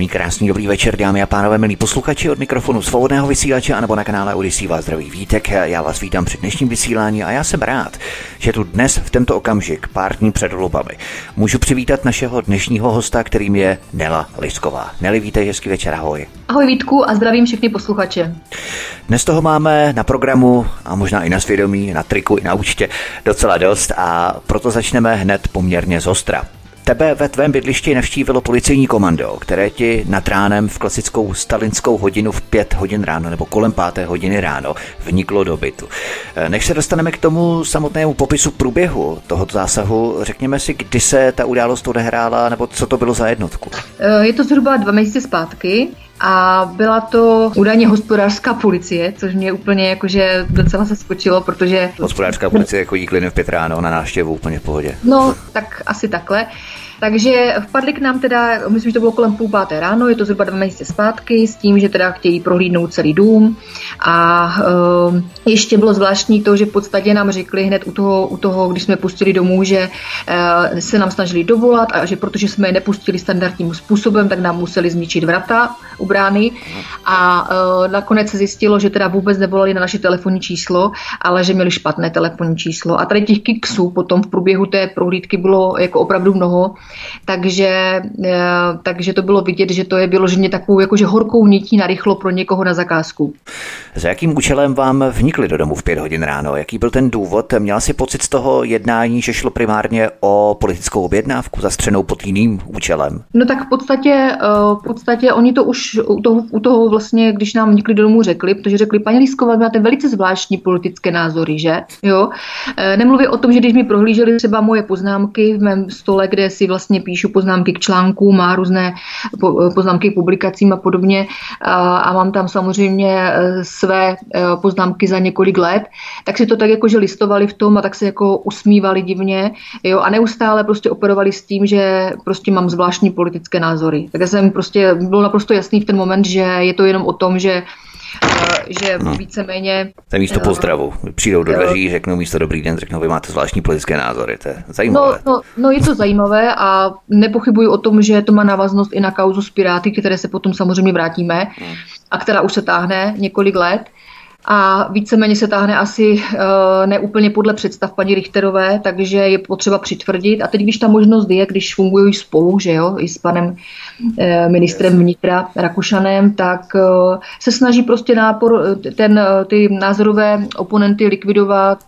Příjemný, krásný, dobrý večer, dámy a pánové, milí posluchači od mikrofonu svobodného vysílače anebo na kanále Odisí vás zdraví Vítek. Já vás vítám před dnešním vysílání a já jsem rád, že tu dnes v tento okamžik, pár dní před volbami, můžu přivítat našeho dnešního hosta, kterým je Nela Lisková. Neli, vítej, hezký večer, ahoj. Ahoj Vítku a zdravím všechny posluchače. Dnes toho máme na programu a možná i na svědomí, na triku i na účtě docela dost a proto začneme hned poměrně zostra. Tebe ve tvém bydlišti navštívilo policejní komando, které ti nad ránem v klasickou stalinskou hodinu v pět hodin ráno nebo kolem páté hodiny ráno vniklo do bytu. Eh, než se dostaneme k tomu samotnému popisu průběhu tohoto zásahu, řekněme si, kdy se ta událost odehrála nebo co to bylo za jednotku. Eh, je to zhruba dva měsíce zpátky a byla to údajně hospodářská policie, což mě úplně jakože docela zaskočilo, protože... Hospodářská policie chodí klidně v pět ráno na návštěvu úplně v pohodě. No, tak asi takhle. Takže vpadli k nám teda, myslím, že to bylo kolem půl páté ráno, je to zhruba dva měsíce zpátky, s tím, že teda chtějí prohlídnout celý dům. A uh, ještě bylo zvláštní to, že v podstatě nám řekli hned u toho, u toho když jsme pustili domů, že uh, se nám snažili dovolat a že protože jsme je nepustili standardním způsobem, tak nám museli zničit vrata u brány. A uh, nakonec se zjistilo, že teda vůbec nevolali na naše telefonní číslo, ale že měli špatné telefonní číslo. A tady těch kiksů potom v průběhu té prohlídky bylo jako opravdu mnoho takže, eh, takže to bylo vidět, že to je vyloženě takovou jakože horkou nití na rychlo pro někoho na zakázku. Za jakým účelem vám vnikli do domu v pět hodin ráno? Jaký byl ten důvod? Měla si pocit z toho jednání, že šlo primárně o politickou objednávku zastřenou pod jiným účelem? No tak v podstatě, eh, v podstatě oni to už u toho, u toho vlastně, když nám vnikli do domu řekli, protože řekli, paní Lísková, máte velice zvláštní politické názory, že? Jo? Eh, nemluví o tom, že když mi prohlíželi třeba moje poznámky v mém stole, kde si vlastně píšu poznámky k článkům, má různé poznámky k publikacím a podobně a mám tam samozřejmě e, své poznámky za několik let, tak si to tak jako, že listovali v tom a tak se jako usmívali divně jo, a neustále prostě operovali s tím, že prostě mám zvláštní politické názory. Tak já jsem prostě, bylo naprosto jasný v ten moment, že je to jenom o tom, že Eh, že no. víceméně... To je místo eh, pozdravu. Přijdou do dveří, řeknou místo dobrý den, řeknou, vy máte zvláštní politické názory. To je zajímavé. No, no, no je to zajímavé a nepochybuji o tom, že to má návaznost i na kauzu s Piráty, které se potom samozřejmě vrátíme hmm. a která už se táhne několik let a víceméně se táhne asi uh, neúplně podle představ paní Richterové, takže je potřeba přitvrdit. A teď, když ta možnost je, když fungují spolu, že jo, i s panem uh, ministrem vnitra Rakušanem, tak uh, se snaží prostě nápor, ten, ty názorové oponenty likvidovat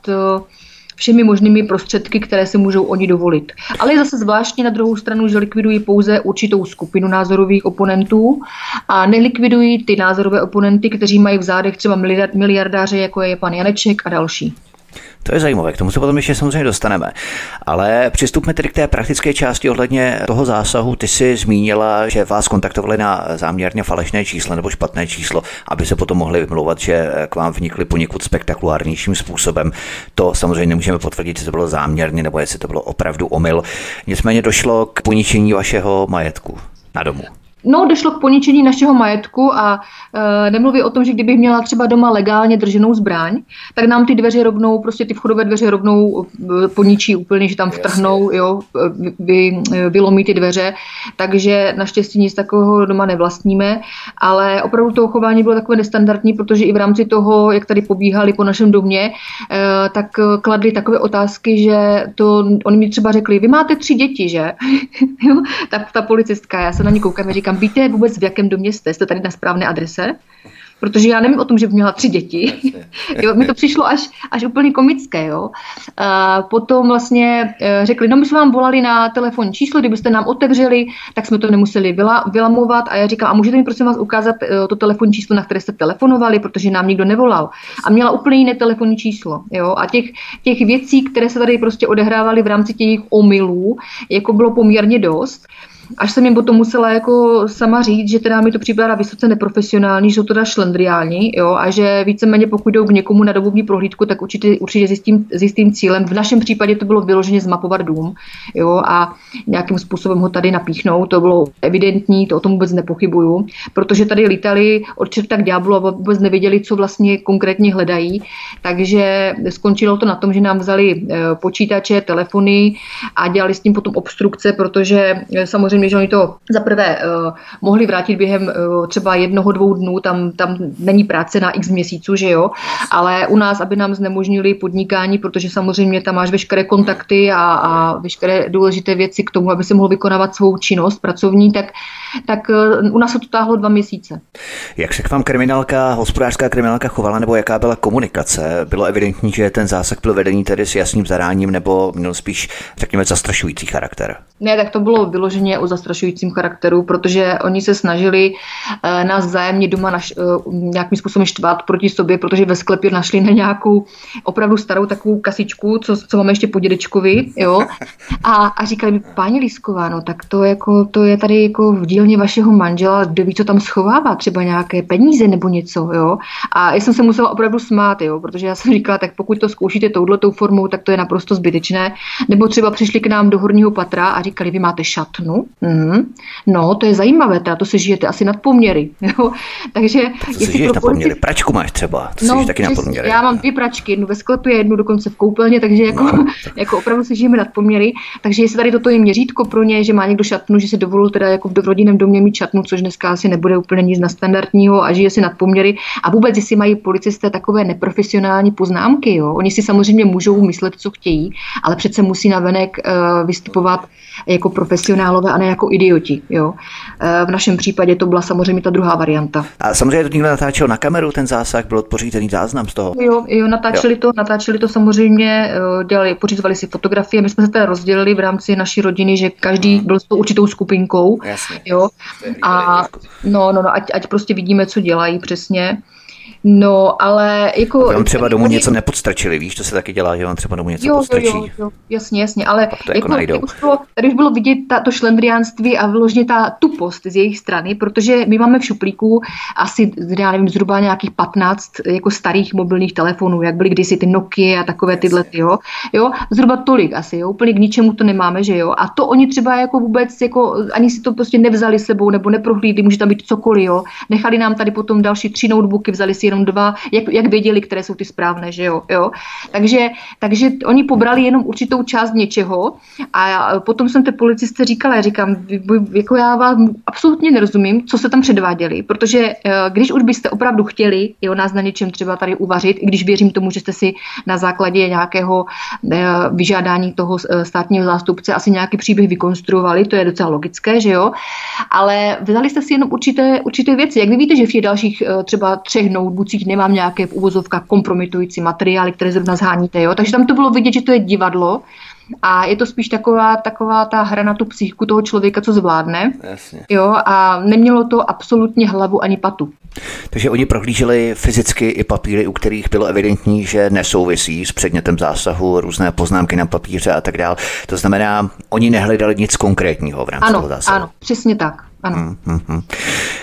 všemi možnými prostředky, které si můžou oni dovolit. Ale je zase zvláštní na druhou stranu, že likvidují pouze určitou skupinu názorových oponentů a nelikvidují ty názorové oponenty, kteří mají v zádech třeba miliardáře, jako je pan Janeček a další. To je zajímavé, k tomu se potom ještě samozřejmě dostaneme. Ale přistupme tedy k té praktické části ohledně toho zásahu. Ty jsi zmínila, že vás kontaktovali na záměrně falešné číslo nebo špatné číslo, aby se potom mohli vymlouvat, že k vám vnikli poněkud spektakulárnějším způsobem. To samozřejmě nemůžeme potvrdit, jestli to bylo záměrně nebo jestli to bylo opravdu omyl. Nicméně došlo k poničení vašeho majetku na domu. No, došlo k poničení našeho majetku a e, nemluví o tom, že kdybych měla třeba doma legálně drženou zbraň, tak nám ty dveře rovnou, prostě ty vchodové dveře rovnou e, poničí úplně, že tam vtrhnou, jo, vy, vylomí ty dveře, takže naštěstí nic takového doma nevlastníme, ale opravdu to chování bylo takové nestandardní, protože i v rámci toho, jak tady pobíhali po našem domě, e, tak kladli takové otázky, že to, oni mi třeba řekli, vy máte tři děti, že? jo, ta, ta policistka, já se na ní koukám a říkám, říkám, víte vůbec v jakém domě jste? Jste tady na správné adrese? protože já nevím o tom, že by měla tři děti. jo, mi to přišlo až, až úplně komické. Jo. A potom vlastně eh, řekli, no my jsme vám volali na telefonní číslo, kdybyste nám otevřeli, tak jsme to nemuseli vyla, vylamovat a já říkám, a můžete mi prosím vás ukázat eh, to telefonní číslo, na které jste telefonovali, protože nám nikdo nevolal. A měla úplně jiné telefonní číslo. Jo. A těch, těch věcí, které se tady prostě odehrávaly v rámci těch omylů, jako bylo poměrně dost až jsem jim potom musela jako sama říct, že teda mi to připadá vysoce neprofesionální, že jsou teda šlendriální, jo, a že víceméně pokud jdou k někomu na dobovní prohlídku, tak určitě, určitě s, jistým, s cílem. V našem případě to bylo vyloženě zmapovat dům, jo, a nějakým způsobem ho tady napíchnout, to bylo evidentní, to o tom vůbec nepochybuju, protože tady lítali od čerta k ďáblu a vůbec nevěděli, co vlastně konkrétně hledají, takže skončilo to na tom, že nám vzali eh, počítače, telefony a dělali s tím potom obstrukce, protože eh, samozřejmě samozřejmě, že oni to za prvé uh, mohli vrátit během uh, třeba jednoho, dvou dnů, tam, tam není práce na x měsíců, že jo, ale u nás, aby nám znemožnili podnikání, protože samozřejmě tam máš veškeré kontakty a, a veškeré důležité věci k tomu, aby se mohl vykonávat svou činnost pracovní, tak, tak uh, u nás se to táhlo dva měsíce. Jak se k vám kriminálka, hospodářská kriminálka chovala, nebo jaká byla komunikace? Bylo evidentní, že ten zásah byl vedený tedy s jasným zadáním, nebo měl spíš, řekněme, zastrašující charakter? Ne, tak to bylo vyloženě o zastrašujícím charakteru, protože oni se snažili eh, nás vzájemně doma naš, eh, nějakým způsobem štvat proti sobě, protože ve sklepě našli na nějakou opravdu starou takovou kasičku, co, co máme ještě po dědečkovi, jo. A, a říkali mi, paní Lísková, no tak to, jako, to je tady jako v dílně vašeho manžela, kdo ví, co tam schovává, třeba nějaké peníze nebo něco, jo. A já jsem se musela opravdu smát, jo, protože já jsem říkala, tak pokud to zkoušíte touhletou formou, tak to je naprosto zbytečné. Nebo třeba přišli k nám do horního patra a říkali, vy máte šatnu, Mm, no, to je zajímavé, teda to se žijete asi nad poměry. Jo? Takže to se žiješ na poměry. Pračku máš třeba, to no, taky na poměry. Já mám dvě pračky, jednu ve sklepě, jednu dokonce v koupelně, takže jako, no, tak. jako opravdu se žijeme nad poměry. Takže jestli tady toto je měřítko pro ně, že má někdo šatnu, že se dovolil teda jako v rodinném domě mít šatnu, což dneska asi nebude úplně nic na standardního a žije si nad poměry. A vůbec, jestli mají policisté takové neprofesionální poznámky, jo? oni si samozřejmě můžou myslet, co chtějí, ale přece musí navenek uh, vystupovat jako profesionálové a ne jako idioti. Jo. E, v našem případě to byla samozřejmě ta druhá varianta. A samozřejmě to někdo natáčel na kameru, ten zásah, byl pořízený záznam z toho? Jo, jo natáčeli, jo. To, natáčeli to samozřejmě, e, dělali, pořizovali si fotografie, my jsme se teda rozdělili v rámci naší rodiny, že každý hmm. byl s tou určitou skupinkou. Jasně. Jo. A no, no, no ať, ať prostě vidíme, co dělají přesně. No, ale jako... Vám třeba domů něco nepodstrčili, víš, to se taky dělá, že vám třeba domů něco jo, podstrčí. Jo, jo, jasně, jasně, ale to jako, jako, bylo, tady už bylo vidět ta, to šlendriánství a vložně ta tupost z jejich strany, protože my máme v šuplíku asi, já nevím, zhruba nějakých 15 jako starých mobilních telefonů, jak byly kdysi ty Nokia a takové tyhle, jo, jo, zhruba tolik asi, jo, úplně k ničemu to nemáme, že jo, a to oni třeba jako vůbec, jako ani si to prostě nevzali sebou nebo neprohlídli, může tam být cokoliv, jo, nechali nám tady potom další tři notebooky, vzali si jenom dva, jak, jak věděli, které jsou ty správné, že jo. jo? Takže, takže oni pobrali jenom určitou část něčeho a potom jsem té policiste říkala, já říkám, jako já vám absolutně nerozumím, co se tam předváděli, protože eh, když už byste opravdu chtěli jo, nás na něčem třeba tady uvařit, i když věřím tomu, že jste si na základě nějakého eh, vyžádání toho eh, státního zástupce asi nějaký příběh vykonstruovali, to je docela logické, že jo, ale vzali jste si jenom určité, určité věci. Jak vy víte, že v těch dalších třeba třech notebooků notebookcích nemám nějaké v uvozovkách kompromitující materiály, které zrovna zháníte. Jo? Takže tam to bylo vidět, že to je divadlo, a je to spíš taková, taková ta hra na tu psychiku toho člověka, co zvládne. Jasně. Jo, a nemělo to absolutně hlavu ani patu. Takže oni prohlíželi fyzicky i papíry, u kterých bylo evidentní, že nesouvisí s předmětem zásahu, různé poznámky na papíře a tak dále. To znamená, oni nehledali nic konkrétního v rámci ano, toho zásahu. Ano, přesně tak. Ano. Hmm, hmm, hmm.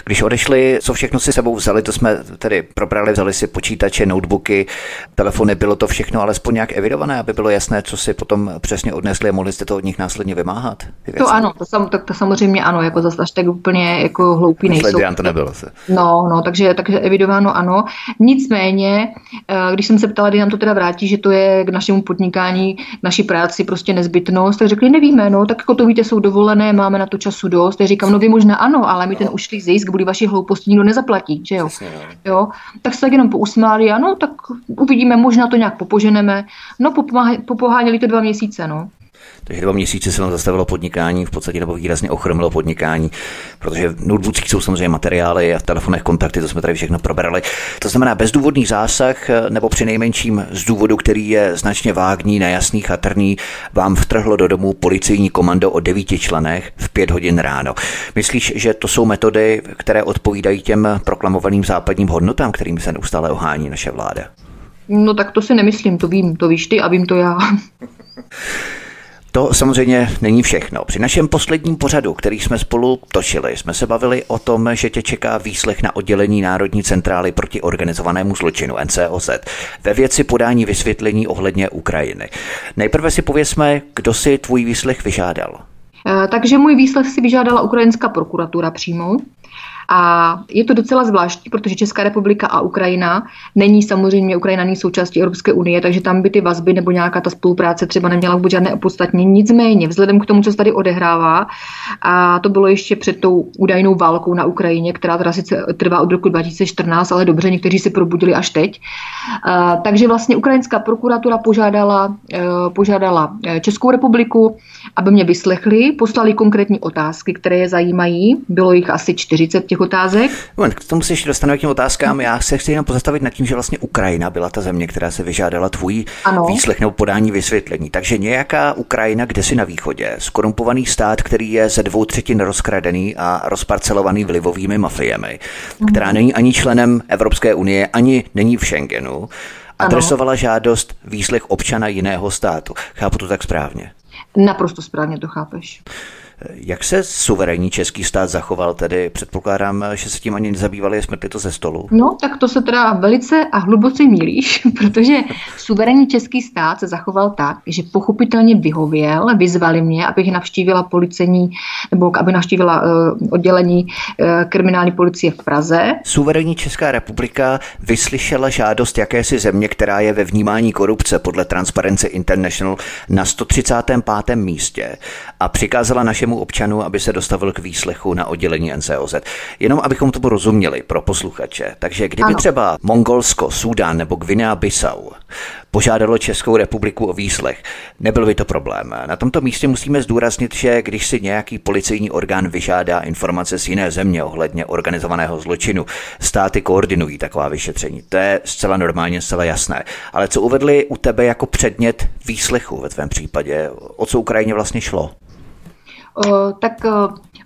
Když odešli, co všechno si sebou vzali, to jsme tedy probrali, vzali si počítače, notebooky, telefony, bylo to všechno alespoň nějak evidované, aby bylo jasné, co si potom přesně odnesli a mohli jste to od nich následně vymáhat? To ano, to, sam, to, to samozřejmě ano, jako zase až tak úplně jako hloupý nejsou. To nebylo se. No, no, takže, takže evidováno ano. Nicméně, eh, když jsem se ptala, kdy nám to teda vrátí, že to je k našemu podnikání, k naší práci prostě nezbytnost, tak řekli, nevíme, no, tak jako to víte, jsou dovolené, máme na to času dost. Tak říkám, no vy možná ano, ale mi ten ušlý zisk kvůli vaší hlouposti nikdo nezaplatí, že jo? Přesně, no. jo? Tak se tak jenom pousmáli, ano, tak uvidíme, možná to nějak popoženeme. No, popoháněli to dva měsíce, no. Takže dva měsíce se vám zastavilo podnikání, v podstatě nebo výrazně ochromilo podnikání, protože v notebookích jsou samozřejmě materiály a telefonech kontakty, to jsme tady všechno probrali. To znamená bezdůvodný zásah, nebo při nejmenším z důvodu, který je značně vágní, nejasný, chatrný, vám vtrhlo do domu policejní komando o devíti členech v pět hodin ráno. Myslíš, že to jsou metody, které odpovídají těm proklamovaným západním hodnotám, kterým se neustále ohání naše vláda? No tak to si nemyslím, to vím, to víš ty a vím to já. To samozřejmě není všechno. Při našem posledním pořadu, který jsme spolu točili, jsme se bavili o tom, že tě čeká výslech na oddělení Národní centrály proti organizovanému zločinu NCOZ ve věci podání vysvětlení ohledně Ukrajiny. Nejprve si pověsme, kdo si tvůj výslech vyžádal. Eh, takže můj výslech si vyžádala ukrajinská prokuratura přímo. A je to docela zvláštní, protože Česká republika a Ukrajina není samozřejmě, Ukrajina není součástí Evropské unie, takže tam by ty vazby nebo nějaká ta spolupráce třeba neměla vůbec žádné opodstatnění. Nicméně, vzhledem k tomu, co se tady odehrává, a to bylo ještě před tou údajnou válkou na Ukrajině, která teda sice trvá od roku 2014, ale dobře, někteří si probudili až teď. Takže vlastně ukrajinská prokuratura požádala, e, požádala e, Českou republiku, aby mě vyslechli, poslali konkrétní otázky, které je zajímají. Bylo jich asi 40 těch otázek. Moment, k tomu se ještě dostaneme k těm otázkám. Já se chci jenom pozastavit nad tím, že vlastně Ukrajina byla ta země, která se vyžádala tvůj ano. výslech nebo podání vysvětlení. Takže nějaká Ukrajina, kde si na východě, skorumpovaný stát, který je ze dvou třetin rozkradený a rozparcelovaný vlivovými mafiemi, mhm. která není ani členem Evropské unie, ani není v Schengenu, adresovala ano. žádost výslech občana jiného státu. Chápu to tak správně? Naprosto správně to chápeš. Jak se suverénní český stát zachoval tedy? Předpokládám, že se tím ani nezabývali, smrtli to ze stolu. No, tak to se teda velice a hluboce mílíš, protože suverénní český stát se zachoval tak, že pochopitelně vyhověl, vyzvali mě, abych navštívila policení, nebo aby navštívila uh, oddělení uh, kriminální policie v Praze. Suverénní Česká republika vyslyšela žádost jakési země, která je ve vnímání korupce podle Transparency International na 135. místě a přikázala našemu každému občanu, aby se dostavil k výslechu na oddělení NCOZ. Jenom abychom to rozuměli pro posluchače. Takže kdyby ano. třeba Mongolsko, Súdán nebo Guinea-Bissau požádalo Českou republiku o výslech, nebyl by to problém. Na tomto místě musíme zdůraznit, že když si nějaký policejní orgán vyžádá informace z jiné země ohledně organizovaného zločinu, státy koordinují taková vyšetření. To je zcela normálně, zcela jasné. Ale co uvedli u tebe jako předmět výslechu ve tvém případě? O co Ukrajině vlastně šlo? Tak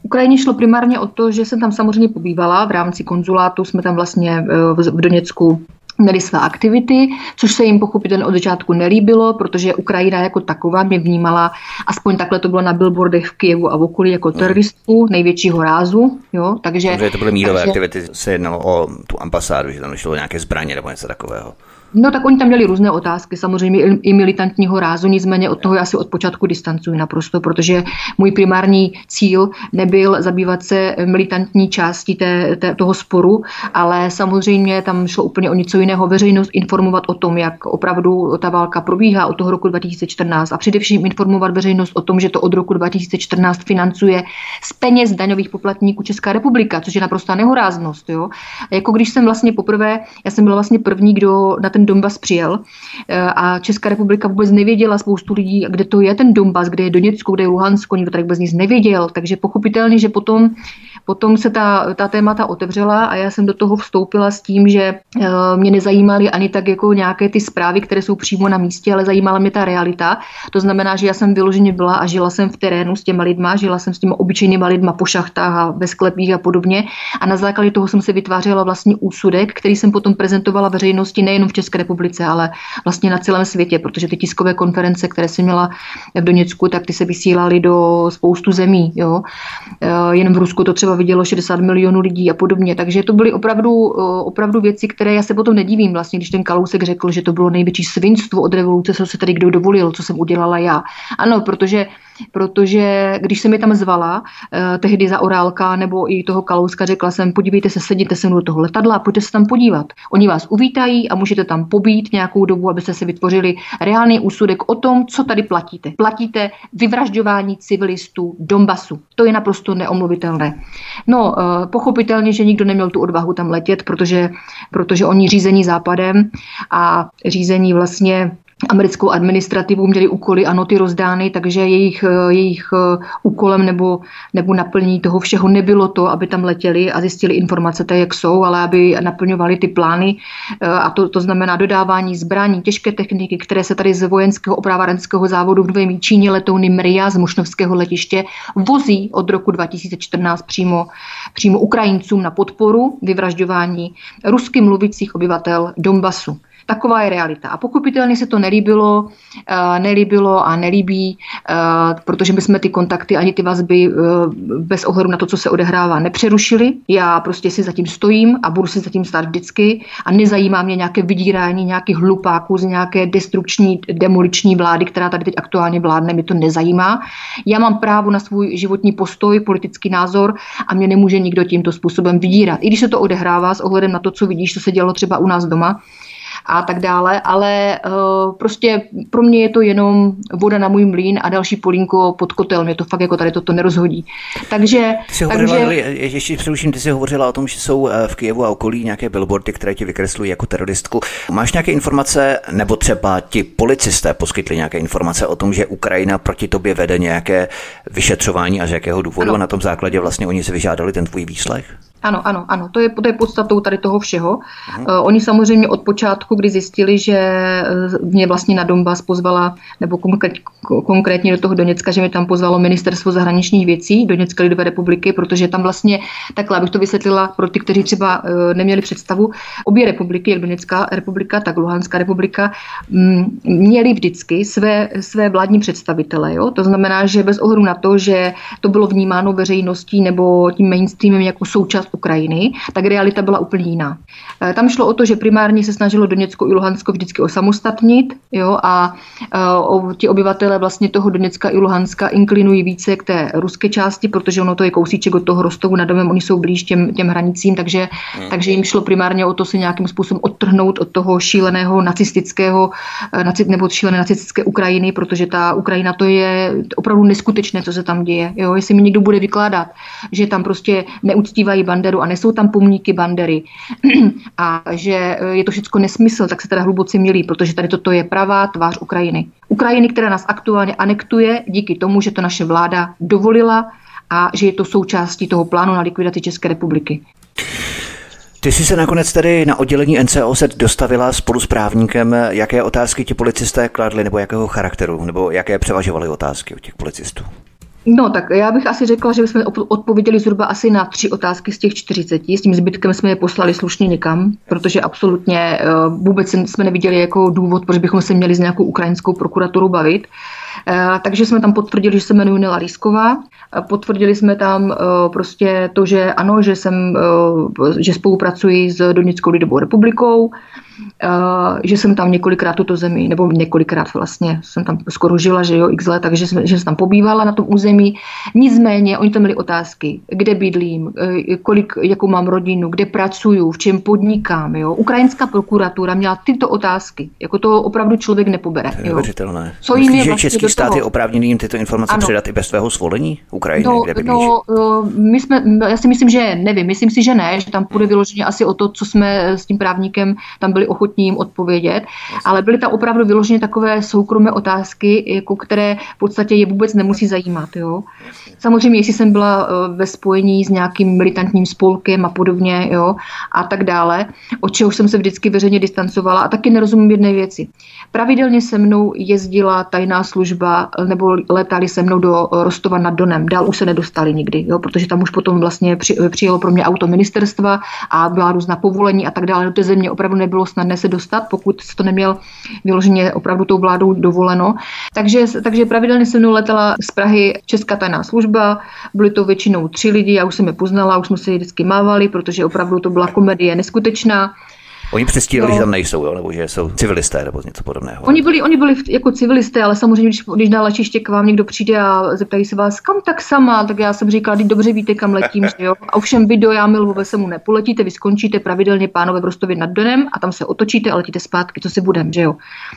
Ukrajině šlo primárně o to, že jsem tam samozřejmě pobývala v rámci konzulátu, jsme tam vlastně e, v Doněcku měli své aktivity, což se jim pochopitelně od začátku nelíbilo, protože Ukrajina jako taková mě vnímala, aspoň takhle to bylo na billboardech v Kijevu a v okolí, jako hmm. teroristů největšího rázu. Jo? Takže, takže to byly mírové takže, aktivity, se jednalo o tu ambasádu, že tam šlo nějaké zbraně nebo něco takového. No tak oni tam měli různé otázky, samozřejmě i militantního rázu, nicméně od toho já si od počátku distancuji naprosto, protože můj primární cíl nebyl zabývat se militantní části té, té, toho sporu, ale samozřejmě tam šlo úplně o něco jiného. Veřejnost informovat o tom, jak opravdu ta válka probíhá od toho roku 2014 a především informovat veřejnost o tom, že to od roku 2014 financuje z peněz daňových poplatníků Česká republika, což je naprostá nehoráznost. Jo? Jako když jsem vlastně poprvé, já jsem byla vlastně první, kdo na ten ten Donbas přijel eh, a Česká republika vůbec nevěděla spoustu lidí, kde to je ten Donbas, kde je Doněcko, kde je Luhansko, nikdo tady vůbec nic nevěděl, takže pochopitelně, že potom Potom se ta, ta témata otevřela a já jsem do toho vstoupila s tím, že eh, mě nezajímaly ani tak jako nějaké ty zprávy, které jsou přímo na místě, ale zajímala mě ta realita. To znamená, že já jsem vyloženě byla a žila jsem v terénu s těma lidma, žila jsem s těma obyčejnýma lidma po šachtách a ve sklepích a podobně. A na základě toho jsem si vytvářela vlastní úsudek, který jsem potom prezentovala veřejnosti nejenom v České republice, ale vlastně na celém světě, protože ty tiskové konference, které jsem měla v Doněcku, tak ty se vysílaly do spoustu zemí. Jo. Eh, jen v Rusku to třeba třeba vidělo 60 milionů lidí a podobně. Takže to byly opravdu, opravdu věci, které já se potom nedivím, vlastně, když ten Kalousek řekl, že to bylo největší svinstvo od revoluce, co se tady kdo dovolil, co jsem udělala já. Ano, protože protože když se mi tam zvala, eh, tehdy za Orálka nebo i toho Kalouska, řekla jsem, podívejte se, sedíte se mnou do toho letadla a pojďte se tam podívat. Oni vás uvítají a můžete tam pobít nějakou dobu, abyste si vytvořili reálný úsudek o tom, co tady platíte. Platíte vyvražďování civilistů Donbasu. To je naprosto neomluvitelné. No, eh, pochopitelně, že nikdo neměl tu odvahu tam letět, protože, protože oni řízení západem a řízení vlastně americkou administrativu, měli úkoly a noty rozdány, takže jejich, jejich úkolem nebo, nebo naplnění toho všeho nebylo to, aby tam letěli a zjistili informace tak, jak jsou, ale aby naplňovali ty plány a to, to znamená dodávání zbraní, těžké techniky, které se tady z vojenského oprávárenského závodu v Novém Číně letouny Mria z Mošnovského letiště vozí od roku 2014 přímo, přímo Ukrajincům na podporu vyvražďování rusky mluvících obyvatel Donbasu. Taková je realita. A pochopitelně se to nelíbilo, eh, nelíbilo a nelíbí, eh, protože my jsme ty kontakty ani ty vazby eh, bez ohledu na to, co se odehrává, nepřerušili. Já prostě si zatím stojím a budu si zatím stát vždycky a nezajímá mě nějaké vydírání nějakých hlupáků z nějaké destrukční, demoliční vlády, která tady teď aktuálně vládne, mě to nezajímá. Já mám právo na svůj životní postoj, politický názor a mě nemůže nikdo tímto způsobem vydírat. I když se to odehrává s ohledem na to, co vidíš, co se dělo třeba u nás doma, a tak dále, ale uh, prostě pro mě je to jenom voda na můj mlín a další polínko pod kotel, mě to fakt jako tady toto nerozhodí. Takže... Ty jsi takže... hovorila, ještě přeruším, ty jsi hovořila o tom, že jsou eh, v Kijevu a okolí nějaké billboardy, které ti vykreslují jako teroristku. Máš nějaké informace, nebo třeba ti policisté poskytli nějaké informace o tom, že Ukrajina proti tobě vede nějaké vyšetřování a z jakého důvodu ano. a na tom základě vlastně oni si vyžádali ten tvůj výslech? Ano, ano, ano, to je, to je podstatou tady toho všeho. Uh, oni samozřejmě od počátku, kdy zjistili, že eh, mě vlastně na Donbass pozvala, nebo konkrét, konkrétně do toho Doněcka, že mě tam pozvalo ministerstvo zahraničních věcí Doněcké lidové republiky, protože tam vlastně, takhle abych to vysvětlila pro ty, kteří třeba uh, neměli představu, obě republiky, jak Doněcká republika, tak Luhanská republika, m, mm, měli vždycky své, své vládní představitele. Jo? To znamená, že bez ohledu na to, že to bylo vnímáno veřejností nebo tím mainstreamem jako součást Ukrajiny, tak realita byla úplně jiná. Eh, tam šlo o to, že primárně se snažilo Doněcko i Luhansko vždycky osamostatnit jo, a eh, o, ti obyvatele vlastně toho Doněcka i Luhanska inklinují více k té ruské části, protože ono to je kousíček od toho Rostovu nad domem, oni jsou blíž těm, těm hranicím, takže, hmm. takže jim šlo primárně o to se nějakým způsobem odtrhnout od toho šíleného nacistického eh, nebo šílené nacistické Ukrajiny, protože ta Ukrajina to je opravdu neskutečné, co se tam děje. Jo. Jestli mi někdo bude vykládat, že tam prostě neuctívají bandy, Banderu a nesou tam pomníky Bandery a že e, je to všechno nesmysl, tak se teda hluboce milí, protože tady toto je pravá tvář Ukrajiny. Ukrajiny, která nás aktuálně anektuje díky tomu, že to naše vláda dovolila a že je to součástí toho plánu na likvidaci České republiky. Ty jsi se nakonec tedy na oddělení NCOZ dostavila spolu s právníkem. Jaké otázky ti policisté kladli, nebo jakého charakteru, nebo jaké převažovaly otázky u těch policistů? No tak já bych asi řekla, že bychom odpověděli zhruba asi na tři otázky z těch 40. S tím zbytkem jsme je poslali slušně někam, protože absolutně eh, vůbec jsme neviděli jako důvod, proč bychom se měli s nějakou ukrajinskou prokuraturou bavit. Eh, takže jsme tam potvrdili, že se jmenuji Nela Rýsková. Eh, potvrdili jsme tam prostě to, že ano, že jsem, že spolupracuji s Donickou lidovou republikou, že jsem tam několikrát tuto zemi, nebo několikrát vlastně jsem tam skoro žila, že jo, x let, takže jsem, že jsem tam pobývala na tom území. Nicméně, oni tam měli otázky, kde bydlím, uh, kolik, jakou mám rodinu, kde pracuju, v čem podnikám, jo. Ukrajinská prokuratura měla tyto otázky, jako to opravdu člověk nepobere. To je neuvěřitelné. Co jim je že vlastně český stát je oprávněný jim tyto informace ano. předat i bez svého svolení Ukrajiny, no, kde bydlíš? No, uh, my jsme, já si myslím, že nevím, myslím si, že ne, že tam půjde vyloženě asi o to, co jsme s tím právníkem tam byli ochotní jim odpovědět, ale byly tam opravdu vyloženě takové soukromé otázky, jako které v podstatě je vůbec nemusí zajímat. Jo. Samozřejmě, jestli jsem byla eh, ve spojení s nějakým militantním spolkem a podobně, jo, a tak dále, od čeho jsem se vždycky veřejně distancovala a taky nerozumím jedné věci. Pravidelně se mnou jezdila tajná služba nebo letali se mnou do Rostova nad Donem. Dál už se nedostali nikdy, jo, protože tam už potom vlastně přijelo pro mě auto ministerstva a byla různá povolení a tak dále. Do té země opravdu nebylo snadné se dostat, pokud se to neměl vyloženě opravdu tou vládou dovoleno. Takže, takže pravidelně se mnou letala z Prahy Česká tajná služba, byly to většinou tři lidi, já už jsem je poznala, už jsme se vždycky mávali, protože opravdu to byla komedie neskutečná. Oni přestírali, no. že tam nejsou, jo? nebo že jsou civilisté nebo něco podobného. Oni byli, oni byli jako civilisté, ale samozřejmě, když, když na letiště k vám někdo přijde a zeptají se vás, kam tak sama, tak já jsem říkala, teď dobře víte, kam letím, že jo. A ovšem vy do Jámil vůbec se mu nepoletíte, vy skončíte pravidelně pánové v Rostově nad Donem a tam se otočíte a letíte zpátky, co si budem, že jo.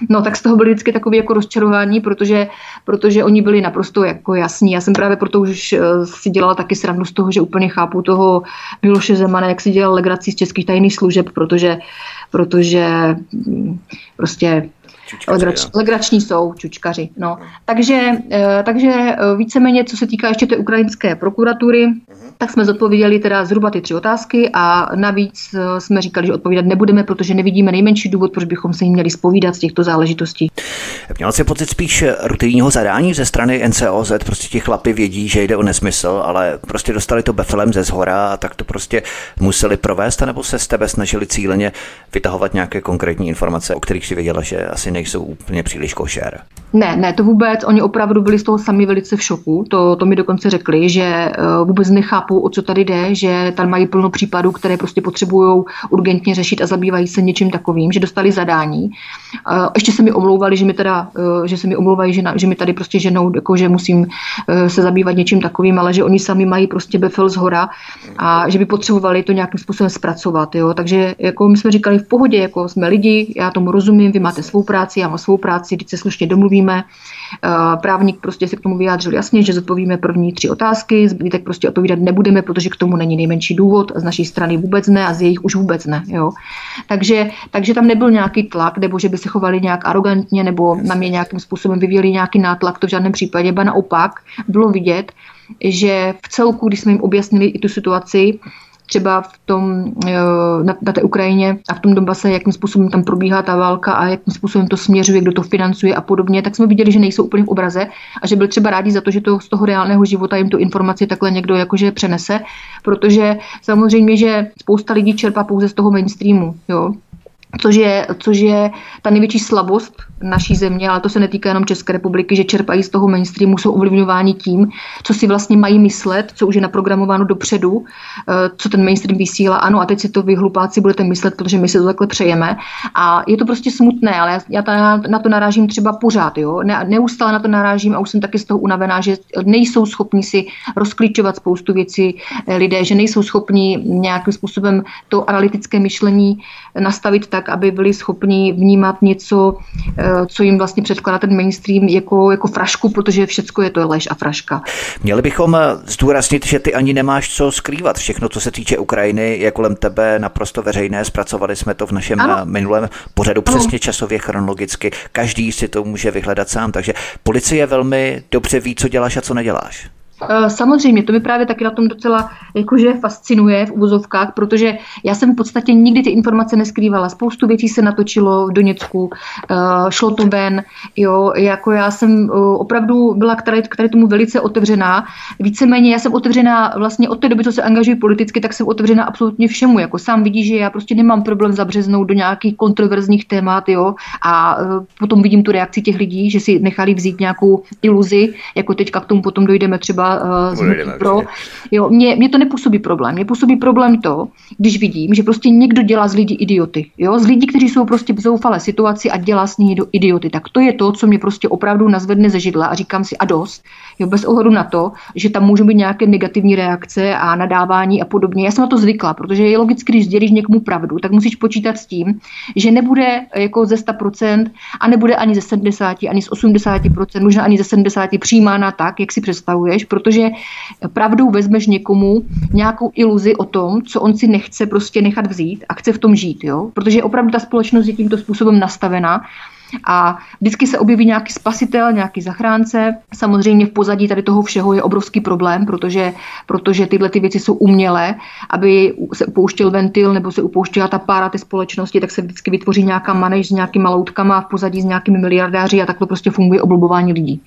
No tak z toho byli vždycky takový jako rozčarování, protože, protože oni byli naprosto jako jasní. Já jsem právě proto už eh, si dělala taky srandu z toho, že úplně chápu toho Miloše Zemana, jak si dělal legraci z českých tajných služeb, protože protože mm, prostě Čučkaři, Legrač, no. legrační jsou čučkaři. No. Takže, eh, takže eh, víceméně, co se týká ještě té ukrajinské prokuratury, uh-huh. Tak jsme zodpověděli teda zhruba ty tři otázky a navíc eh, jsme říkali, že odpovídat nebudeme, protože nevidíme nejmenší důvod, proč bychom se jim měli spovídat z těchto záležitostí. Měl jsi pocit spíš rutinního zadání ze strany NCOZ, prostě ti chlapi vědí, že jde o nesmysl, ale prostě dostali to befelem ze zhora a tak to prostě museli provést, nebo se z tebe snažili cíleně vytahovat nějaké konkrétní informace, o kterých si věděla, že asi nejsou úplně příliš košer. Ne, ne, to vůbec. Oni opravdu byli z toho sami velice v šoku. To, to mi dokonce řekli, že eh, vůbec nechápou, o co tady jde, že tam mají plno případů, které prostě potřebují urgentně řešit a zabývají se něčím takovým, že dostali zadání. Eh, ještě se mi omlouvali, že mi teda, eh, že se mi omlouvají, že, na, že mi tady prostě ženou, jako, že musím se zabývat něčím takovým, ale že oni sami mají prostě befel z hora a že by potřebovali to nějakým způsobem zpracovat. Jo? Takže jako my jsme říkali v pohodě, jako jsme lidi, já tomu rozumím, vy máte svou práci, já mám svou práci, když se slušně domluvíme. Eh, právník prostě se k tomu vyjádřil jasně, že zodpovíme první tři otázky, zbytek prostě odpovídat nebudeme, protože k tomu není nejmenší důvod, z naší strany vůbec ne a z jejich už vůbec ne. Jo. Takže, takže tam nebyl nějaký tlak, nebo že by se chovali nějak arrogantně, nebo na mě nějakým způsobem vyvíjeli nějaký nátlak, to v žádném případě, ba naopak bylo vidět, že v celku, když jsme jim objasnili i tu situaci, třeba v tom, eh, na, na té Ukrajině a v tom Donbase, jakým způsobem tam probíhá ta válka a jakým způsobem to směřuje, kdo to financuje a podobně, tak jsme viděli, že nejsou úplně v obraze a že byl třeba rádi za to, že to z toho reálného života jim tu informaci takhle někdo jakože přenese, protože samozřejmě, že spousta lidí čerpá pouze z toho mainstreamu, jo, což je, což je ta největší slabost naší země, ale to se netýká jenom České republiky, že čerpají z toho mainstreamu, jsou ovlivňováni tím, co si vlastně mají myslet, co už je naprogramováno dopředu, eh, co ten mainstream vysílá. Ano, a teď si to vy hlupáci budete myslet, protože my si to takhle přejeme. A je to prostě smutné, ale já, na to narážím třeba pořád. Jo? Ne, neustále na to narážím a už jsem taky z toho unavená, že nejsou schopni si rozklíčovat spoustu věcí eh, lidé, že nejsou schopni nějakým způsobem to analytické myšlení nastavit tak, aby byli schopni vnímat něco, eh, co jim vlastně předkládá ten mainstream jako, jako frašku, protože všecko je to lež a fraška. Měli bychom eh, zdůraznit, že ty ani nemáš co skrývat. Všechno, co se týče Ukrajiny, je kolem tebe naprosto veřejné. Zpracovali jsme to v našem ano. Eh, minulém pořadu přesně ano. časově, chronologicky. Každý si to může vyhledat sám, takže policie velmi dobře ví, co děláš a co neděláš. Eh, samozřejmě, to mi právě taky na tom docela jakože fascinuje v uvozovkách, protože já jsem v podstatě nikdy ty informace neskrývala. Spoustu věcí se natočilo v Doněcku, eh, šlo to ven, jo, jako já jsem eh, opravdu byla k tady, k tady tomu velice otevřená. Víceméně já jsem otevřená vlastně od té doby, co se angažuji politicky, tak jsem otevřená absolutně všemu. Jako sám vidí, že já prostě nemám problém zabřeznout do nějakých kontroverzních témat, jo, a potom vidím tu reakci těch lidí, že si nechali vzít nějakou iluzi, jako teďka k tomu potom dojdeme třeba uh, z pro. Jo, mě, mě to nepůsobí problém. Mě působí problém to, když vidím, že prostě někdo dělá z lidí idioty. Jo? Z lidí, kteří jsou prostě v zoufalé situaci a dělá s ní idioty. Tak to je to, co mě prostě opravdu nazvedne ze židla a říkám si a dost. Jo, bez ohledu na to, že tam můžou být nějaké negativní reakce a nadávání a podobně. Já jsem na to zvykla, protože je logicky, když sdělíš někomu pravdu, tak musíš počítat s tím, že nebude jako ze 100% a nebude ani ze 70, ani z 80%, možná ani ze 70 přijímána tak, jak si představuješ, protože pravdou vezmeš někomu nějakou iluzi o tom, co on si nechce prostě nechat vzít a chce v tom žít, jo? protože opravdu ta společnost je tímto způsobem nastavená a vždycky se objeví nějaký spasitel, nějaký zachránce. Samozřejmě v pozadí tady toho všeho je obrovský problém, protože, protože tyhle ty věci jsou umělé, aby se upouštěl ventil nebo se upouštěla ta pára té společnosti, tak se vždycky vytvoří nějaká manež s nějakými loutkama v pozadí s nějakými miliardáři a takhle prostě funguje oblbování lidí.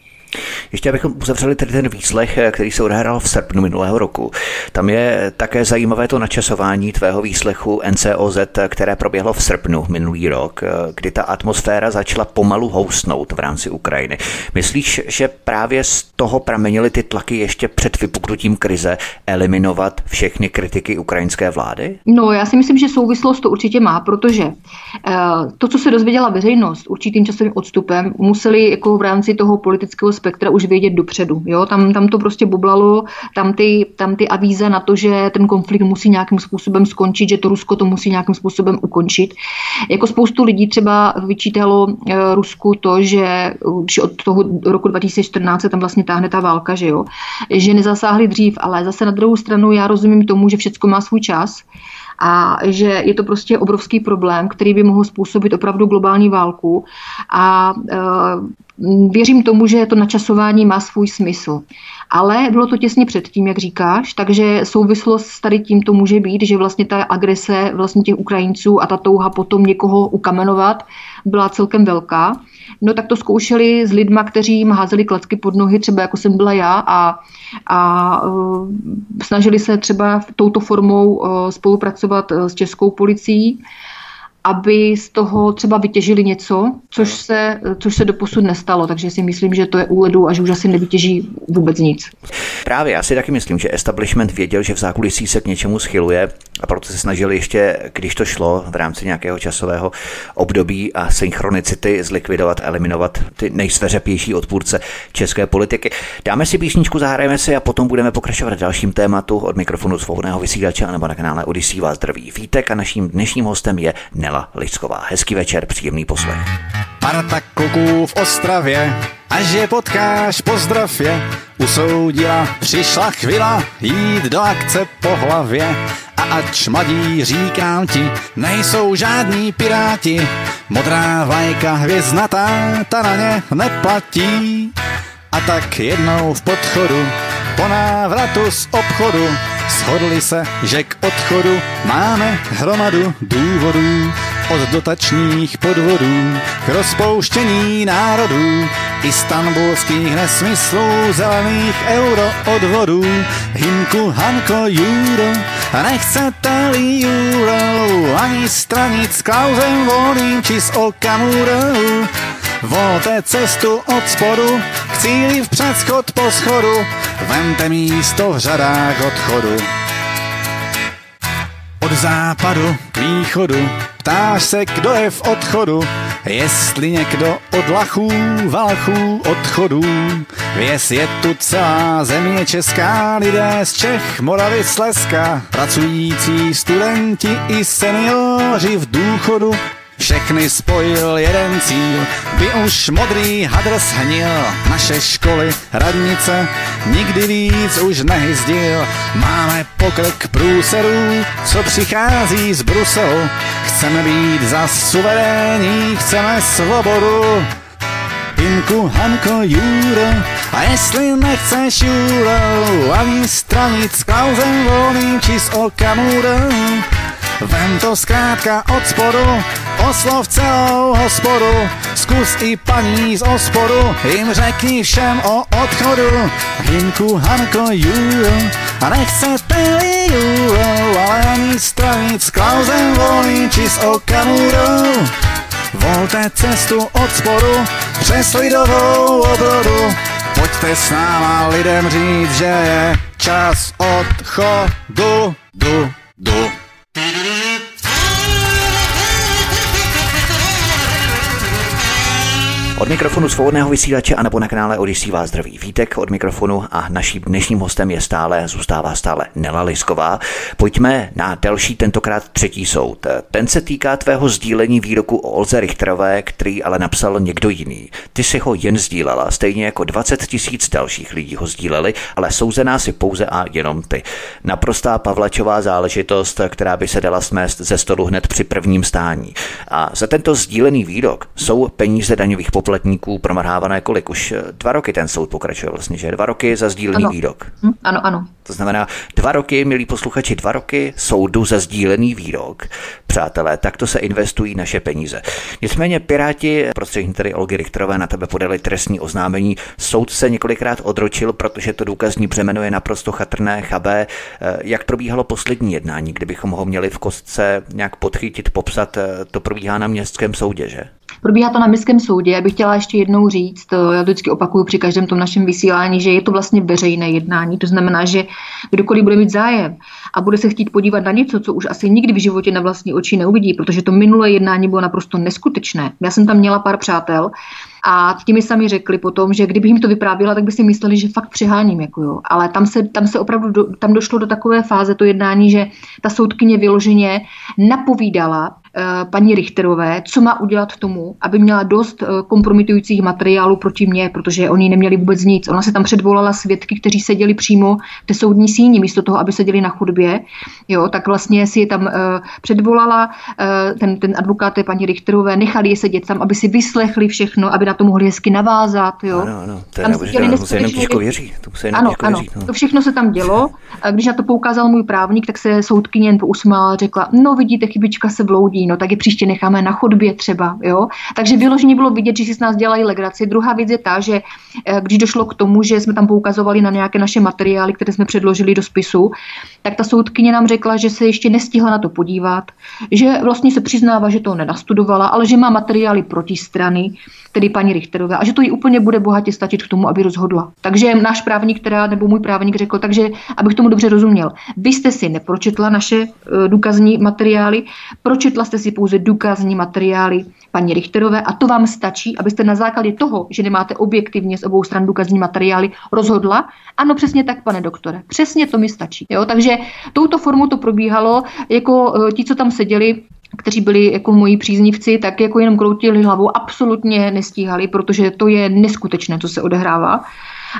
Ještě abychom uzavřeli tedy ten výslech, eh, který se odehrál v srpnu minulého roku. Tam je také zajímavé to načasování tvého výslechu NCOZ, které proběhlo v srpnu minulý rok, eh, kdy ta atmosféra začala pomalu housnout v rámci Ukrajiny. Myslíš, že právě z toho pramenily ty tlaky ještě před vypuknutím krize eliminovat všechny kritiky ukrajinské vlády? No, já si myslím, že souvislost to určitě má, protože eh, to, co se dozvěděla veřejnost určitým časovým odstupem, museli jako v rámci toho politického spektra už vědět dopředu. Jo? Tam, tam to prostě bublalo, tam ty, tam ty avíze na to, že ten konflikt musí nějakým způsobem skončit, že to Rusko to musí nějakým způsobem ukončit. Jako spoustu lidí třeba vyčítalo eh, Rusku to, že když od toho roku 2014 se tam vlastně táhne ta válka, že jo, že nezasáhli dřív, ale zase na druhou stranu já rozumím tomu, že všechno má svůj čas a že je to prostě obrovský problém, který by mohl způsobit opravdu globální válku a věřím tomu, že to načasování má svůj smysl. Ale bylo to těsně před tím, jak říkáš, takže souvislost s tady tím to může být, že vlastně ta agrese vlastně těch Ukrajinců a ta touha potom někoho ukamenovat byla celkem velká. No tak to zkoušeli s lidma, kteří jim házeli klacky pod nohy, třeba jako jsem byla já a, a uh, snažili se třeba touto formou uh, spolupracovat uh, s českou policií aby z toho třeba vytěžili něco, což se, což se doposud nestalo, takže si myslím, že to je úledu a že už asi nevytěží vůbec nic. Právě, já si taky myslím, že establishment věděl, že v zákulisí se k něčemu schyluje a proto se snažili ještě, když to šlo v rámci nějakého časového období a synchronicity zlikvidovat, eliminovat ty nejsveřepější odpůrce české politiky. Dáme si písničku, zahrajeme si a potom budeme pokračovat v dalším tématu od mikrofonu svobodného vysílače nebo na kanále Odisí vás zdraví Vítek a naším dnešním hostem je Nela Lidsková. Hezký večer, příjemný poslech. Parta kluků v Ostravě, až je potkáš, pozdrav je. Usoudila, přišla chvíla jít do akce po hlavě. A ač mladí, říkám ti, nejsou žádní piráti. Modrá vlajka hvězdnatá, ta na ně neplatí. A tak jednou v podchodu, po návratu z obchodu, shodli se, že k odchodu máme hromadu důvodů. Od dotačních podvodů k rozpouštění národů, istanbulských nesmyslů, zelených euro odvodů, Hinku, Hanko, Juro, nechcete-li Euro, ani stranic s Klausem Volným či s Okamurou. Volte cestu od spodu, k cíli v předschod po schodu, vemte místo v řadách odchodu. Od západu k východu ptáš se, kdo je v odchodu, jestli někdo od lachů, valchů, odchodů. Věs je tu celá země česká, lidé z Čech, Moravy, Slezska, pracující studenti i seniori v důchodu, všechny spojil jeden cíl, by už modrý hadr shnil naše školy, radnice, nikdy víc už nehyzdil. Máme pokrk průserů, co přichází z Bruselu, chceme být za suverénní, chceme svobodu. Hinku, Hanko, Juro, a jestli nechceš Juro, ani stranic s Klausem volným či s Okamurou, Vem to zkrátka od spodu, oslov celou hospodu, zkus i paní z osporu, jim řekni všem o odchodu. Hinku, Hanko, Juro, a nechcete-li Juro, ale ani stranic s Klausem volný či s Okamurou. Volte cestu od sporu přes lidovou obrodu. Pojďte s náma lidem říct, že je čas odchodu. Du, du. Thank you. Od mikrofonu svobodného vysílače a nebo na kanále Odisí vás zdraví Vítek od mikrofonu a naším dnešním hostem je stále, zůstává stále Nela Lisková. Pojďme na další, tentokrát třetí soud. Ten se týká tvého sdílení výroku o Olze Richterové, který ale napsal někdo jiný. Ty si ho jen sdílela, stejně jako 20 tisíc dalších lidí ho sdíleli, ale souzená si pouze a jenom ty. Naprostá Pavlačová záležitost, která by se dala smést ze stolu hned při prvním stání. A za tento sdílený výrok jsou peníze daňových poplatníků poplatníků promrhávané kolik? Už eh, dva roky ten soud pokračuje vlastně, že? Dva roky za sdílený ano. výrok. Hm, ano, ano. To znamená dva roky, milí posluchači, dva roky soudu za sdílený výrok. Přátelé, takto se investují naše peníze. Nicméně Piráti, prostřednictvím tedy Olgy Richterové, na tebe podali trestní oznámení. Soud se několikrát odročil, protože to důkazní břemeno je naprosto chatrné, chabé. Eh, jak probíhalo poslední jednání, kdybychom ho měli v kostce nějak podchytit, popsat, eh, to probíhá na městském soudě, že? Probíhá to na městském soudě. Já bych chtěla ještě jednou říct, já vždycky opakuju při každém tom našem vysílání, že je to vlastně veřejné jednání. To znamená, že kdokoliv bude mít zájem a bude se chtít podívat na něco, co už asi nikdy v životě na vlastní oči neuvidí, protože to minulé jednání bylo naprosto neskutečné. Já jsem tam měla pár přátel a ti mi sami řekli potom, že kdybych jim to vyprávěla, tak by si mysleli, že fakt přeháním. Jako jo. Ale tam se, tam se opravdu do, tam došlo do takové fáze to jednání, že ta soudkyně vyloženě napovídala Eh, paní Richterové, co má udělat tomu, aby měla dost eh, kompromitujících materiálů proti mně, protože oni neměli vůbec nic. Ona se tam předvolala svědky, kteří seděli přímo v té soudní síni, místo toho, aby seděli na chodbě. Jo, tak vlastně si je tam uh, předvolala, uh, ten, ten advokát té paní Richterové, nechali je sedět tam, aby si vyslechli všechno, aby na to mohli hezky navázat. Jo. Ano, ano, to je tam neuvěřitelné, to se jenom těžko věří. To se jenom ano, ano, věří, no. to všechno se tam dělo. A když na to poukázal můj právník, tak se soudkyně jen pousmála a řekla, no vidíte, chybička se bloudí, no tak je příště necháme na chodbě třeba, jo. Takže vyloženě bylo vidět, že si s nás dělají legraci. Druhá věc je ta, že eh, když došlo k tomu, že jsme tam poukazovali na nějaké naše materiály, které jsme předložili do spisu, tak ta soudkyně nám řekla, že se ještě nestihla na to podívat, že vlastně se přiznává, že to nenastudovala, ale že má materiály proti strany, tedy paní Richterové, a že to jí úplně bude bohatě stačit k tomu, aby rozhodla. Takže náš právník, teda, nebo můj právník řekl, takže abych tomu dobře rozuměl, vy jste si nepročetla naše eh, důkazní materiály, pročetla jste si pouze důkazní materiály paní Richterové a to vám stačí, abyste na základě toho, že nemáte objektivně z obou stran důkazní materiály, rozhodla. Ano, přesně tak, pane doktore, přesně to mi stačí. Jo? Takže touto formou to probíhalo, jako eh, ti, co tam seděli, kteří byli jako moji příznivci, tak jako jenom kroutili hlavou, absolutně nestíhali, protože to je neskutečné, co se odehrává.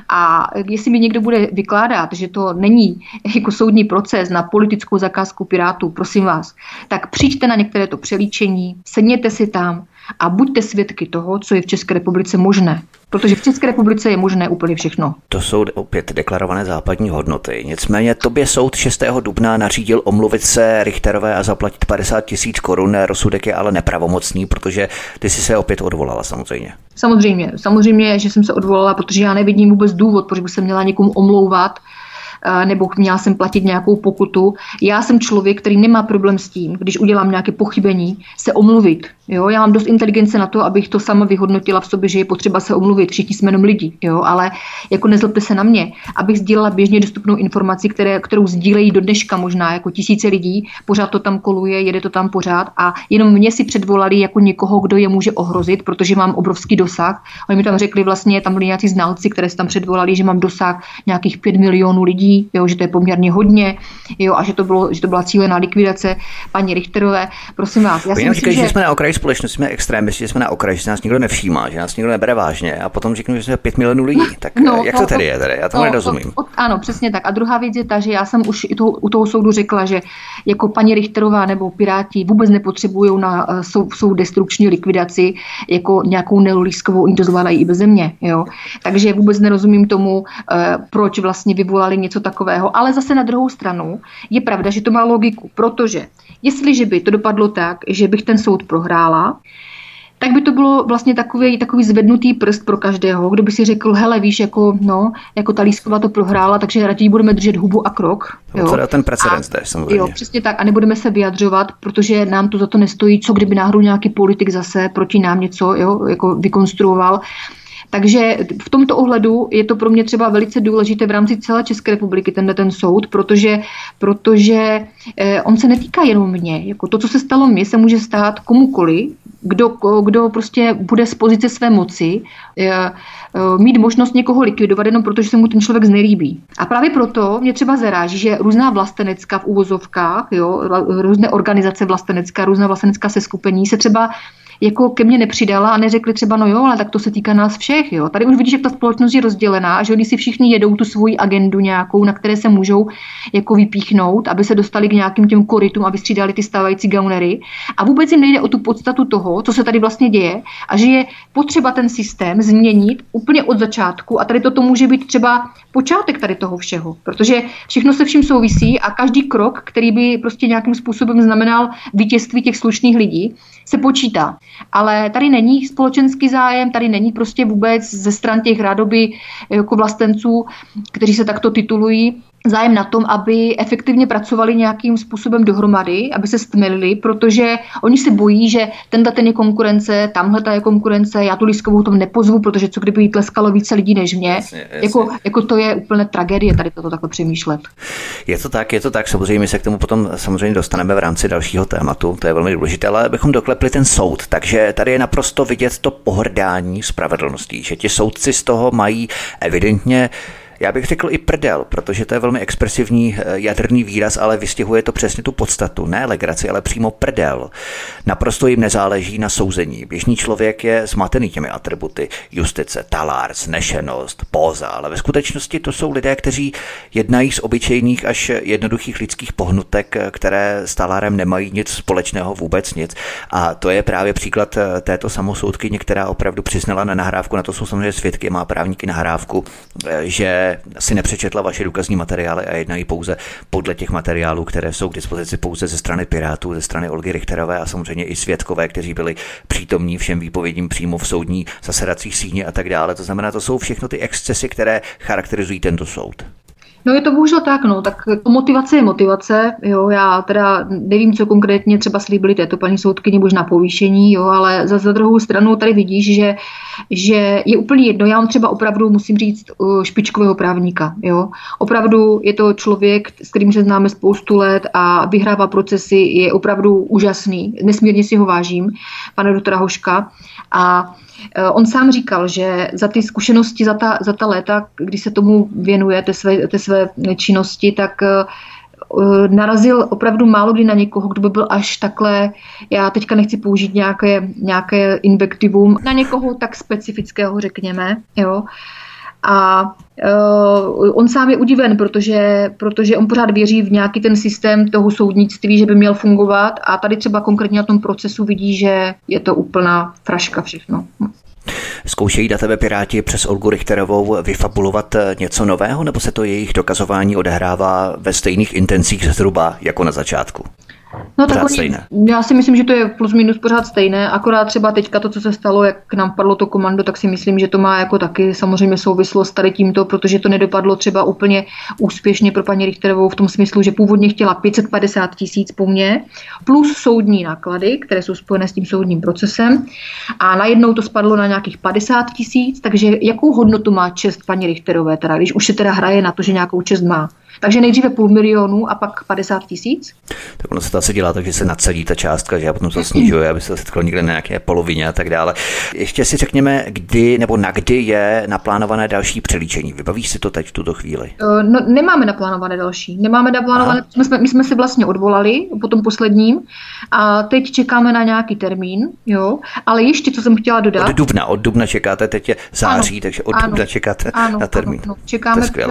A jestli mi někdo bude vykládat, že to není jako soudní proces na politickou zakázku Pirátů, prosím vás, tak přijďte na některé to přelíčení, sedněte si tam a buďte svědky toho, co je v České republice možné. Protože v České republice je možné úplně všechno. To jsou opět deklarované západní hodnoty. Nicméně tobě soud 6. dubna nařídil omluvit se Richterové a zaplatit 50 tisíc korun. Rozsudek je ale nepravomocný, protože ty jsi se opět odvolala samozřejmě. Samozřejmě, samozřejmě, že jsem se odvolala, protože já nevidím vůbec důvod, proč bych se měla někomu omlouvat nebo měla jsem platit nějakou pokutu. Já jsem člověk, který nemá problém s tím, když udělám nějaké pochybení, se omluvit. Jo, já mám dost inteligence na to, abych to sama vyhodnotila v sobě, že je potřeba se omluvit. Všichni jsme jenom lidi, jo, ale jako nezlobte se na mě, abych sdílela běžně dostupnou informaci, které, kterou sdílejí do dneška možná jako tisíce lidí, pořád to tam koluje, jede to tam pořád a jenom mě si předvolali jako někoho, kdo je může ohrozit, protože mám obrovský dosah. Oni mi tam řekli vlastně, tam byli nějací znalci, které se tam předvolali, že mám dosah nějakých 5 milionů lidí, jo, že to je poměrně hodně, jo, a že to, bylo, že to byla cílená likvidace paní Richterové. Prosím vás, já si myslím, že... že jsme na okraji společnosti, jsme extrémisti, že jsme na okraji, že nás nikdo nevšímá, že nás nikdo nebere vážně a potom řeknu, že jsme 5 milionů lidí. Tak no, jak to tedy je? Tady? Já to no, nerozumím. To, ano, přesně tak. A druhá věc je ta, že já jsem už i toho, u toho soudu řekla, že jako paní Richterová nebo Piráti vůbec nepotřebují na uh, sou, sou destrukční likvidaci jako nějakou neolískovou, oni to zvládají i bez země. Jo? Takže vůbec nerozumím tomu, uh, proč vlastně vyvolali něco takového. Ale zase na druhou stranu je pravda, že to má logiku, protože jestliže by to dopadlo tak, že bych ten soud prohrála, tak by to bylo vlastně takový, takový zvednutý prst pro každého, kdo by si řekl, hele, víš, jako, no, jako ta Lísková to prohrála, takže raději budeme držet hubu a krok. Jo. To ten precedens zde, samozřejmě. Jo, přesně tak. A nebudeme se vyjadřovat, protože nám to za to nestojí, co kdyby náhodou nějaký politik zase proti nám něco jo, jako vykonstruoval. Takže v tomto ohledu je to pro mě třeba velice důležité v rámci celé České republiky, tenhle ten soud, protože, protože eh, on se netýká jenom mě. Jako to, co se stalo mně, se může stát komukoli, kdo, kdo prostě bude z pozice své moci eh, eh, mít možnost někoho likvidovat jenom protože se mu ten člověk znelíbí. A právě proto mě třeba zaráží, že různá vlastenecká v úvozovkách, jo, různé organizace vlastenecká, různá vlastenecká seskupení se třeba jako ke mně nepřidala a neřekli třeba, no jo, ale tak to se týká nás všech. Jo. Tady už vidíš, jak ta společnost je rozdělená a že oni si všichni jedou tu svoji agendu nějakou, na které se můžou jako vypíchnout, aby se dostali k nějakým těm korytům a vystřídali ty stávající gaunery. A vůbec jim nejde o tu podstatu toho, co se tady vlastně děje a že je potřeba ten systém změnit úplně od začátku a tady toto může být třeba počátek tady toho všeho, protože všechno se vším souvisí a každý krok, který by prostě nějakým způsobem znamenal vítězství těch slušných lidí, se počítá. Ale tady není společenský zájem, tady není prostě vůbec ze stran těch rádoby jako vlastenců, kteří se takto titulují, zájem na tom, aby efektivně pracovali nějakým způsobem dohromady, aby se stmelili, protože oni se bojí, že tenhle ten je konkurence, tamhle ta je konkurence, já tu Lískovou tom nepozvu, protože co kdyby jí tleskalo více lidí než mě. Jasně, jasně. Jako, jako to je úplně tragédie tady toto takhle přemýšlet. Je to tak, je to tak, samozřejmě my se k tomu potom samozřejmě dostaneme v rámci dalšího tématu, to je velmi důležité, ale abychom doklepli ten soud, takže tady je naprosto vidět to pohrdání spravedlností, že ti soudci z toho mají evidentně Já bych řekl i prdel, protože to je velmi expresivní eh, jadrný výraz, ale vystihuje to přesně tu podstatu. Ne legraci, ale přímo prdel. Naprosto jim nezáleží na souzení. Běžný člověk je zmatený těmi atributy justice, talár, znešenost, póza, ale ve skutečnosti to jsou lidé, kteří jednají z obyčejných až jednoduchých lidských pohnutek, které s talárem nemají nic společného, vůbec nic. A to je právě příklad eh, této samosoudky, která opravdu přiznala na nahrávku, na to jsou samozřejmě svědky, má právníky nahrávku, eh, si nepřečetla vaše důkazní materiály a jednají pouze podle těch materiálů, které jsou k dispozici pouze ze strany Pirátů, ze strany Olgy Richterové a samozřejmě i svědkové, kteří byli přítomní všem výpovědím přímo v soudní zasedací síně a tak dále. To znamená, to jsou všechno ty excesy, které charakterizují tento soud. No je to bohužel tak, no, tak motivace je motivace, jo, já teda nevím, co konkrétně třeba slíbili této paní soudkyni, možná povýšení, jo, ale za, za druhou stranu tady vidíš, že, že je úplně jedno, já mám třeba opravdu, musím říct, špičkového právníka, jo, opravdu je to člověk, s kterým se známe spoustu let a vyhrává procesy, je opravdu úžasný, nesmírně si ho vážím, pane doktora Hoška a Eh, on sám říkal, že za ty zkušenosti, za ta, za ta léta, kdy se tomu věnuje, té své, té své činnosti, tak eh, narazil opravdu málo kdy na někoho, kdo by byl až takhle, já teďka nechci použít nějaké, nějaké invektivum, na někoho tak specifického, řekněme, jo. A uh, on sám je udiven, protože, protože on pořád věří v nějaký ten systém toho soudnictví, že by měl fungovat a tady třeba konkrétně na tom procesu vidí, že je to úplná fraška všechno. Zkoušejí na tebe Piráti přes Olgu Richterovou vyfabulovat něco nového, nebo se to jejich dokazování odehrává ve stejných intencích zhruba jako na začátku? No tak oni, stejné. Já si myslím, že to je plus minus pořád stejné, akorát třeba teďka to, co se stalo, jak k nám padlo to komando, tak si myslím, že to má jako taky samozřejmě souvislost tady tímto, protože to nedopadlo třeba úplně úspěšně pro paní Richterovou v tom smyslu, že původně chtěla 550 tisíc po mně, plus soudní náklady, které jsou spojené s tím soudním procesem a najednou to spadlo na nějakých 50 tisíc, takže jakou hodnotu má čest paní Richterové, teda, když už se teda hraje na to, že nějakou čest má. Takže nejdříve půl milionu a pak 50 tisíc. Tak ono se to asi dělá tak, že se nacelí ta částka, že a potom se snižuje, aby se setkal někde na nějaké polovině a tak dále. Ještě si řekněme, kdy nebo na kdy je naplánované další přelíčení. Vybavíš si to teď v tuto chvíli? Eh, no, nemáme naplánované další. Nemáme naplánované, my jsme, my jsme se vlastně odvolali po tom posledním a teď čekáme na nějaký termín, jo. Ale ještě, co jsem chtěla dodat. Od dubna, od dubna čekáte, teď je září, ano, takže od ano, dubna čekáte ano, na termín. Ano, no, čekáme, to je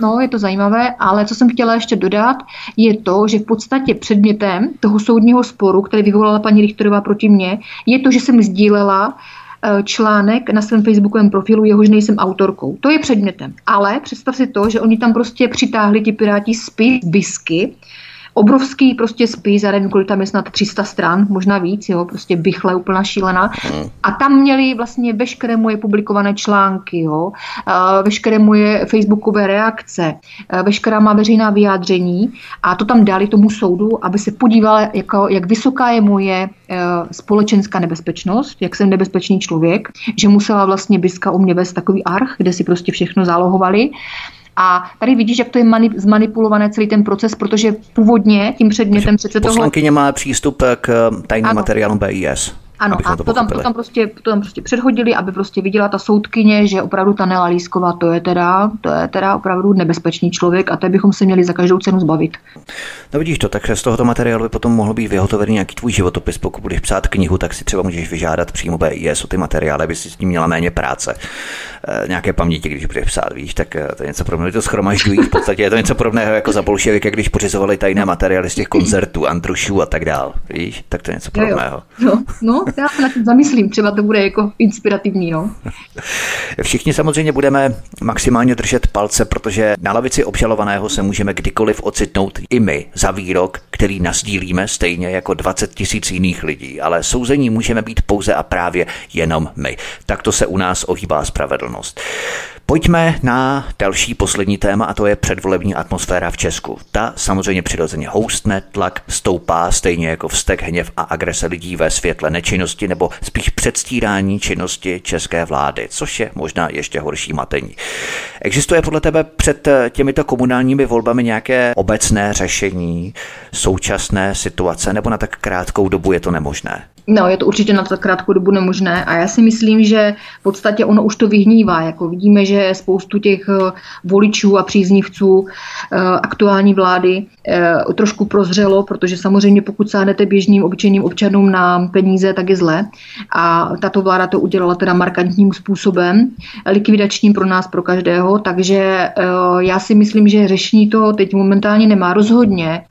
no, je to zajímavé ale co jsem chtěla ještě dodat, je to, že v podstatě předmětem toho soudního sporu, který vyvolala paní Richterová proti mně, je to, že jsem sdílela eh, článek na svém facebookovém profilu, jehož nejsem autorkou. To je předmětem. Ale představ si to, že oni tam prostě přitáhli ti piráti spis bisky, obrovský prostě spis, já nevím, kolik tam je snad 300 stran, možná víc, jo, prostě bychle, úplná šílená. Hmm. A tam měli vlastně veškeré moje publikované články, jo, veškeré moje facebookové reakce, veškerá má veřejná vyjádření a to tam dali tomu soudu, aby se podíval, jako, jak vysoká je moje e, společenská nebezpečnost, jak jsem nebezpečný člověk, že musela vlastně Biska u mě vést takový arch, kde si prostě všechno zálohovali. A tady vidíš, jak to je mani- zmanipulované celý ten proces, protože původně tím předmětem přece toho... Poslankyně má přístup k tajným materiálům BIS. Ano, a to, to, tam, to, tam prostě, to tam prostě předhodili, aby prostě viděla ta soudkyně, že opravdu ta Nela Lísková, to je teda, to je teda opravdu nebezpečný člověk a to bychom se měli za každou cenu zbavit. No vidíš to, takže z tohoto materiálu by potom mohl být vyhotovený nějaký tvůj životopis. Pokud budeš psát knihu, tak si třeba můžeš vyžádat přímo BIS o ty materiály, aby si s tím měla méně práce. E, nějaké paměti, když budeš psát, víš, tak eh, to je něco podobného. To schromažďují, v podstatě je to něco podobného jako za bolševik, když pořizovali tajné materiály z těch koncertů, Andrušů a tak dál. Víš, tak to je něco podobného. No, no, já se na tím zamyslím, třeba to bude jako inspirativní. No. Všichni samozřejmě budeme maximálně držet palce, protože na lavici obžalovaného se můžeme kdykoliv ocitnout i my za výrok, který nasdílíme stejně jako 20 tisíc jiných lidí, ale souzení můžeme být pouze a právě jenom my. Takto se u nás ohýbá spravedlnost. Pojďme na další poslední téma a to je předvolební atmosféra v Česku. Ta samozřejmě přirozeně houstne, tlak stoupá stejně jako vztek, hněv a agrese lidí ve světle nečinnosti nebo spíš předstírání činnosti české vlády, což je možná ještě horší matení. Existuje podle tebe před těmito komunálními volbami nějaké obecné řešení současné situace nebo na tak krátkou dobu je to nemožné? No, je to určitě na tak krátkou dobu nemožné a já si myslím, že v podstatě ono už to vyhnívá. Jako vidíme, že spoustu těch voličů a příznivců aktuální vlády trošku prozřelo, protože samozřejmě pokud sáhnete běžným obyčejným občanům na peníze, tak je zle. A tato vláda to udělala teda markantním způsobem, likvidačním pro nás, pro každého, takže já si myslím, že řešení to teď momentálně nemá rozhodně.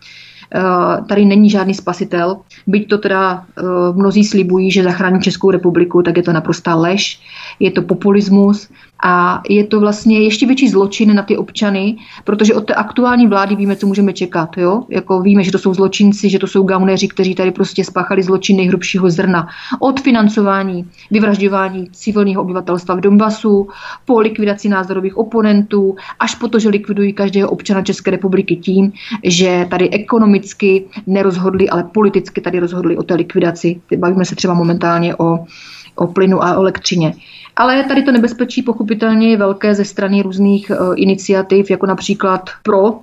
Eh, tady není žádný spasitel. Byť to teda eh, mnozí slibují, že zachrání Českou republiku, tak je to naprostá lež. Je to populismus a je to vlastně ještě větší zločin na ty občany, protože od té aktuální vlády víme, co můžeme čekat. Jo? Jako víme, že to jsou zločinci, že to jsou gauneři, kteří tady prostě spáchali zločin nejhrubšího zrna. Od financování, vyvražďování civilního obyvatelstva v Donbasu, po likvidaci názorových oponentů, až po to, že likvidují každého občana České republiky tím, že tady ekonomicky nerozhodli, ale politicky tady rozhodli o té likvidaci. Bavíme se třeba momentálně o o plynu a elektřině. Ale tady to nebezpečí pochopitelně je velké ze strany různých eh, iniciativ, jako například pro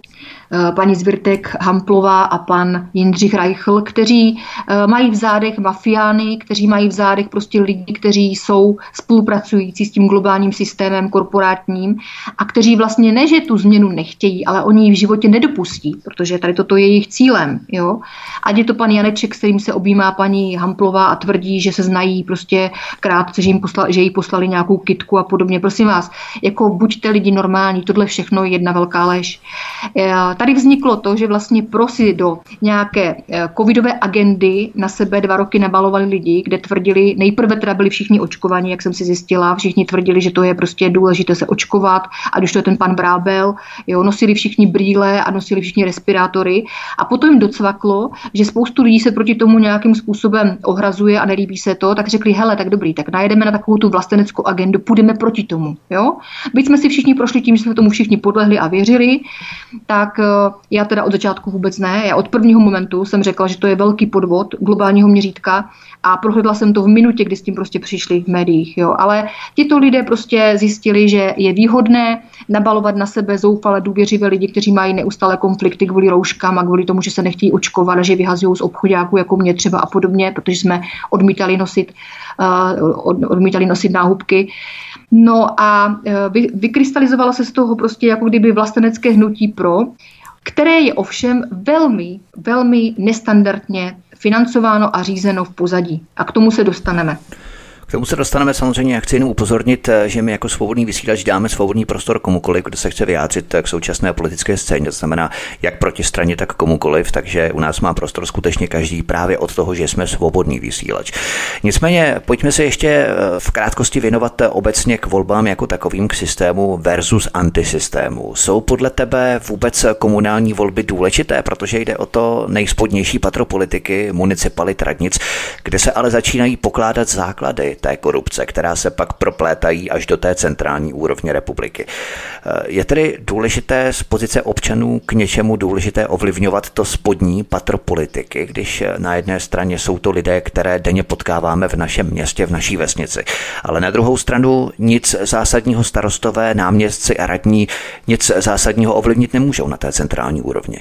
paní Zvirtek Hamplová a pan Jindřich Reichl, kteří eh, mají v zádech mafiány, kteří mají v zádech prostě lidi, kteří jsou spolupracující s tím globálním systémem korporátním a kteří vlastně ne, že tu změnu nechtějí, ale oni ji v životě nedopustí, protože tady toto je jejich cílem. Jo? Ať je to pan Janeček, s kterým se objímá paní Hamplová a tvrdí, že se znají prostě krátce, že, jim poslali, že jí poslali nějakou kitku a podobně. Prosím vás, jako buďte lidi normální, tohle všechno je jedna velká lež. Tady vzniklo to, že vlastně prosy do nějaké eh, covidové agendy na sebe dva roky nabalovali lidi, kde tvrdili, nejprve teda byli všichni očkovaní, jak jsem si zjistila, všichni tvrdili, že to je prostě důležité se očkovat, a když to je ten pan Brábel, jo, nosili všichni brýle a nosili všichni respirátory a potom jim docvaklo, že spoustu lidí se proti tomu nějakým způsobem ohrazuje a nelíbí se to, tak řekli, hele, tak dobrý, tak najedeme na takovou tu vlasteneckou agendu, půjdeme proti tomu. Jo? Byť jsme si všichni prošli tím, že jsme tomu všichni podlehli a věřili, tak já teda od začátku vůbec ne. Já od prvního momentu jsem řekla, že to je velký podvod globálního měřítka a prohledla jsem to v minutě, kdy s tím prostě přišli v médiích. Jo. Ale tito lidé prostě zjistili, že je výhodné nabalovat na sebe zoufale důvěřivé lidi, kteří mají neustále konflikty kvůli rouškám a kvůli tomu, že se nechtějí očkovat a že vyhazují z obchodáků jako mě třeba a podobně, protože jsme odmítali nosit, uh, odmítali nosit náhubky. No a uh, vy, vykrystalizovalo se z toho prostě jako kdyby vlastenecké hnutí pro, které je ovšem velmi, velmi nestandardně financováno a řízeno v pozadí. A k tomu se dostaneme. K tomu se dostaneme samozřejmě, chci jenom upozornit, eh, že my jako svobodný vysílač dáme svobodný prostor komukoliv, kdo se chce vyjádřit eh, k současné politické scéně, to znamená jak proti straně, tak komukoliv, takže u nás má prostor skutečně každý právě od toho, že jsme svobodný vysílač. Nicméně pojďme se ještě eh, v krátkosti věnovat obecně k volbám jako takovým k systému versus antisystému. Jsou podle tebe vůbec komunální volby důležité, protože jde o to nejspodnější patro politiky, municipalit, radnic, kde se ale začínají pokládat základy té korupce, která se pak proplétají až do té centrální úrovně republiky. Eh, je tedy důležité z pozice občanů k něčemu důležité ovlivňovat to spodní patro politiky, když eh, na jedné straně jsou to lidé, které denně potkáváme v našem městě, v naší vesnici, ale na druhou stranu nic zásadního starostové, náměstci a radní nic zásadního ovlivnit nemůžou na té centrální úrovni.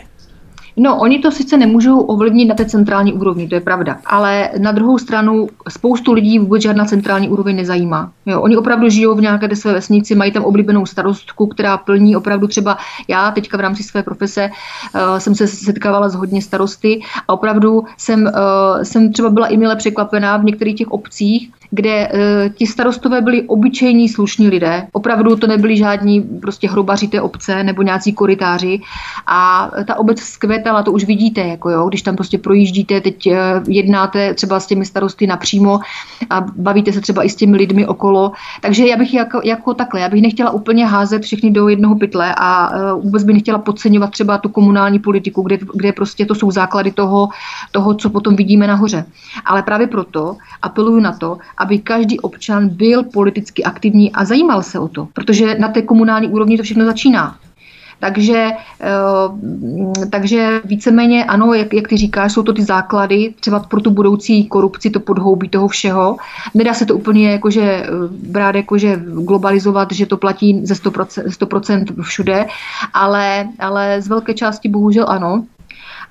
No, oni to sice nemůžou ovlivnit na té centrální úrovni, to je pravda, ale na druhou stranu spoustu lidí vůbec žádná centrální úroveň nezajímá. Jo, oni opravdu žijou v nějaké své vesnici, mají tam oblíbenou starostku, která plní opravdu třeba, já teďka v rámci své profese uh, jsem se setkávala s hodně starosty a opravdu jsem, uh, jsem třeba byla i mile překvapená v některých těch obcích, kde uh, ti starostové byli obyčejní slušní lidé. Opravdu to nebyli žádní prostě hrubaři té obce nebo nějací koritáři. A ta obec vzkvétala, to už vidíte, jako jo, když tam prostě projíždíte, teď uh, jednáte třeba s těmi starosty napřímo a bavíte se třeba i s těmi lidmi okolo. Takže já bych jako, jako takhle, já bych nechtěla úplně házet všechny do jednoho pytle a uh, vůbec bych nechtěla podceňovat třeba tu komunální politiku, kde, kde prostě to jsou základy toho, toho, co potom vidíme nahoře. Ale právě proto apeluju na to, aby každý občan byl politicky aktivní a zajímal se o to, protože na té komunální úrovni to všechno začíná. Takže, eh, takže víceméně ano, jak, jak ty říkáš, jsou to ty základy třeba pro tu budoucí korupci, to podhoubí toho všeho. Nedá se to úplně jakože eh, brát jakože globalizovat, že to platí ze 100%, 100% všude, ale, ale z velké části bohužel ano.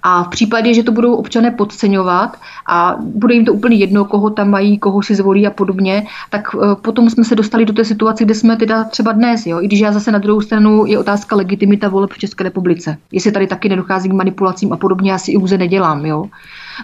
A v případě, že to budou občané podceňovat a bude jim to úplně jedno, koho tam mají, koho si zvolí a podobně, tak eh, potom jsme se dostali do té situace, kde jsme teda třeba dnes. Jo? I když já zase na druhou stranu je otázka legitimita voleb v České republice. Jestli tady taky nedochází k manipulacím a podobně, já si iluze nedělám. Jo?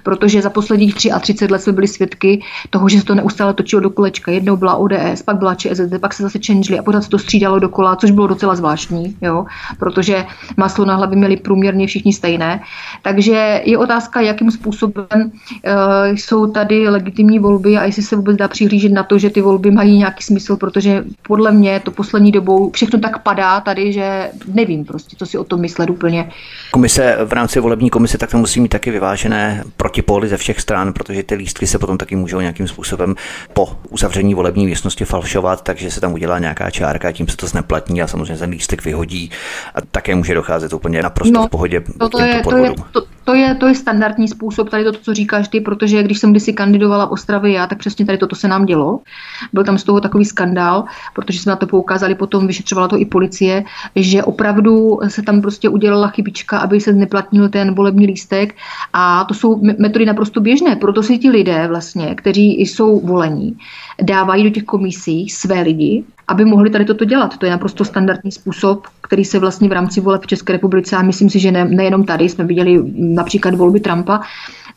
Protože za posledních 33 let jsme byli svědky toho, že se to neustále točilo do kolečka. Jednou byla ODS, pak byla ČSSD, pak se zase čenžili a pořád se to střídalo dokola, což bylo docela zvláštní, jo? protože maslo na hlavě měli průměrně všichni stejné. Takže je otázka, jakým způsobem uh, jsou tady legitimní volby a jestli se vůbec dá přihlížet na to, že ty volby mají nějaký smysl, protože podle mě to poslední dobou všechno tak padá tady, že nevím prostě, co si o tom myslet úplně. Komise v rámci volební komise tak to musí mít taky vyvážené protipóly ze všech stran, protože ty lístky se potom taky můžou nějakým způsobem po uzavření volební místnosti falšovat, takže se tam udělá nějaká čárka, tím se to zneplatní a samozřejmě ten lístek vyhodí a také může docházet úplně naprosto no, v pohodě to, to, je, to, je, to, to, je, to je standardní způsob, tady to, co říkáš ty, protože když jsem kdysi kandidovala v Ostravě já, tak přesně tady toto se nám dělo. Byl tam z toho takový skandál, protože jsme na to poukázali, potom vyšetřovala to i policie, že opravdu se tam prostě udělala chybička, aby se neplatnil ten volební lístek a to jsou metody naprosto běžné. Proto si ti lidé vlastně, kteří jsou volení, dávají do těch komisí své lidi, aby mohli tady toto dělat. To je naprosto standardní způsob, který se vlastně v rámci voleb v České republice, a myslím si, že ne, nejenom tady, jsme viděli například volby Trumpa,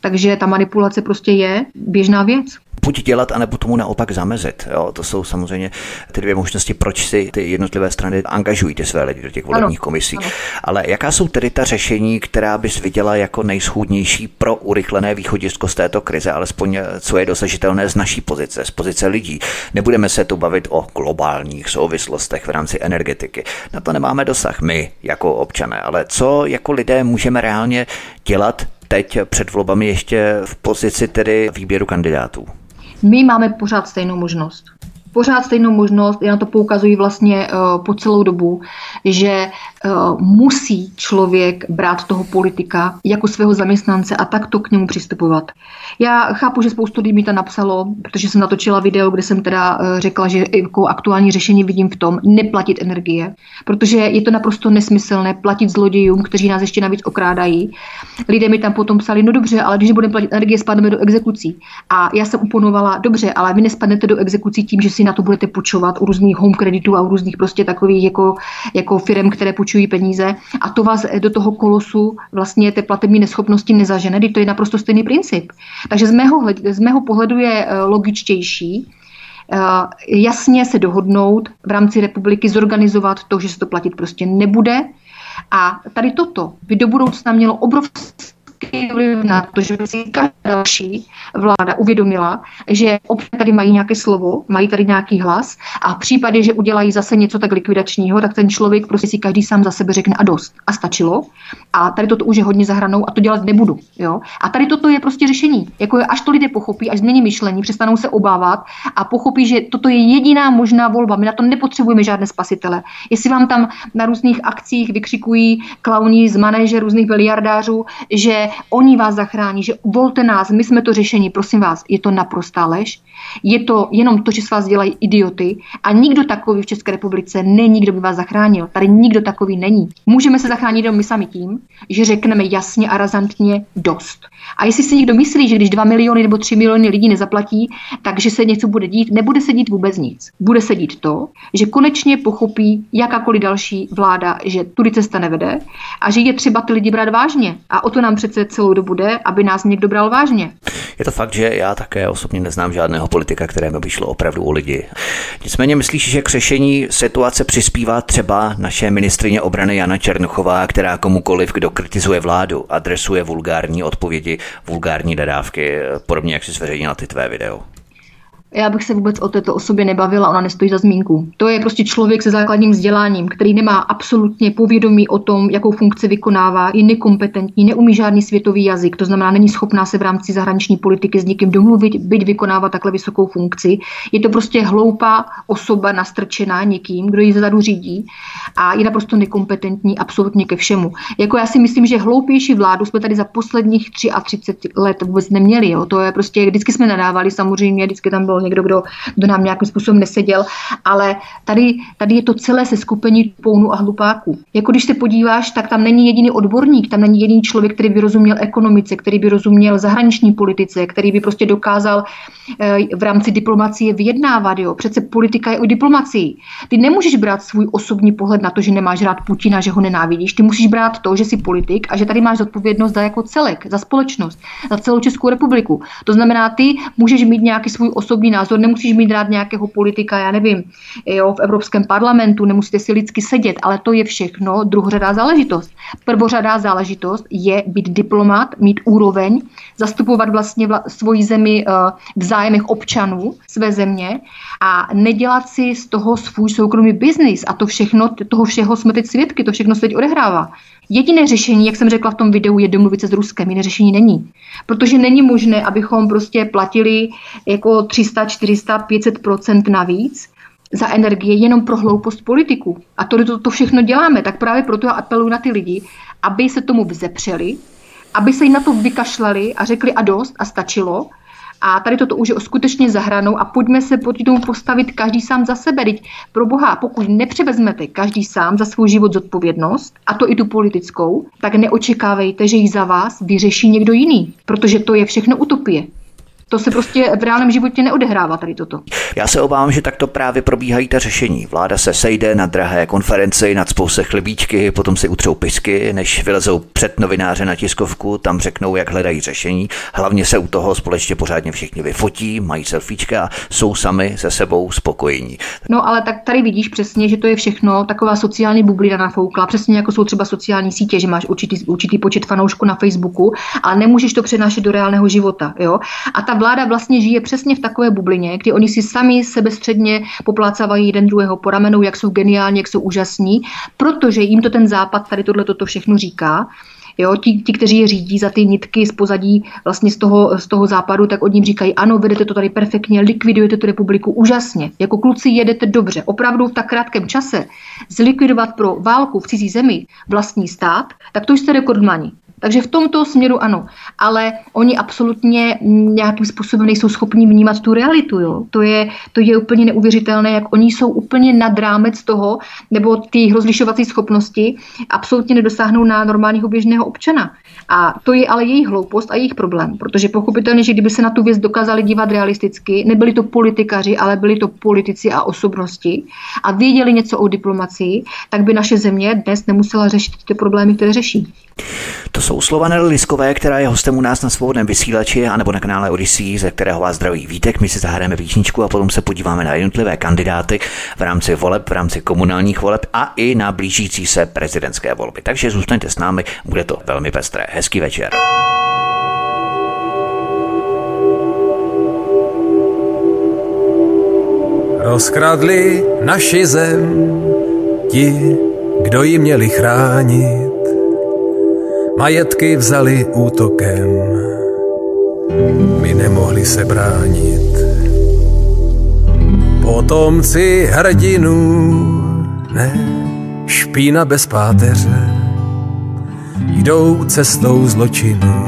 takže ta manipulace prostě je běžná věc buď dělat, anebo tomu naopak zamezit. Jo, to jsou samozřejmě ty dvě možnosti, proč si ty jednotlivé strany angažují ty své lidi do těch volebních ano, komisí. Ano. Ale jaká jsou tedy ta řešení, která bys viděla jako nejschůdnější pro urychlené východisko z této krize, alespoň co je dosažitelné z naší pozice, z pozice lidí? Nebudeme se tu bavit o globálních souvislostech v rámci energetiky. Na to nemáme dosah my jako občané, ale co jako lidé můžeme reálně dělat teď před volbami ještě v pozici tedy výběru kandidátů? My máme pořád stejnou možnost pořád stejnou možnost, já na to poukazuji vlastně uh, po celou dobu, že uh, musí člověk brát toho politika jako svého zaměstnance a takto k němu přistupovat. Já chápu, že spoustu lidí mi to napsalo, protože jsem natočila video, kde jsem teda uh, řekla, že jako aktuální řešení vidím v tom neplatit energie, protože je to naprosto nesmyslné platit zlodějům, kteří nás ještě navíc okrádají. Lidé mi tam potom psali, no dobře, ale když nebudeme platit energie, spadneme do exekucí. A já jsem uponovala, dobře, ale vy nespadnete do exekucí tím, že si na to budete půjčovat u různých home kreditů a u různých prostě takových jako, jako firm, které půjčují peníze a to vás do toho kolosu vlastně té platební neschopnosti nezažene, to je naprosto stejný princip. Takže z mého, z mého pohledu je eh, logičtější, eh, jasně se dohodnout v rámci republiky, zorganizovat to, že se to platit prostě nebude. A tady toto by do budoucna mělo obrovské obrovský vliv na to, že si každá další vláda uvědomila, že občané tady mají nějaké slovo, mají tady nějaký hlas a v případě, že udělají zase něco tak likvidačního, tak ten člověk prostě si každý sám za sebe řekne a dost. A stačilo. A tady toto už je hodně zahranou a to dělat nebudu. Jo? A tady toto je prostě řešení. Jako je, až to lidé pochopí, až změní myšlení, přestanou se obávat a pochopí, že toto je jediná možná volba. My na to nepotřebujeme žádné spasitele. Jestli vám tam na různých akcích vykřikují klauní z manéže různých miliardářů, že oni vás zachrání, že volte nás, my jsme to řešení, prosím vás, je to naprostá lež. Je to jenom to, že s vás dělají idioty a nikdo takový v České republice není, kdo by vás zachránil. Tady nikdo takový není. Můžeme se zachránit jenom my sami tím, že řekneme jasně a razantně dost. A jestli si někdo myslí, že když 2 miliony nebo 3 miliony lidí nezaplatí, takže se něco bude dít, nebude se dít vůbec nic. Bude se dít to, že konečně pochopí jakákoliv další vláda, že tudy cesta nevede a že je třeba ty lidi brát vážně. A o to nám přece celou dobu jde, aby nás někdo bral vážně. Je to fakt, že já také osobně neznám žádného politika, kterému by šlo opravdu o lidi. Nicméně myslíš, že k řešení situace přispívá třeba naše ministrině obrany Jana Černochová, která komukoliv, kdo kritizuje vládu, adresuje vulgární odpovědi, vulgární dodávky, podobně jak si zveřejnila ty tvé video? Já bych se vůbec o této osobě nebavila, ona nestojí za zmínku. To je prostě člověk se základním vzděláním, který nemá absolutně povědomí o tom, jakou funkci vykonává, je nekompetentní, neumí žádný světový jazyk, to znamená, není schopná se v rámci zahraniční politiky s někým domluvit, byť vykonává takhle vysokou funkci. Je to prostě hloupá osoba nastrčená někým, kdo ji zadu řídí a je naprosto nekompetentní absolutně ke všemu. Jako já si myslím, že hloupější vládu jsme tady za posledních 33 let vůbec neměli. Jo. To je prostě, vždycky jsme nadávali samozřejmě, vždycky tam bylo někdo, kdo, kdo nám nějakým způsobem neseděl, ale tady, tady je to celé se skupení pounu a hlupáků. Jako když se podíváš, tak tam není jediný odborník, tam není jediný člověk, který by rozuměl ekonomice, který by rozuměl zahraniční politice, který by prostě dokázal eh, v rámci diplomacie vyjednávat. Jo. Přece politika je o diplomacii. Ty nemůžeš brát svůj osobní pohled na to, že nemáš rád Putina, že ho nenávidíš. Ty musíš brát to, že jsi politik a že tady máš zodpovědnost za jako celek, za společnost, za celou Českou republiku. To znamená, ty můžeš mít nějaký svůj osobní názor, nemusíš mít rád nějakého politika, já nevím, jo, v Evropském parlamentu, nemusíte si lidsky sedět, ale to je všechno druhořadá záležitost. Prvořadá záležitost je být diplomat, mít úroveň, zastupovat vlastně vla, svoji zemi uh, v zájmech občanů své země a nedělat si z toho svůj soukromý biznis. A to všechno, toho všeho jsme teď svědky, to všechno se teď odehrává. Jediné řešení, jak jsem řekla v tom videu, je domluvit se s Ruskem. Jiné řešení není. Protože není možné, abychom prostě platili jako 300, 400, 500% navíc za energie jenom pro hloupost politiku. A to, to, to všechno děláme. Tak právě proto já apeluji na ty lidi, aby se tomu vzepřeli, aby se jim na to vykašlali a řekli a dost a stačilo. A tady toto už je skutečně zahranou a pojďme se proti tomu postavit každý sám za sebe. Teď pro boha, pokud nepřevezmete každý sám za svůj život zodpovědnost, a to i tu politickou, tak neočekávejte, že ji za vás vyřeší někdo jiný, protože to je všechno utopie. To se prostě v reálném životě neodehrává tady toto. Já se obávám, že takto právě probíhají ta řešení. Vláda se sejde na drahé konferenci, nad se chlebíčky, potom si utřou pisky, než vylezou před novináře na tiskovku, tam řeknou, jak hledají řešení. Hlavně se u toho společně pořádně všichni vyfotí, mají selfiečka a jsou sami se sebou spokojení. No ale tak tady vidíš přesně, že to je všechno taková sociální bublina nafoukla, přesně jako jsou třeba sociální sítě, že máš určitý, určitý počet fanoušků na Facebooku, ale nemůžeš to přenášet do reálného života. Jo? A ta vláda vlastně žije přesně v takové bublině, kdy oni si sami sebestředně poplácávají jeden druhého po jak jsou geniální, jak jsou úžasní, protože jim to ten západ tady tohle toto všechno říká. Jo, ti, ti, kteří je řídí za ty nitky z pozadí vlastně z toho, z toho západu, tak od ním říkají, ano, vedete to tady perfektně, likvidujete tu republiku úžasně. Jako kluci jedete dobře. Opravdu v tak krátkém čase zlikvidovat pro válku v cizí zemi vlastní stát, tak to jste rekordmani. Takže v tomto směru ano, ale oni absolutně nějakým způsobem nejsou schopni vnímat tu realitu. Jo. To, je, to je úplně neuvěřitelné, jak oni jsou úplně nad rámec toho, nebo ty rozlišovací schopnosti absolutně nedosáhnou na normálního běžného občana. A to je ale jejich hloupost a jejich problém, protože pochopitelně, že kdyby se na tu věc dokázali dívat realisticky, nebyli to politikaři, ale byli to politici a osobnosti a věděli něco o diplomacii, tak by naše země dnes nemusela řešit ty problémy, které řeší. To jsou slova Nelly Liskové, která je hostem u nás na svobodném vysílači anebo na kanále Odyssey, ze kterého vás zdraví Vítek. My si zahrajeme písničku a potom se podíváme na jednotlivé kandidáty v rámci voleb, v rámci komunálních voleb a i na blížící se prezidentské volby. Takže zůstaňte s námi, bude to velmi pestré. Hezký večer. Rozkradli naši zem ti, kdo ji měli chránit majetky vzali útokem. My nemohli se bránit. Potomci hrdinů, ne, špína bez páteře, jdou cestou zločinu,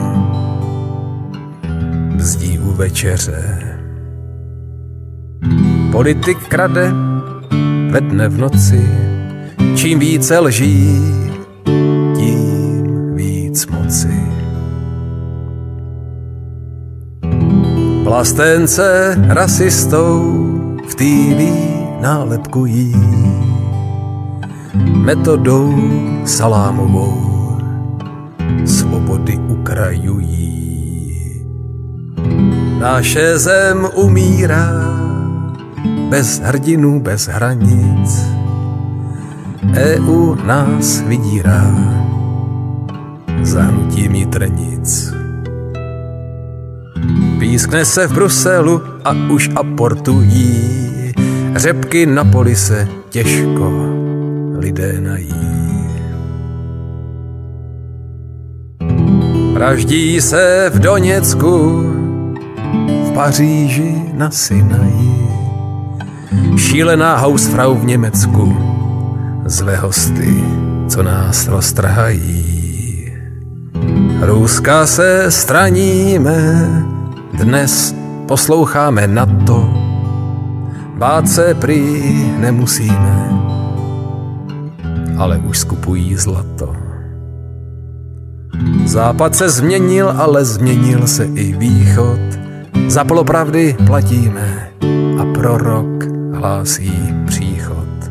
bzdí u večeře. Politik krade ve dne v noci, čím více lží, Plastence rasistou v TV nálepkují metodou salámovou svobody ukrajují. Naše zem umírá bez hrdinů, bez hranic. EU nás vydírá zahnutí mitrnic. Pískne se v Bruselu a už aportují řepky na polise těžko lidé nají. Praždí se v Doněcku, v Paříži na Sinaji, šílená hausfrau v Německu, zlé hosty, co nás roztrhají. Ruska se straníme, dnes posloucháme na to, Bát se prý nemusíme, ale už skupují zlato. Západ se změnil, ale změnil se i východ. Za polopravdy platíme a prorok hlásí příchod.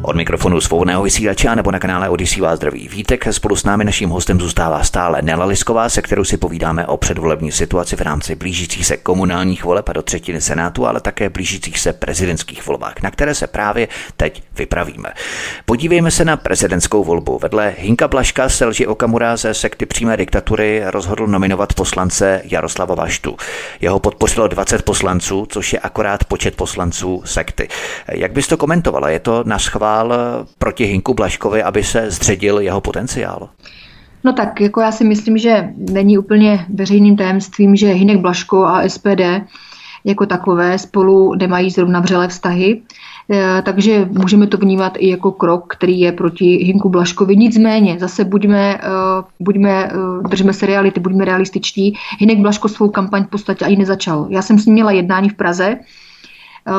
Od mikrofonu svobodného vysílače nebo na kanále Odisí vás zdraví Vítek. Spolu s námi naším hostem zůstává stále Nela Lisková, se kterou si povídáme o předvolební situaci v rámci blížících se komunálních voleb a do třetiny Senátu, ale také blížících se prezidentských volbách, na které se právě teď vypravíme. Podívejme se na prezidentskou volbu. Vedle Hinka Blaška se lži Okamura ze sekty přímé diktatury rozhodl nominovat poslance Jaroslava Vaštu. Jeho podpořilo 20 poslanců, což je akorát počet poslanců sekty. Jak bys to komentovala? Je to na schvál hlasoval proti Hinku Blaškovi, aby se zředil jeho potenciál? No tak, jako já si myslím, že není úplně veřejným tajemstvím, že Hinek Blaško a SPD jako takové spolu nemají zrovna vřelé vztahy, eh, takže můžeme to vnímat i jako krok, který je proti Hinku Blaškovi. Nicméně, zase buďme, eh, buďme eh, držme se reality, buďme realističtí. Hinek Blaško svou kampaň v podstatě ani nezačal. Já jsem s ním měla jednání v Praze, Eh,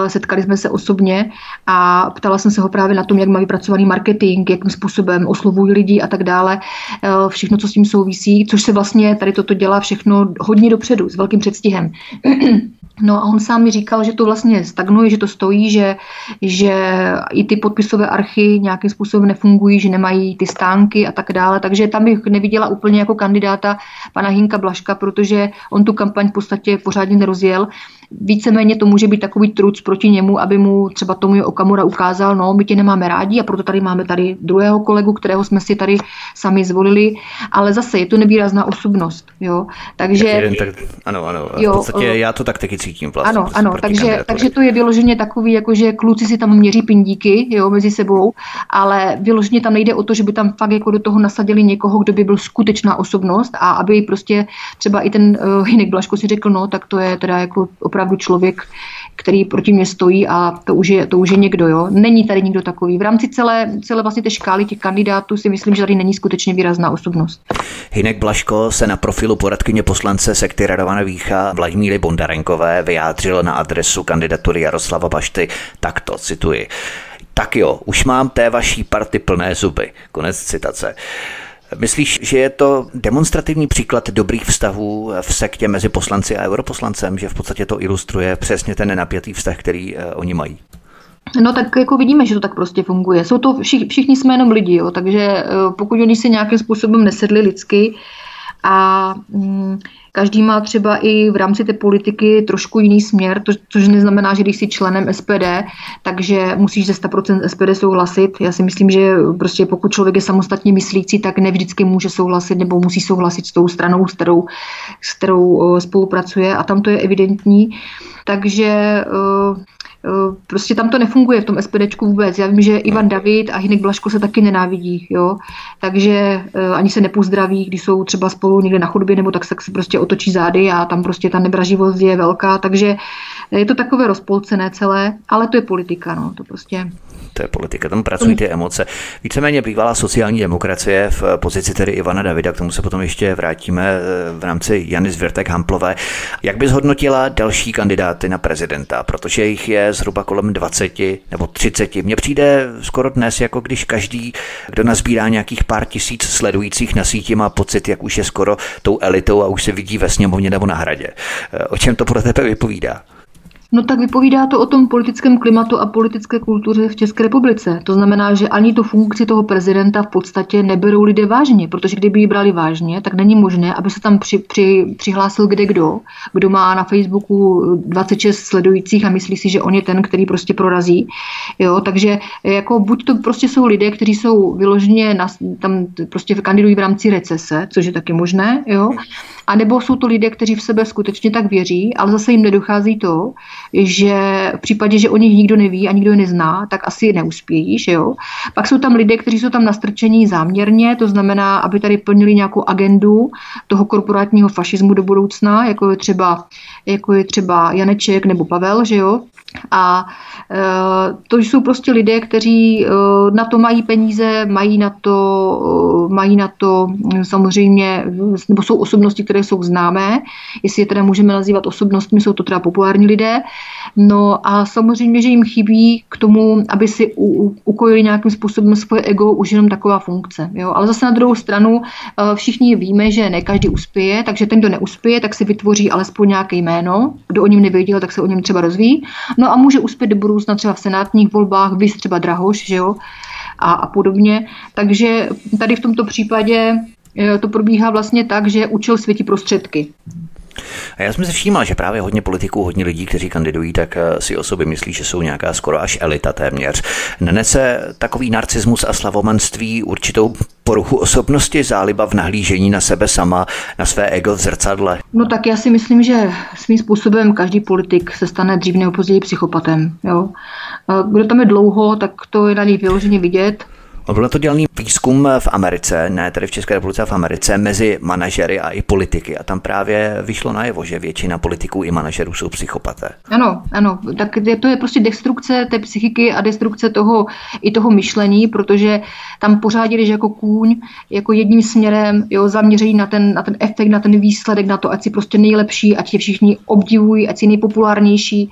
setkali jsme se osobně a ptala jsem se ho právě na tom, jak má vypracovaný marketing, jakým způsobem oslovují lidi a tak dále, eh, všechno, co s tím souvisí, což se vlastně tady toto dělá všechno hodně dopředu, s velkým předstihem. No a on sám mi říkal, že to vlastně stagnuje, že to stojí, že, že i ty podpisové archy nějakým způsobem nefungují, že nemají ty stánky a tak dále. Takže tam bych neviděla úplně jako kandidáta pana Hinka Blaška, protože on tu kampaň v podstatě pořádně nerozjel víceméně to může být takový truc proti němu, aby mu třeba tomu Okamura ukázal, no, my tě nemáme rádi a proto tady máme tady druhého kolegu, kterého jsme si tady sami zvolili, ale zase je to nevýrazná osobnost, jo. Takže... jeden, tak, ano, ano, jo, v podstatě já to tak taky cítím vlastně. Ano, ano, takže, takže to je vyloženě takový, jako že kluci si tam měří pindíky, jo, mezi sebou, ale vyloženě tam nejde o to, že by tam fakt jako do toho nasadili někoho, kdo by byl skutečná osobnost a aby prostě třeba i ten uh, Hinek Blaško si řekl, no, tak to je teda jako opravdu člověk, který proti mě stojí a to už je, to už je někdo. Jo? Není tady nikdo takový. V rámci celé, celé vlastně té škály těch kandidátů si myslím, že tady není skutečně výrazná osobnost. Hinek Blaško se na profilu poradkyně poslance sekty Radovana Vícha Vladimíry Bondarenkové vyjádřil na adresu kandidatury Jaroslava Bašty takto, cituji. Tak jo, už mám té vaší party plné zuby. Konec citace. Myslíš, že je to demonstrativní příklad dobrých vztahů v sektě mezi poslanci a europoslancem, že v podstatě to ilustruje přesně ten nenapjatý vztah, který uh, oni mají? No tak jako vidíme, že to tak prostě funguje. Jsou to všichni, všichni jsme jenom lidi, jo, takže uh, pokud oni si nějakým způsobem nesedli lidsky a um, Každý má třeba i v rámci té politiky trošku jiný směr, to, což neznamená, že když jsi členem SPD, takže musíš ze 100% SPD souhlasit. Já si myslím, že prostě pokud člověk je samostatně myslící, tak ne vždycky může souhlasit nebo musí souhlasit s tou stranou, s kterou, s kterou spolupracuje a tam to je evidentní. Takže Eh, prostě tam to nefunguje v tom SPDčku vůbec. Já vím, že Ivan David a Hinek Blaško se taky nenávidí, jo. Takže eh, ani se nepozdraví, když jsou třeba spolu někde na chodbě, nebo tak, tak se prostě otočí zády a tam prostě ta nebraživost je velká, takže je to takové rozpolcené celé, ale to je politika, no, to prostě to je politika, tam pracují ty emoce. Víceméně bývalá sociální demokracie v pozici tedy Ivana Davida, k tomu se potom ještě vrátíme eh, v rámci Jany Zvěrtek Hamplové. Jak bys hodnotila další kandidáty na prezidenta? Protože jich je zhruba kolem 20 nebo 30. Mně přijde skoro dnes, jako když každý, kdo nazbírá nějakých pár tisíc sledujících na síti, má pocit, jak už je skoro tou elitou a už se vidí ve sněmovně nebo na hradě. Eh, o čem to pro tebe vypovídá? No tak vypovídá to o tom politickém klimatu a politické kultuře v České republice. To znamená, že ani tu funkci toho prezidenta v podstatě neberou lidé vážně, protože kdyby ji brali vážně, tak není možné, aby se tam při, při, přihlásil kde kdo, kdo má na Facebooku 26 sledujících a myslí si, že on je ten, který prostě prorazí. Jo, takže jako buď to prostě jsou lidé, kteří jsou vyloženě na, tam prostě kandidují v rámci recese, což je taky možné, jo, a nebo jsou to lidé, kteří v sebe skutečně tak věří, ale zase jim nedochází to, že v případě, že o nich nikdo neví a nikdo je nezná, tak asi neuspějí. Že jo? Pak jsou tam lidé, kteří jsou tam nastrčení záměrně, to znamená, aby tady plnili nějakou agendu toho korporátního fašismu do budoucna, jako je třeba, jako je třeba Janeček nebo Pavel, že jo? A e, to jsou prostě lidé, kteří e, na to mají peníze, mají na to, e, mají na to samozřejmě, nebo jsou osobnosti, které jsou známé, jestli je teda můžeme nazývat osobnostmi, jsou to teda populární lidé. No a samozřejmě, že jim chybí k tomu, aby si ukojili nějakým způsobem svoje ego, už jenom taková funkce. Jo? Ale zase na druhou stranu všichni víme, že ne každý uspěje, takže ten, kdo neuspěje, tak si vytvoří alespoň nějaké jméno. Kdo o něm nevěděl, tak se o něm třeba rozvíjí. No a může uspět do budoucna třeba v senátních volbách, vys třeba Drahoš, že jo, a, a podobně. Takže tady v tomto případě eh, to probíhá vlastně tak, že učil světí prostředky. A já jsem si všímal, že právě hodně politiků, hodně lidí, kteří kandidují, tak eh, si o sobě myslí, že jsou nějaká skoro až elita téměř. Nenese takový narcismus a slavomanství určitou poruchu osobnosti, záliba v nahlížení na sebe sama, na své ego v zrcadle? No tak já si myslím, že svým způsobem každý politik se stane dřív nebo později psychopatem. Jo? Kdo tam je dlouho, tak to je na něj vyloženě vidět. Byl to dělaný výzkum v Americe, ne tedy v České republice, v Americe, mezi manažery a i politiky. A tam právě vyšlo najevo, že většina politiků i manažerů jsou psychopaté. Ano, ano. Tak to je prostě destrukce té psychiky a destrukce toho i toho myšlení, protože tam pořád jdeš jako kůň, jako jedním směrem, jo, zaměření na ten, na ten efekt, na ten výsledek, na to, ať si prostě nejlepší, ať tě všichni obdivují, ať si nejpopulárnější.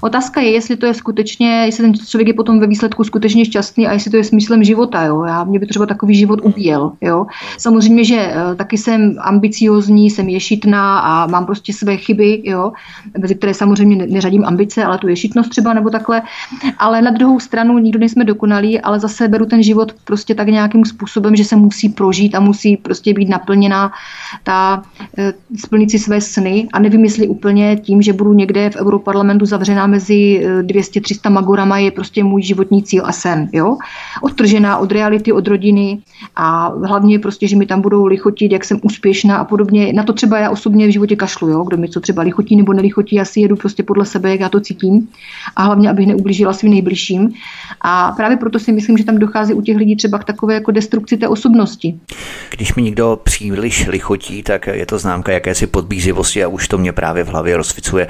Otázka je, jestli to je skutečně, jestli ten člověk je potom ve výsledku skutečně šťastný a jestli to je smyslem života. Jo. Já, mě by třeba takový život ubíjel. Jo. Samozřejmě, že uh, taky jsem ambiciozní, jsem ješitná a mám prostě své chyby, jo, mezi které samozřejmě neřadím ambice, ale tu ješitnost třeba nebo takhle. Ale na druhou stranu nikdo nejsme dokonalí, ale zase beru ten život prostě tak nějakým způsobem, že se musí prožít a musí prostě být naplněná ta uh, splnit si své sny a nevím, jestli úplně tím, že budu někde v Europarlamentu zavřená mezi 200-300 eh, magorama je prostě můj životní cíl a sen. Jo? Odtržená od reality, od rodiny a hlavně prostě, že mi tam budou lichotit, jak jsem úspěšná a podobně. Na to třeba já osobně v životě kašlu, jo? kdo mi co třeba lichotí nebo nelichotí, já si jedu prostě podle sebe, jak já to cítím a hlavně, abych neublížila svým nejbližším. A právě proto si myslím, že tam dochází u těch lidí třeba k takové jako destrukci té osobnosti. Když mi někdo příliš lichotí, tak je to známka jakési podbízivosti a už to mě právě v hlavě rozsvicuje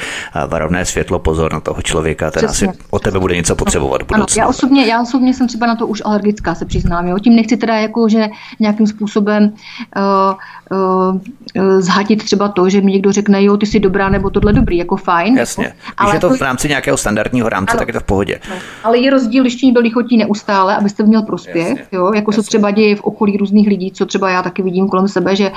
varovné světlo, pozor na toho člověka, ten Přesně. asi od tebe bude něco potřebovat. Ano, já, osobně, já osobně jsem třeba na to už alergická, se přiznám. Jo. Tím nechci teda jako, že nějakým způsobem uh, uh, zhatit třeba to, že mi někdo řekne, jo, ty jsi dobrá, nebo tohle dobrý, jako fajn. Jasně. Jako, Když ale je to v rámci nějakého standardního rámce, ano, tak je to v pohodě. No. Ale je rozdíl, když ti někdo chotí neustále, abyste měl prospěch, jasně, jo, jako jasně. se třeba děje v okolí různých lidí, co třeba já taky vidím kolem sebe, že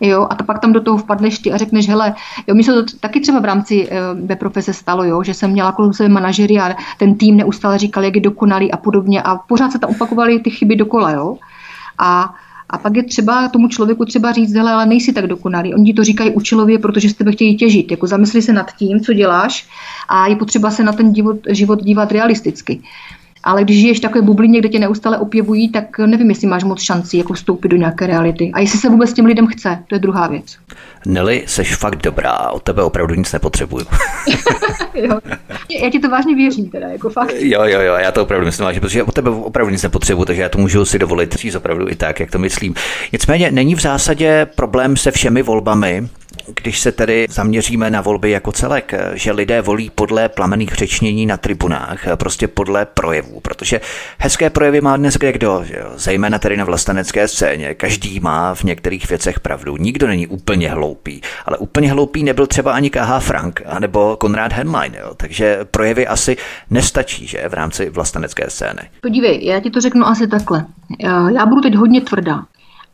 jo, a to pak tam do toho vpadneš ty a řekneš, hele, jo, mi se to taky třeba v rámci uh, ve profese stalo, jo, že jsem měla kolem sebe manažery a ten tým neustále říkal, jak je dokonalý a podobně a pořád se tam opakovaly ty chyby dokola, jo. A a pak je třeba tomu člověku třeba říct, hele, ale nejsi tak dokonalý. Oni to říkají účelově, protože z tebe chtějí těžit. Jako zamysli se nad tím, co děláš a je potřeba se na ten život, život dívat realisticky. Ale když žiješ v takové bublině, kde tě neustále opěvují, tak nevím, jestli máš moc šancí jako vstoupit do nějaké reality. A jestli se vůbec těm lidem chce, to je druhá věc. Neli, seš fakt dobrá, od tebe opravdu nic nepotřebuju. jo. Já ti to vážně věřím teda, jako fakt. Jo, jo, jo, já to opravdu myslím vážně, protože od tebe opravdu nic nepotřebuju, takže já to můžu si dovolit říct opravdu i tak, jak to myslím. Nicméně není v zásadě problém se všemi volbami, když se tedy zaměříme na volby jako celek, že lidé volí podle plamených řečnění na tribunách, prostě podle projevů, protože hezké projevy má dnes kde kdo, že jo? zejména tedy na vlastenecké scéně. Každý má v některých věcech pravdu. Nikdo není úplně hloupý, ale úplně hloupý nebyl třeba ani K.H. Frank nebo Konrad Henlein, jo? takže projevy asi nestačí, že v rámci vlastenecké scény. Podívej, já ti to řeknu asi takhle. Já budu teď hodně tvrdá.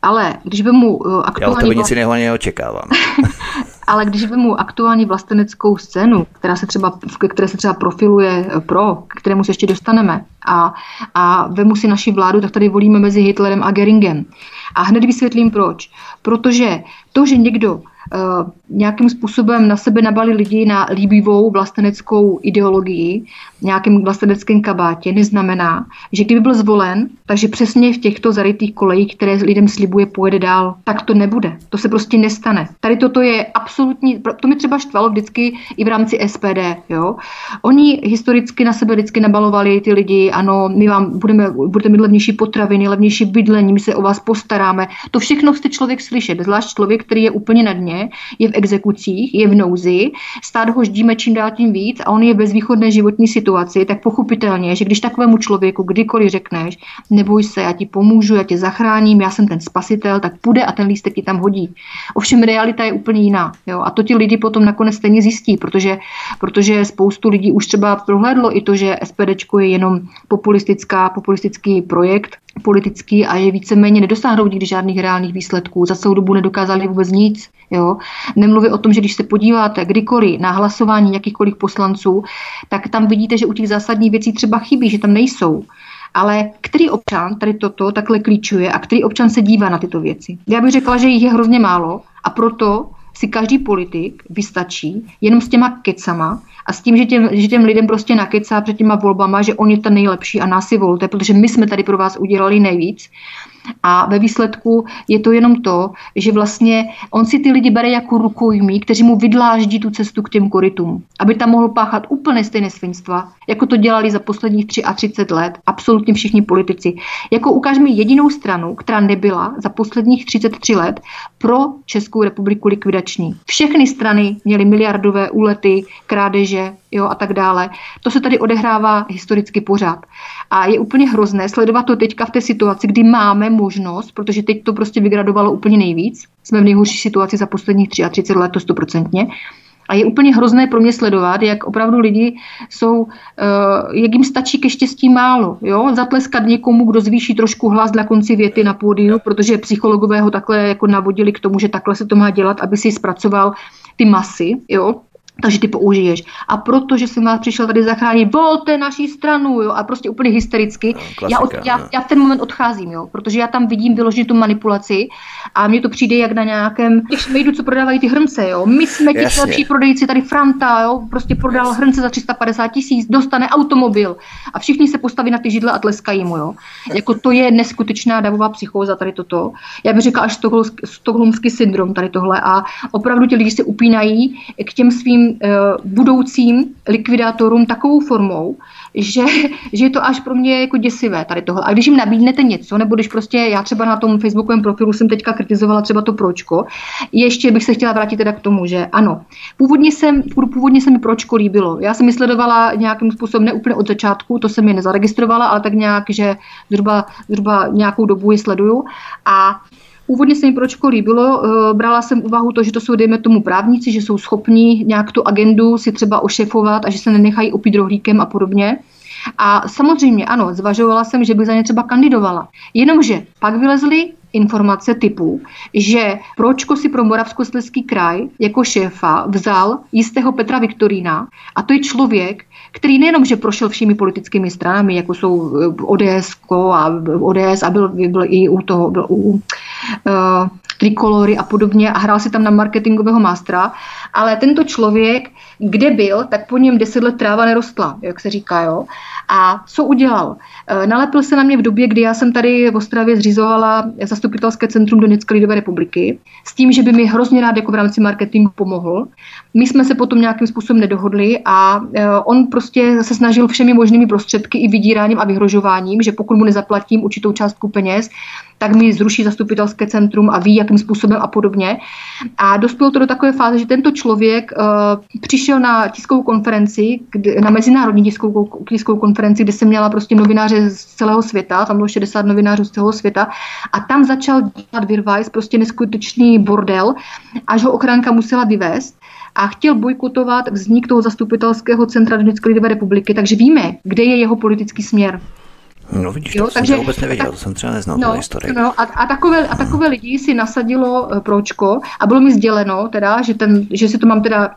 Ale když by mu aktuální... Já od tebe nic jiného neočekávám. ale když by mu aktuální vlasteneckou scénu, která se třeba, které se třeba profiluje eh, pro, k kterému se ještě dostaneme, a, a vemu si naši vládu, tak tady volíme mezi Hitlerem a Geringem. A hned vysvětlím proč. Protože to, že někdo uh, nějakým způsobem na sebe nabali lidi na líbivou vlasteneckou ideologii, nějakým vlasteneckém kabátě, neznamená, že kdyby byl zvolen, takže přesně v těchto zarytých kolejích, které lidem slibuje, pojede dál, tak to nebude. To se prostě nestane. Tady toto je absolutní, to mi třeba štvalo vždycky i v rámci SPD. Jo? Oni historicky na sebe vždycky nabalovali ty lidi, ano, my vám budeme, budete mít levnější potraviny, levnější bydlení, my se o vás postaráme. To všechno chce člověk slyšet, zvlášť člověk, který je úplně na dně špatně, je v exekucích, je v nouzi, stát ho ždíme čím dál tím víc a on je ve východné životní situaci, tak pochopitelně, že když takovému člověku kdykoliv řekneš, neboj se, já ti pomůžu, já tě zachráním, já jsem ten spasitel, tak půjde a ten lístek ti tam hodí. Ovšem realita je úplně jiná. Jo? A to ti lidi potom nakonec stejně zjistí, protože, protože spoustu lidí už třeba prohlédlo i to, že SPD je jenom populistická, populistický projekt, politický a je víceméně nedosáhnou nikdy žádných reálných výsledků. Za celou dobu nedokázali vůbec nic. Jo? Nemluví o tom, že když se podíváte kdykoliv na hlasování jakýchkoliv poslanců, tak tam vidíte, že u těch zásadních věcí třeba chybí, že tam nejsou. Ale který občan tady toto takhle klíčuje a který občan se dívá na tyto věci? Já bych řekla, že jich je hrozně málo a proto si každý politik vystačí jenom s těma kecama a s tím, že těm, že těm lidem prostě nakecá před těma volbama, že on je ten nejlepší a nás si volte, protože my jsme tady pro vás udělali nejvíc a ve výsledku je to jenom to, že vlastně on si ty lidi bere jako rukojmí, kteří mu vydláždí tu cestu k těm korytům, aby tam mohl páchat úplně stejné svinstva, jako to dělali za posledních 33 let absolutně všichni politici. Jako ukáž mi jedinou stranu, která nebyla za posledních 33 let pro Českou republiku likvidační. Všechny strany měly miliardové úlety, krádeže, jo, a tak dále. To se tady odehrává historicky pořád. A je úplně hrozné sledovat to teďka v té situaci, kdy máme možnost, protože teď to prostě vygradovalo úplně nejvíc. Jsme v nejhorší situaci za posledních 33 let, to stoprocentně. A je úplně hrozné pro mě sledovat, jak opravdu lidi jsou, eh, jak jim stačí ke štěstí málo. Jo? Zatleskat někomu, kdo zvýší trošku hlas na konci věty na pódiu, protože psychologové ho takhle jako navodili k tomu, že takhle se to má dělat, aby si zpracoval ty masy, jo? Takže ty použiješ. A protože jsem vás přišel tady zachránit, volte naší stranu, jo, a prostě úplně hystericky. Klasika, já, od, já, já, v ten moment odcházím, jo, protože já tam vidím vyložit tu manipulaci a mně to přijde jak na nějakém těch šmejdu, co prodávají ty hrnce, jo. My jsme ti lepší prodejci, tady Franta, jo, prostě prodal yes. hrnce za 350 tisíc, dostane automobil a všichni se postaví na ty židle a tleskají mu, jo. Jako to je neskutečná davová psychóza tady toto. Já bych řekla až stokholmský syndrom tady tohle a opravdu ti lidi se upínají k těm svým uh, budoucím likvidátorům takovou formou, že, že je to až pro mě jako děsivé tady tohle. A když jim nabídnete něco, nebo když prostě já třeba na tom facebookovém profilu jsem teďka kritizovala třeba to pročko, ještě bych se chtěla vrátit teda k tomu, že ano, původně, jsem, původně se mi pročko líbilo. Já jsem ji sledovala nějakým způsobem, ne úplně od začátku, to jsem je nezaregistrovala, ale tak nějak, že zhruba, zhruba nějakou dobu ji sleduju. A Původně se mi pročko líbilo, eh, brala jsem úvahu to, že to jsou, dejme tomu, právníci, že jsou schopní nějak tu agendu si třeba ošefovat a že se nenechají opít rohlíkem a podobně. A samozřejmě ano, zvažovala jsem, že by za ně třeba kandidovala. Jenomže pak vylezly informace typu, že Pročko si pro Moravskoslezský kraj jako šéfa vzal jistého Petra Viktorína a to je člověk, který nejenom, že prošel všemi politickými stranami, jako jsou eh, ODS a ODS a byl, byl i u toho, byl u uh, trikolory a podobně a hrál si tam na marketingového mástra, ale tento člověk, kde byl, tak po něm deset let tráva nerostla, jak se říká, jo. A co udělal? Eh, nalepil se na mě v době, kdy já jsem tady v Ostravě zřizovala zastupitelské centrum Donetské lidové republiky s tím, že by mi hrozně rád jako v rámci marketingu pomohl. My jsme se potom nějakým způsobem nedohodli a eh, on prostě se snažil všemi možnými prostředky i vydíráním a vyhrožováním, že pokud mu nezaplatím určitou částku peněz, tak mi zruší zastupitelské centrum a ví, jakým způsobem a podobně. A dospělo to do takové fáze, že tento člověk uh, přišel na tiskovou konferenci, kde, na mezinárodní tiskovou, tiskovou konferenci, kde se měla prostě novináře z celého světa, tam bylo 60 novinářů z celého světa, a tam začal dělat Virvajs, prostě neskutečný bordel, až ho ochránka musela vyvést a chtěl bojkotovat vznik toho zastupitelského centra Donetské lidové republiky, takže víme, kde je jeho politický směr. No vidíš, jo, to takže, jsem vůbec nevěděl, tak, to jsem třeba neznal, no, historii. No, a, a, takové, a takové lidi si nasadilo uh, pročko a bylo mi sděleno teda, že, ten, že si to mám teda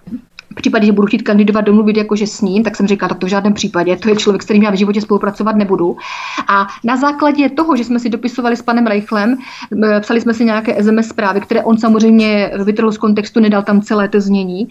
v případě, že budu chtít kandidovat, domluvit jakože s ním, tak jsem říkala, tak to v žádném případě, to je člověk, s kterým já v životě spolupracovat nebudu. A na základě toho, že jsme si dopisovali s panem Reichlem, eh, psali jsme si nějaké SMS zprávy, které on samozřejmě vytrhl z kontextu, nedal tam celé to znění,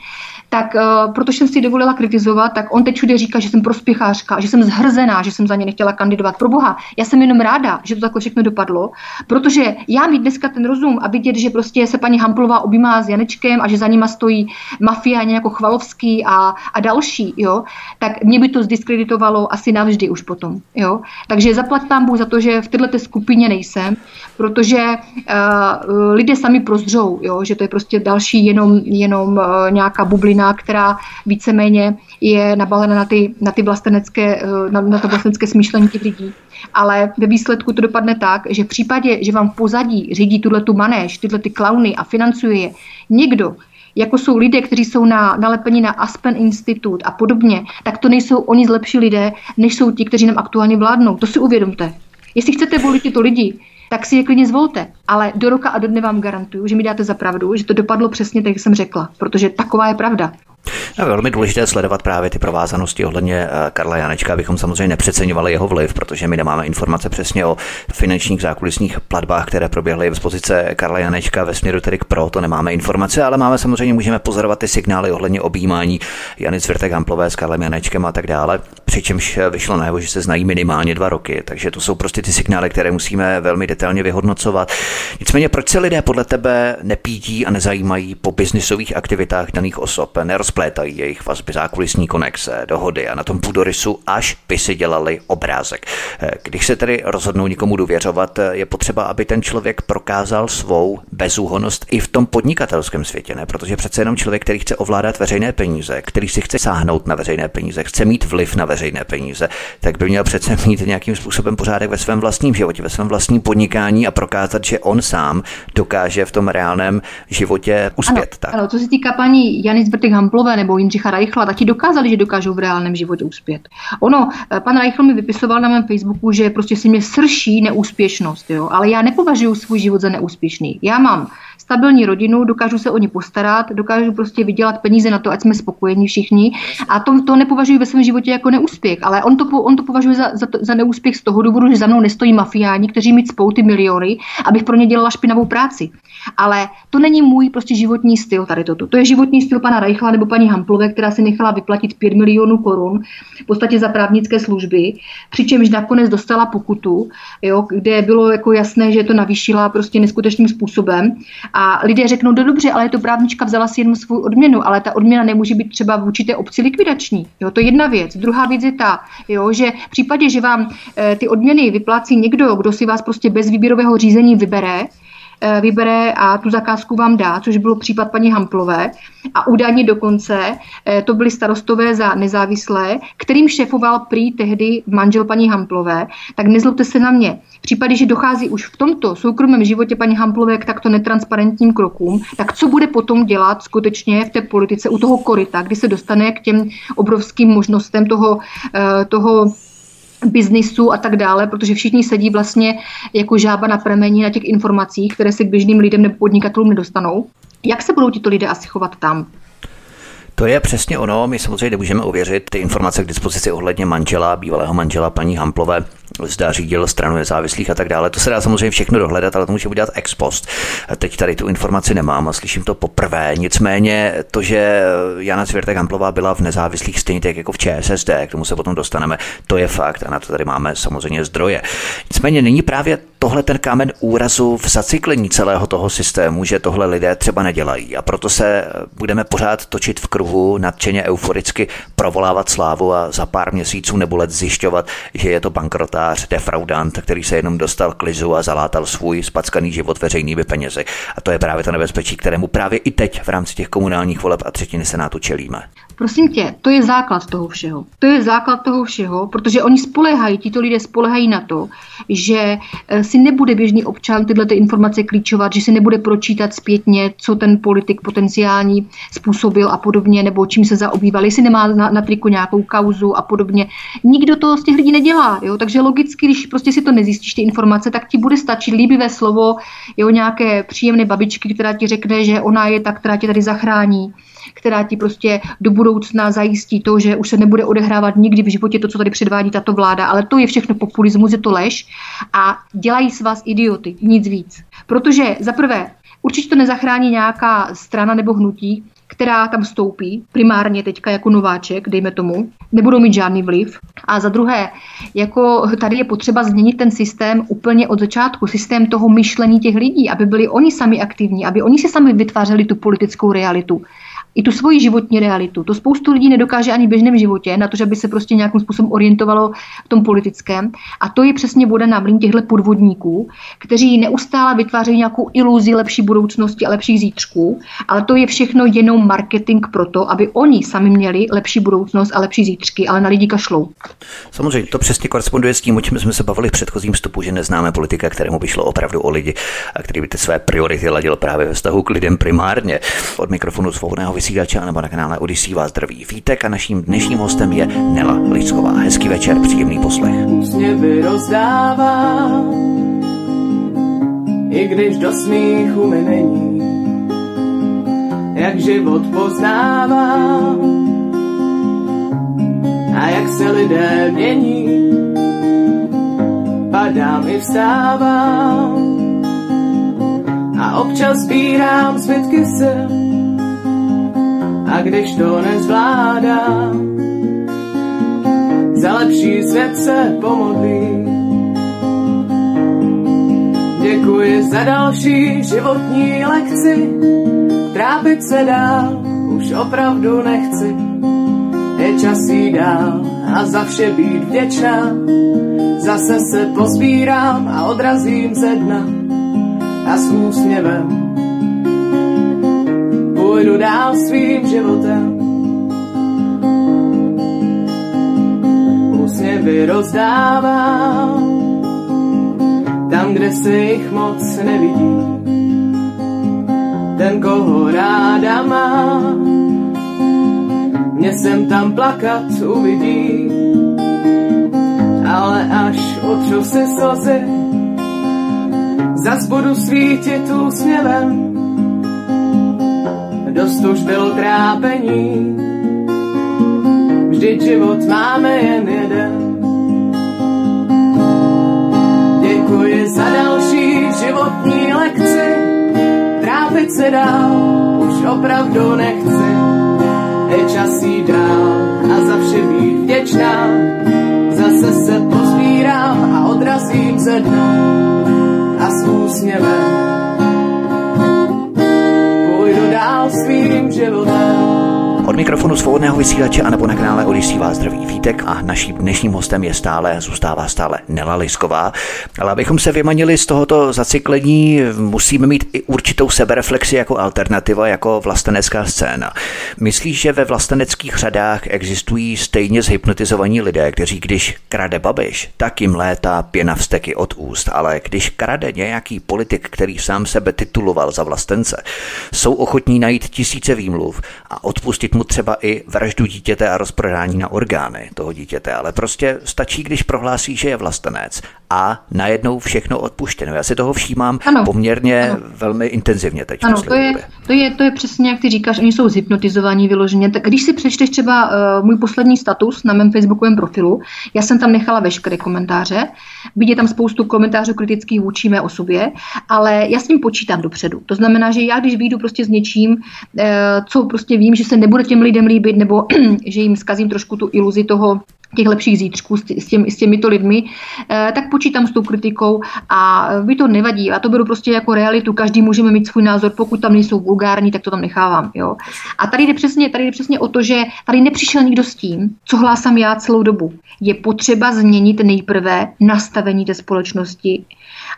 tak uh, protože jsem si dovolila kritizovat, tak on teď všude říká, že jsem prospěchářka, že jsem zhrzená, že jsem za ně nechtěla kandidovat. Pro boha, já jsem jenom ráda, že to takhle všechno dopadlo, protože já mít dneska ten rozum a vidět, že prostě se paní Hamplová objímá s Janečkem a že za nima stojí mafia a nějakou chvalo Kalovský a, a další, jo, tak mě by to zdiskreditovalo asi navždy už potom. Jo. Takže zaplať tam Bůh za to, že v této skupině nejsem, protože uh, lidé sami prozřou, jo, že to je prostě další jenom, jenom uh, nějaká bublina, která víceméně je nabalena na ty, na ty vlastenecké, uh, na, na to vlastenecké smýšlení těch lidí ale ve výsledku to dopadne tak, že v případě, že vám v pozadí řídí tuhle tu manéž, tyhle ty klauny a financuje je někdo, jako jsou lidé, kteří jsou na, nalepeni na Aspen Institut a podobně, tak to nejsou oni zlepší lidé, než jsou ti, kteří nám aktuálně vládnou. To si uvědomte. Jestli chcete volit tyto lidi, tak si je klidně zvolte. Ale do roka a do dne vám garantuju, že mi dáte za pravdu, že to dopadlo přesně tak, jak jsem řekla, protože taková je pravda. Je velmi důležité sledovat právě ty provázanosti ohledně eh, Karla Janečka, abychom samozřejmě nepřeceňovali jeho vliv, protože my nemáme informace přesně o finančních zákulisních platbách, které proběhly v pozice Karla Janečka ve směru tedy k pro, to nemáme informace, ale máme samozřejmě, můžeme pozorovat ty signály ohledně objímání Jany Cvrtek Hamplové s Karlem Janečkem a tak dále, přičemž vyšlo najevo, že se znají minimálně dva roky, takže to jsou prostě ty signály, které musíme velmi detailně vyhodnocovat. Nicméně, proč se lidé podle tebe nepídí a nezajímají po biznisových aktivitách daných osob, nerozplétají jejich vazby, zákulisní konexe, dohody a na tom půdorysu, až by si dělali obrázek. Eh, když se tedy rozhodnou nikomu důvěřovat, eh, je potřeba, aby ten člověk prokázal svou bezúhonost i v tom podnikatelském světě, ne? Protože přece jenom člověk, který chce ovládat veřejné peníze, který si chce sáhnout na veřejné peníze, chce mít vliv na veřejné peníze, tak by měl přece mít nějakým způsobem pořádek ve svém vlastním životě, ve svém vlastním podnikání a prokázat, že on sám dokáže v tom reálném životě uspět. Ano, tak. ano co se týká paní Jany Zbrtek Hamplové nebo Jindřicha Reichla, ti dokázali, že dokážou v reálném životě uspět. Ono, eh, pan Reichl mi vypisoval na mém Facebooku, že prostě si mě srší neúspěšnost, jo? ale já nepovažuji svůj život za neúspěšný. Já mám stabilní rodinu, dokážu se o ně postarat, dokážu prostě vydělat peníze na to, ať jsme spokojení všichni. A to, to nepovažuji ve svém životě jako neúspěch, ale on to, on to považuje za, za, za neúspěch z toho důvodu, že za mnou nestojí mafiáni, kteří mi cpou ty miliony, abych pro ně dělala špinavou práci. Ale to není můj prostě životní styl tady toto. To je životní styl pana Reichla nebo paní Hamplové, která si nechala vyplatit 5 milionů korun v podstatě za právnické služby, přičemž nakonec dostala pokutu, jo, kde bylo jako jasné, že to navýšila prostě neskutečným způsobem. A lidé řeknou, no dobře, ale to právnička vzala si jenom svou odměnu, ale ta odměna nemůže být třeba v určité obci likvidační. Jo, to je jedna věc. Druhá věc je ta, jo, že v případě, že vám e, ty odměny vyplácí někdo, kdo si vás prostě bez výběrového řízení vybere, vybere a tu zakázku vám dá, což bylo případ paní Hamplové. A údajně dokonce eh, to byli starostové za nezávislé, kterým šefoval prý tehdy manžel paní Hamplové. Tak nezlobte se na mě. V případě, že dochází už v tomto soukromém životě paní Hamplové k takto netransparentním krokům, tak co bude potom dělat skutečně v té politice u toho korita, kdy se dostane k těm obrovským možnostem toho, eh, toho biznisu a tak dále, protože všichni sedí vlastně jako žába na pramení na těch informacích, které se k běžným lidem nebo podnikatelům nedostanou. Jak se budou tito lidé asi chovat tam? To je přesně ono. My samozřejmě nemůžeme ověřit ty informace k dispozici ohledně manžela, bývalého manžela paní Hamplové, zda řídil stranu nezávislých a tak dále. To se dá samozřejmě všechno dohledat, ale to může udělat ex post. Teď tady tu informaci nemám a slyším to poprvé. Nicméně to, že Jana Cvěrtek Hamplová byla v nezávislých stejně tak jako v ČSSD, k tomu se potom dostaneme, to je fakt a na to tady máme samozřejmě zdroje. Nicméně není právě tohle ten kámen úrazu v zacyklení celého toho systému, že tohle lidé třeba nedělají. A proto se budeme pořád točit v kruhu, nadšeně euforicky provolávat slávu a za pár měsíců nebo let zjišťovat, že je to bankrotář, defraudant, který se jenom dostal k lizu a zalátal svůj spackaný život veřejnými penězi. A to je právě to nebezpečí, kterému právě i teď v rámci těch komunálních voleb a třetiny senátu čelíme. Prosím tě, to je základ toho všeho. To je základ toho všeho, protože oni spolehají, tito lidé spolehají na to, že eh, si nebude běžný občan tyhle ty informace klíčovat, že si nebude pročítat zpětně, co ten politik potenciální způsobil a podobně, nebo čím se zaobýval, jestli nemá na, na triku nějakou kauzu a podobně. Nikdo to z těch lidí nedělá, jo? takže logicky, když prostě si to nezjistíš, ty informace, tak ti bude stačit líbivé slovo, jo, nějaké příjemné babičky, která ti řekne, že ona je ta, která tě tady zachrání která ti prostě do budoucna zajistí to, že už se nebude odehrávat nikdy v životě to, co tady předvádí tato vláda. Ale to je všechno populismus, je to lež a dělají s vás idioty, nic víc. Protože za prvé, určitě to nezachrání nějaká strana nebo hnutí, která tam stoupí, primárně teďka jako nováček, dejme tomu, nebudou mít žádný vliv. A za druhé, jako tady je potřeba změnit ten systém úplně od začátku, systém toho myšlení těch lidí, aby byli oni sami aktivní, aby oni si sami vytvářeli tu politickou realitu i tu svoji životní realitu. To spoustu lidí nedokáže ani v běžném životě, na to, že by se prostě nějakým způsobem orientovalo v tom politickém. A to je přesně voda na mlín těchto podvodníků, kteří neustále vytvářejí nějakou iluzi lepší budoucnosti a lepších zítřků, ale to je všechno jenom marketing pro to, aby oni sami měli lepší budoucnost a lepší zítřky, ale na lidi kašlou. Samozřejmě to přesně koresponduje s tím, o čem jsme se bavili v předchozím vstupu, že neznáme politika, kterému by šlo opravdu o lidi a který by ty své priority ladil právě ve vztahu k lidem primárně. Od mikrofonu svobodného vysílače nebo na kanále Odisí vás zdraví Vítek a naším dnešním hostem je Nela Lisková. Hezký večer, příjemný poslech. Úsměvy rozdává, i když do smíchu mi není, jak život poznává a jak se lidé mění, padám i vstávám a občas sbírám zbytky sil a když to nezvládám, za lepší svět se pomodlím. Děkuji za další životní lekci, trápit se dál už opravdu nechci. Je čas jít dál a za vše být vděčná, zase se pozbírám a odrazím ze dna a s úsměvem půjdu dál svým životem. Úsměvy rozdávám tam, kde se jich moc nevidí. Ten, koho ráda má, mě sem tam plakat uvidí. Ale až utřu si slzy, zas budu svítit úsměvem. Dost už bylo trápení, vždyť život máme jen jeden. Děkuji za další životní lekci, trápit se dál už opravdu nechci. Je čas jít dál a za vše být vděčná, zase se pozbírám a odrazím ze dna a s úsměvem půjdu dál svým životem. Od mikrofonu svobodného vysílače a nebo na kanále Odisí vás zdraví Vítek a naším dnešním hostem je stále, zůstává stále Nela Lisková. Ale abychom se vymanili z tohoto zacyklení, musíme mít i určitou sebereflexi jako alternativa, jako vlastenecká scéna. Myslíš, že ve vlasteneckých řadách existují stejně zhypnotizovaní lidé, kteří když krade babiš, tak jim létá pěna vsteky od úst, ale když krade nějaký politik, který sám sebe tituloval za vlastence, jsou ochotní najít tisíce výmluv a odpustit mu třeba i vraždu dítěte a rozprodání na orgány toho dítěte, ale prostě stačí, když prohlásí, že je vlastenec a najednou všechno odpuštěno. Já si toho všímám ano. poměrně ano. velmi intenzivně teď. Ano, to je, to, je, to je přesně, jak ty říkáš, oni jsou zhypnotizovaní vyloženě. Tak když si přečteš třeba uh, můj poslední status na mém facebookovém profilu, já jsem tam nechala veškeré komentáře, vidí tam spoustu komentářů kritických vůči mé osobě, ale já s ním počítám dopředu. To znamená, že já když vyjdu prostě s něčím, uh, co prostě vím, že se nebude těm lidem líbit, nebo že jim zkazím trošku tu iluzi toho, těch lepších zítřků s, těmi, s těmito lidmi, eh, tak počítám s tou kritikou a by to nevadí. A to beru prostě jako realitu. Každý můžeme mít svůj názor, pokud tam nejsou vulgární, tak to tam nechávám. Jo. A tady jde, přesně, tady jde přesně o to, že tady nepřišel nikdo s tím, co hlásám já celou dobu. Je potřeba změnit nejprve nastavení té společnosti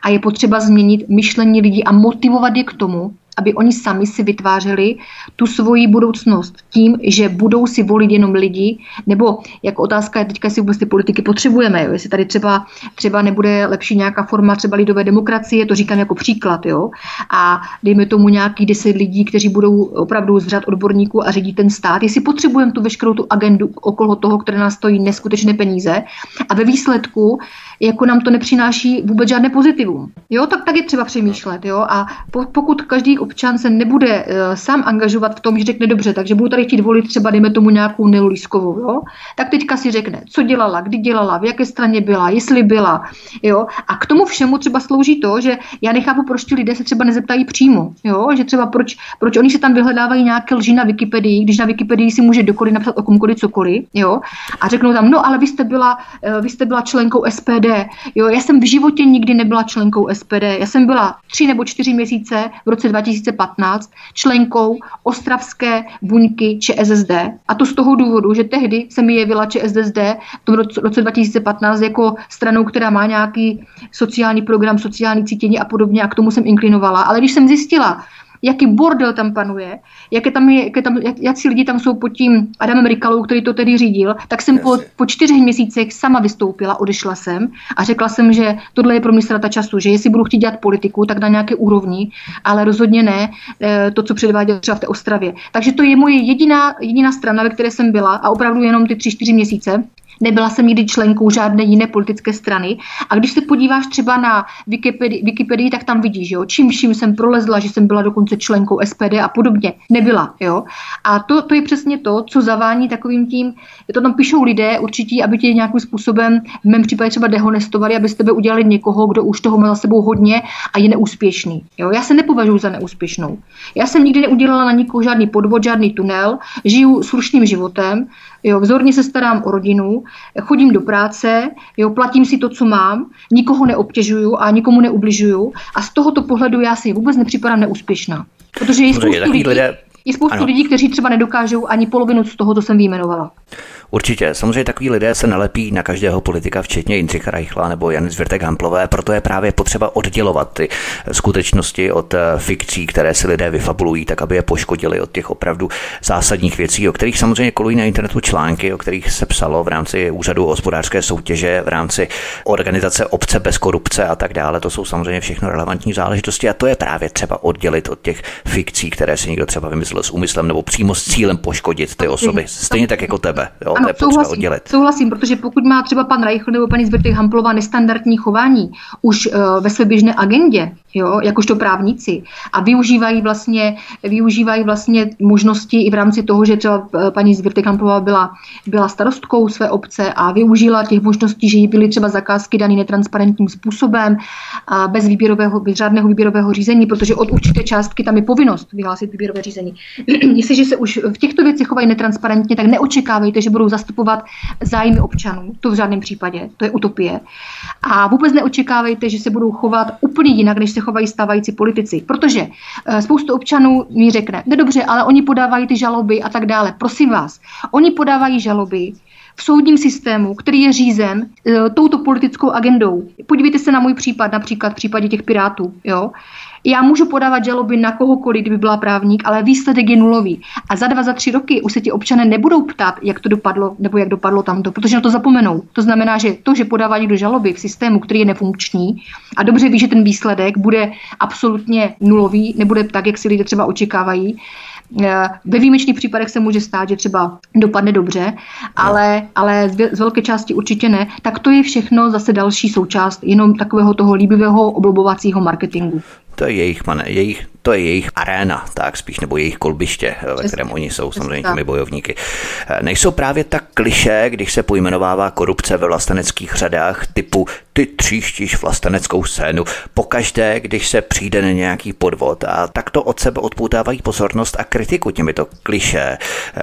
a je potřeba změnit myšlení lidí a motivovat je k tomu, aby oni sami si vytvářeli tu svoji budoucnost tím, že budou si volit jenom lidi, nebo jako otázka je teďka, jestli vůbec ty politiky potřebujeme, jo? jestli tady třeba, třeba nebude lepší nějaká forma třeba lidové demokracie, to říkám jako příklad, jo? a dejme tomu nějaký deset lidí, kteří budou opravdu z řad odborníků a řídí ten stát, jestli potřebujeme tu veškerou tu agendu okolo toho, které nás stojí neskutečné peníze a ve výsledku jako nám to nepřináší vůbec žádné pozitivum. Jo, tak tak je třeba přemýšlet. Jo? A pokud každý občan se nebude uh, sám angažovat v tom, že řekne dobře, takže budu tady chtít volit třeba, dejme tomu nějakou Nelu jo? tak teďka si řekne, co dělala, kdy dělala, v jaké straně byla, jestli byla. Jo? A k tomu všemu třeba slouží to, že já nechápu, proč ti lidé se třeba nezeptají přímo. Jo? Že třeba proč, proč oni se tam vyhledávají nějaké lži na Wikipedii, když na Wikipedii si může dokoliv napsat o komkoliv cokoliv. Jo? A řeknou tam, no ale vy jste byla, uh, vy jste byla členkou SPD, Jo, já jsem v životě nikdy nebyla členkou SPD. Já jsem byla tři nebo čtyři měsíce v roce 2000 2015 členkou ostravské buňky ČSSD. A to z toho důvodu, že tehdy se mi jevila ČSSD v tom roce 2015 jako stranou, která má nějaký sociální program, sociální cítění a podobně a k tomu jsem inklinovala. Ale když jsem zjistila, jaký bordel tam panuje, jaké tam je, jaké tam, jak, jaký lidi tam jsou pod tím Adamem Rikalou, který to tedy řídil, tak jsem po, po čtyřech měsících sama vystoupila, odešla jsem a řekla jsem, že tohle je pro mě strata času, že jestli budu chtít dělat politiku, tak na nějaké úrovni, ale rozhodně ne eh, to, co předváděl třeba v té Ostravě. Takže to je moje jediná, jediná strana, ve které jsem byla a opravdu jenom ty tři, čtyři měsíce. Nebyla jsem nikdy členkou žádné jiné politické strany. A když se podíváš třeba na Wikipedii, Wikipedii tak tam vidíš, jo, čím vším jsem prolezla, že jsem byla dokonce členkou SPD a podobně. Nebyla, jo. A to, to je přesně to, co zavání takovým tím, to tam píšou lidé určitě, aby tě nějakým způsobem, v mém případě třeba dehonestovali, aby z tebe udělali někoho, kdo už toho má za sebou hodně a je neúspěšný. Jo. Já se nepovažuji za neúspěšnou. Já jsem nikdy neudělala na nikoho žádný podvod, žádný tunel, žiju slušným životem, Jo, vzorně se starám o rodinu, chodím do práce, jo, platím si to, co mám, nikoho neobtěžuju a nikomu neubližuju a z tohoto pohledu já si vůbec nepřipadám neúspěšná. Protože je spoustu, lidí, lidé... je spoustu lidí, kteří třeba nedokážou ani polovinu z toho, co jsem vyjmenovala. Určitě. Samozřejmě takový lidé se nalepí na každého politika, včetně Jindřicha Reichla nebo Jany Zvirtek Hamplové, proto je právě potřeba oddělovat ty skutečnosti od eh, fikcí, které si lidé vyfabulují, tak aby je poškodili od těch opravdu zásadních věcí, o kterých samozřejmě kolují na internetu články, o kterých se psalo v rámci úřadu hospodářské soutěže, v rámci organizace obce bez korupce a tak dále. To jsou samozřejmě všechno relevantní záležitosti a to je právě třeba oddělit od těch fikcí, které si někdo třeba vymyslel s úmyslem nebo přímo s cílem poškodit ty osoby. Stejně tak jako tebe. Jo? Ano, to je souhlasím, oddělit. Souhlasím, protože pokud má třeba pan Reichl nebo paní Zvrtek Hamplová nestandardní chování už uh, ve své běžné agendě, jo, jakožto právníci a využívají vlastně, využívají vlastně možnosti i v rámci toho, že třeba eh, paní Zvrtek Hamplová byla, byla starostkou své obce a využila těch možností, že jí byly třeba zakázky daný netransparentním způsobem a bez výběrového, bez žádného výběrového řízení, protože od určité částky tam je povinnost vyhlásit výběrové řízení. Jestliže se už v těchto věcech chovají netransparentně, tak neočekávejte, že budou budou zastupovat zájmy občanů. To v žádném případě, to je utopie. A vůbec neočekávejte, že se budou chovat úplně jinak, než se chovají stávající politici. Protože eh, spoustu občanů mi řekne, ne dobře, ale oni podávají ty žaloby a tak dále. Prosím vás, oni podávají žaloby v soudním systému, který je řízen e, touto politickou agendou. Podívejte se na můj případ, například v případě těch pirátů. Jo? Já můžu podávat žaloby na kohokoliv, kdyby byla právník, ale výsledek je nulový. A za dva, za tři roky už se ti občané nebudou ptát, jak to dopadlo, nebo jak dopadlo tamto, protože na to zapomenou. To znamená, že to, že podává někdo žaloby v systému, který je nefunkční a dobře ví, že ten výsledek bude absolutně nulový, nebude tak, jak si lidé třeba očekávají, ve výjimečných případech se může stát, že třeba dopadne dobře, ale, ale z velké části určitě ne. Tak to je všechno zase další součást jenom takového toho líbivého oblobovacího marketingu. To je jejich, man, jejich to je jejich aréna, tak spíš, nebo jejich kolbiště, ve kterém oni jsou samozřejmě těmi bojovníky. Nejsou právě tak kliše, když se pojmenovává korupce ve vlasteneckých řadách typu ty tříštíš vlasteneckou scénu pokaždé, když se přijde na nějaký podvod a tak to od sebe odpoutávají pozornost a kritiku těmito kliše.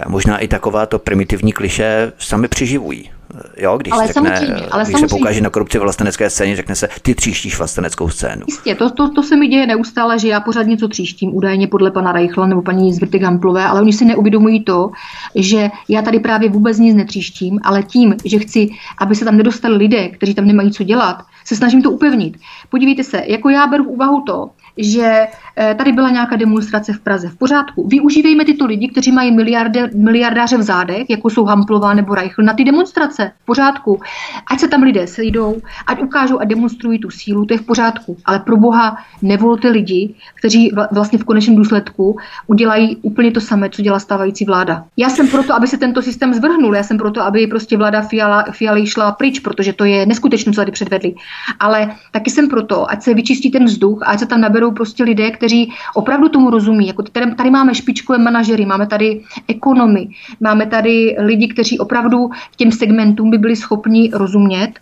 Možná i takováto primitivní kliše sami přiživují. Jo, když, ale řekne, ale když se poukáže na korupci v vlastenecké scéně, řekne se, ty tříštíš vlasteneckou scénu. Jistě, to, to, to se mi děje neustále, že já pořád něco tříštím, údajně podle pana Reichla nebo paní Zvrty Gamplové, ale oni si neuvědomují to, že já tady právě vůbec nic netříštím, ale tím, že chci, aby se tam nedostali lidé, kteří tam nemají co dělat, se snažím to upevnit. Podívejte se, jako já beru v úvahu to, že eh, tady byla nějaká demonstrace v Praze. V pořádku. Využívejme tyto lidi, kteří mají miliarde, miliardáře v zádech, jako jsou Hamplová nebo Reichl, na ty demonstrace. V pořádku. Ať se tam lidé sejdou, ať ukážou a demonstrují tu sílu, to je v pořádku. Ale pro boha nevolte lidi, kteří vlastně v konečném důsledku udělají úplně to samé, co dělá stávající vláda. Já jsem proto, aby se tento systém zvrhnul. Já jsem proto, aby prostě vláda Fiala, Fialy šla pryč, protože to je neskutečné, co tady předvedli. Ale taky jsem proto, ať se vyčistí ten vzduch, ať se tam naberou berou prostě lidé, kteří opravdu tomu rozumí. Jako tady, tady máme špičkové manažery, máme tady ekonomy, máme tady lidi, kteří opravdu těm segmentům by byli schopni rozumět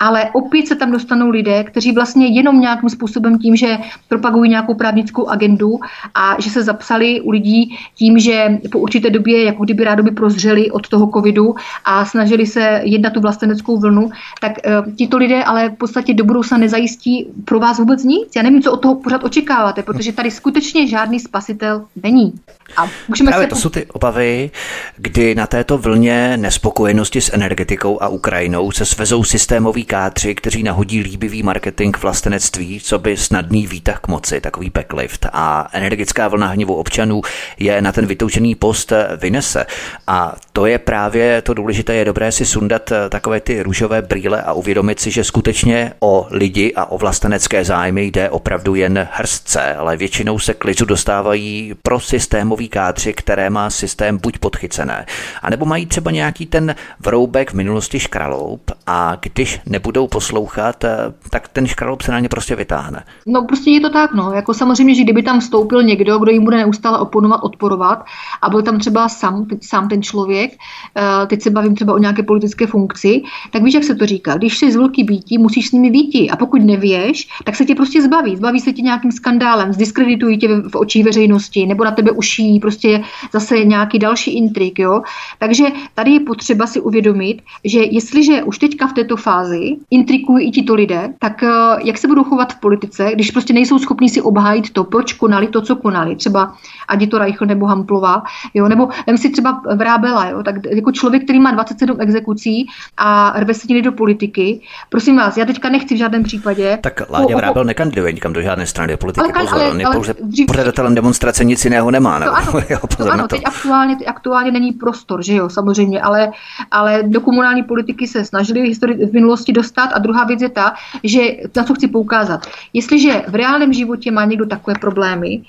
ale opět se tam dostanou lidé, kteří vlastně jenom nějakým způsobem tím, že propagují nějakou právnickou agendu a že se zapsali u lidí tím, že po určité době, jako kdyby rádoby prozřeli od toho covidu a snažili se jednat tu vlasteneckou vlnu, tak uh, tito lidé ale v podstatě do budoucna nezajistí pro vás vůbec nic. Já nevím, co od toho pořád očekáváte, protože tady skutečně žádný spasitel není. A můžeme Právě se... to jsou ty obavy, kdy na této vlně nespokojenosti s energetikou a Ukrajinou se svezou systémoví kádři, kteří nahodí líbivý marketing vlastenectví, co by snadný výtah k moci, takový backlift. A energická vlna hněvu občanů je na ten vytoužený post vynese. A to je právě to důležité, je dobré si sundat takové ty růžové brýle a uvědomit si, že skutečně o lidi a o vlastenecké zájmy jde opravdu jen hrstce, ale většinou se klizu dostávají pro systémový kádři, které má systém buď podchycené, anebo mají třeba nějaký ten vroubek v minulosti škraloup a když nebudou poslouchat, eh, tak ten škraloup se na ně prostě vytáhne. No prostě je to tak, no. Jako samozřejmě, že kdyby tam vstoupil někdo, kdo jim bude neustále oponovat, odporovat a byl tam třeba sám, sám ten člověk, eh, teď se bavím třeba o nějaké politické funkci, tak víš, jak se to říká. Když jsi z velký býtí, musíš s nimi býti a pokud nevěš, tak se tě prostě zbaví. Zbaví se tě nějakým skandálem, zdiskreditují tě v očích veřejnosti nebo na tebe uší prostě zase nějaký další intrik. Jo? Takže tady je potřeba si uvědomit, že jestliže už teďka v této fázi intrikují i tito lidé, tak eh, jak se budou chovat v politice, když prostě nejsou schopni si obhájit to, proč konali to, co konali. Třeba ať je to Reichl nebo Hamplová, jo? nebo vem si třeba Vrábela, jo? tak jako člověk, který má 27 exekucí a rve se do politiky, prosím vás, já teďka nechci v žádném případě. Tak Láďa Vrábel nekandiduje nikam do žádné strany politiky, ale, pozor, ale, on je pouze dřív... pořadatelem demonstrace, nic jiného nemá. To ano, jo, pozor to ano na to. teď aktuálně, teď aktuálně není prostor, že jo, samozřejmě, ale, ale do komunální politiky se snažili histori- v minulosti dostat a druhá věc je ta, že na co chci poukázat. Jestliže v reálném životě má někdo takové problémy,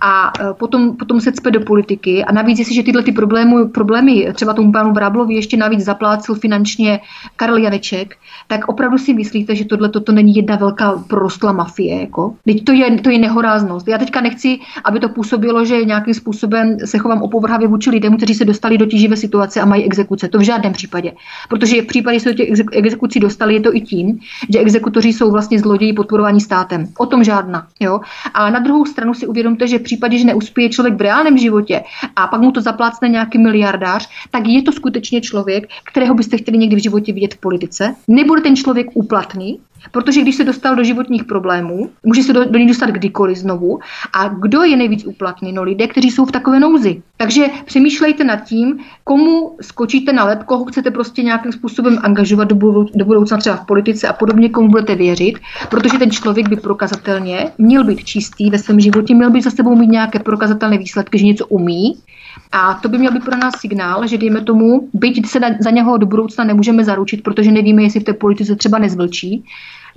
a e, potom, potom se cpe do politiky. A navíc, jestliže tyhle ty problémy, problémy třeba tomu pánu Vráblovi ještě navíc zaplácil finančně Karel Janeček, tak opravdu si myslíte, že tohle toto není jedna velká prorostlá mafie. Jako? Teď to je, to je nehoráznost. Já teďka nechci, aby to působilo, že nějakým způsobem se chovám opovrhavě vůči lidem, kteří se dostali do tíživé situace a mají exekuce. To v žádném případě. Protože v případě, že se do těch exekucí dostali, je to i tím, že exekutoři jsou vlastně zloději podporovaní státem. O tom žádná. Jo? A na druhou stranu si uvědomte, že případě, že neuspěje člověk v reálném životě a pak mu to zaplácne nějaký miliardář, tak je to skutečně člověk, kterého byste chtěli někdy v životě vidět v politice. Nebude ten člověk úplatný, Protože když se dostal do životních problémů, může se do, do ní dostat kdykoliv znovu. A kdo je nejvíc uplatný? No lidé, kteří jsou v takové nouzi. Takže přemýšlejte nad tím, komu skočíte na lep, koho chcete prostě nějakým způsobem angažovat do, budou, do budoucna třeba v politice a podobně, komu budete věřit, protože ten člověk by prokazatelně měl být čistý ve svém životě, měl by za sebou mít nějaké prokazatelné výsledky, že něco umí. A to by měl být pro nás signál, že dejme tomu, byť se za něho do budoucna nemůžeme zaručit, protože nevíme, jestli v té politice třeba nezvlčí,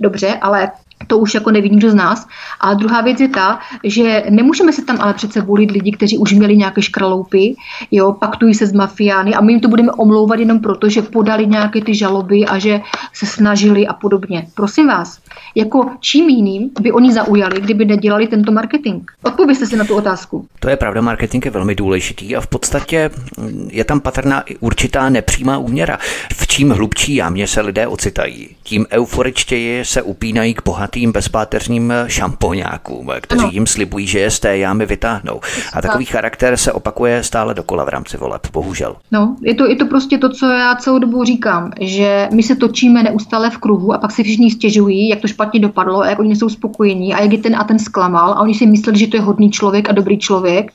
dobře, ale to už jako neví nikdo z nás. A druhá věc je ta, že nemůžeme se tam ale přece volit lidi, kteří už měli nějaké škraloupy, jo, paktují se s mafiány a my jim to budeme omlouvat jenom proto, že podali nějaké ty žaloby a že se snažili a podobně. Prosím vás, jako čím jiným by oni zaujali, kdyby nedělali tento marketing? Odpověste si na tu otázku. To je pravda, marketing je velmi důležitý a v podstatě je tam patrná i určitá nepřímá úměra. V čím hlubší jámě se lidé ocitají, tím euforičtěji se upínají k bohatým bezpáteřním šampoňákům, kteří no. jim slibují, že je z té jámy vytáhnou. A takový charakter se opakuje stále dokola v rámci voleb, bohužel. No, je to, je to prostě to, co já celou dobu říkám, že my se točíme neustále v kruhu a pak si všichni stěžují, jak to špatně dopadlo a jak oni jsou spokojení a jak je ten a ten zklamal a oni si mysleli, že to je hodný člověk a dobrý člověk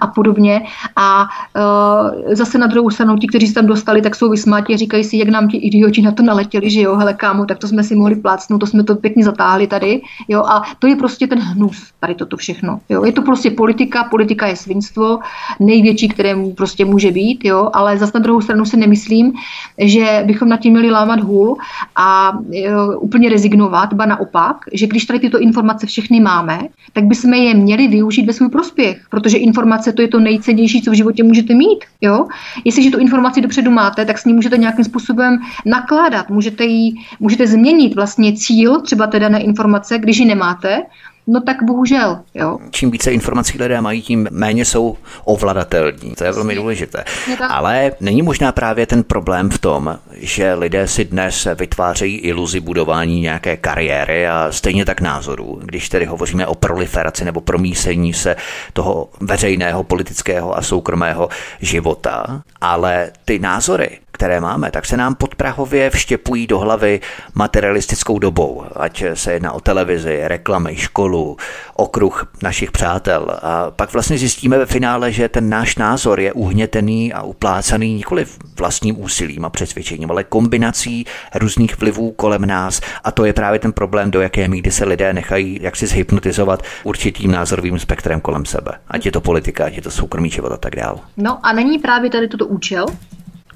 a podobně. A uh, zase na druhou stranu ti, kteří se tam dostali, tak jsou vysmátí a říkají si, jak nám ti idioti na to naletěli, že jo, hele kámo, tak to jsme si mohli plácnout, to jsme to pěkně zatáhli tady, jo, a to je prostě ten hnus, tady toto všechno, jo, je to prostě politika, politika je svinstvo, největší, které prostě může být, jo, ale zase na druhou stranu si nemyslím, že bychom nad tím měli lámat hůl a jo, úplně rezignovat, ba naopak, že když tady tyto informace všechny máme, tak bychom je měli využít ve svůj prospěch, protože informace to je to nejcennější, co v životě můžete mít. Jo? Jestliže tu informaci dopředu máte, tak s ní můžete nějakým způsobem nakládat, můžete, jí, můžete změnit vlastně cíl třeba té dané informace, když ji nemáte, No tak bohužel, jo. Čím více informací lidé mají, tím méně jsou ovladatelní. To je velmi důležité. Ale není možná právě ten problém v tom, že lidé si dnes vytvářejí iluzi budování nějaké kariéry a stejně tak názorů, když tedy hovoříme o proliferaci nebo promísení se toho veřejného, politického a soukromého života, ale ty názory které máme, tak se nám podprahově vštěpují do hlavy materialistickou dobou, ať se jedná o televizi, reklamy, školu, okruh našich přátel. A pak vlastně zjistíme ve finále, že ten náš názor je uhnětený a uplácaný nikoli vlastním úsilím a přesvědčením, ale kombinací různých vlivů kolem nás. A to je právě ten problém, do jaké míry se lidé nechají jaksi zhypnotizovat určitým názorovým spektrem kolem sebe. Ať je to politika, ať je to soukromý život a tak dále. No a není právě tady toto účel?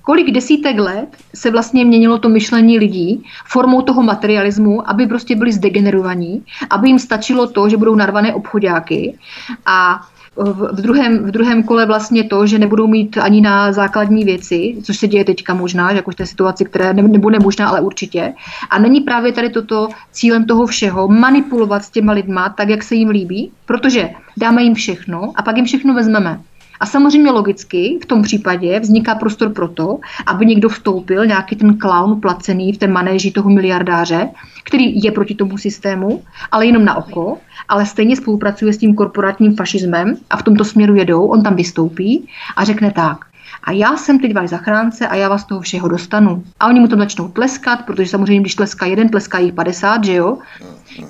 Kolik desítek let se vlastně měnilo to myšlení lidí formou toho materialismu, aby prostě byli zdegenerovaní, aby jim stačilo to, že budou narvané obchodáky a v druhém, v druhém kole vlastně to, že nebudou mít ani na základní věci, což se děje teďka možná, jako v té situaci, které nebude možná, ale určitě. A není právě tady toto cílem toho všeho manipulovat s těma lidma tak, jak se jim líbí, protože dáme jim všechno a pak jim všechno vezmeme. A samozřejmě logicky v tom případě vzniká prostor pro to, aby někdo vstoupil, nějaký ten clown placený v té manéži toho miliardáře, který je proti tomu systému, ale jenom na oko, ale stejně spolupracuje s tím korporátním fašismem a v tomto směru jedou, on tam vystoupí a řekne tak. A já jsem teď váš zachránce a já vás toho všeho dostanu. A oni mu tam začnou tleskat, protože samozřejmě, když tleská jeden, tleská jich 50, že jo?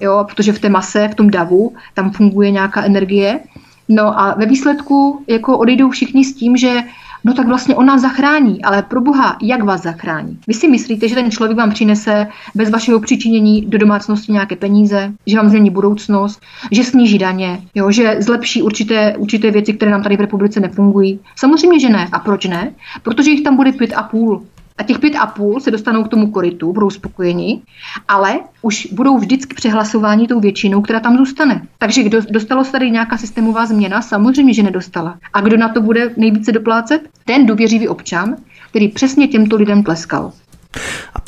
jo? Protože v té mase, v tom davu, tam funguje nějaká energie. No a ve výsledku jako odejdou všichni s tím, že no tak vlastně on nás zachrání, ale pro Boha, jak vás zachrání? Vy si myslíte, že ten člověk vám přinese bez vašeho přičinění do domácnosti nějaké peníze, že vám změní budoucnost, že sníží daně, jo, že zlepší určité, určité věci, které nám tady v republice nefungují? Samozřejmě, že ne. A proč ne? Protože jich tam bude pět a půl. A těch pět a půl se dostanou k tomu koritu, budou spokojeni, ale už budou vždycky přehlasováni tou většinou, která tam zůstane. Takže kdo dostalo se tady nějaká systémová změna? Samozřejmě, že nedostala. A kdo na to bude nejvíce doplácet? Ten důvěřivý občan, který přesně těmto lidem tleskal.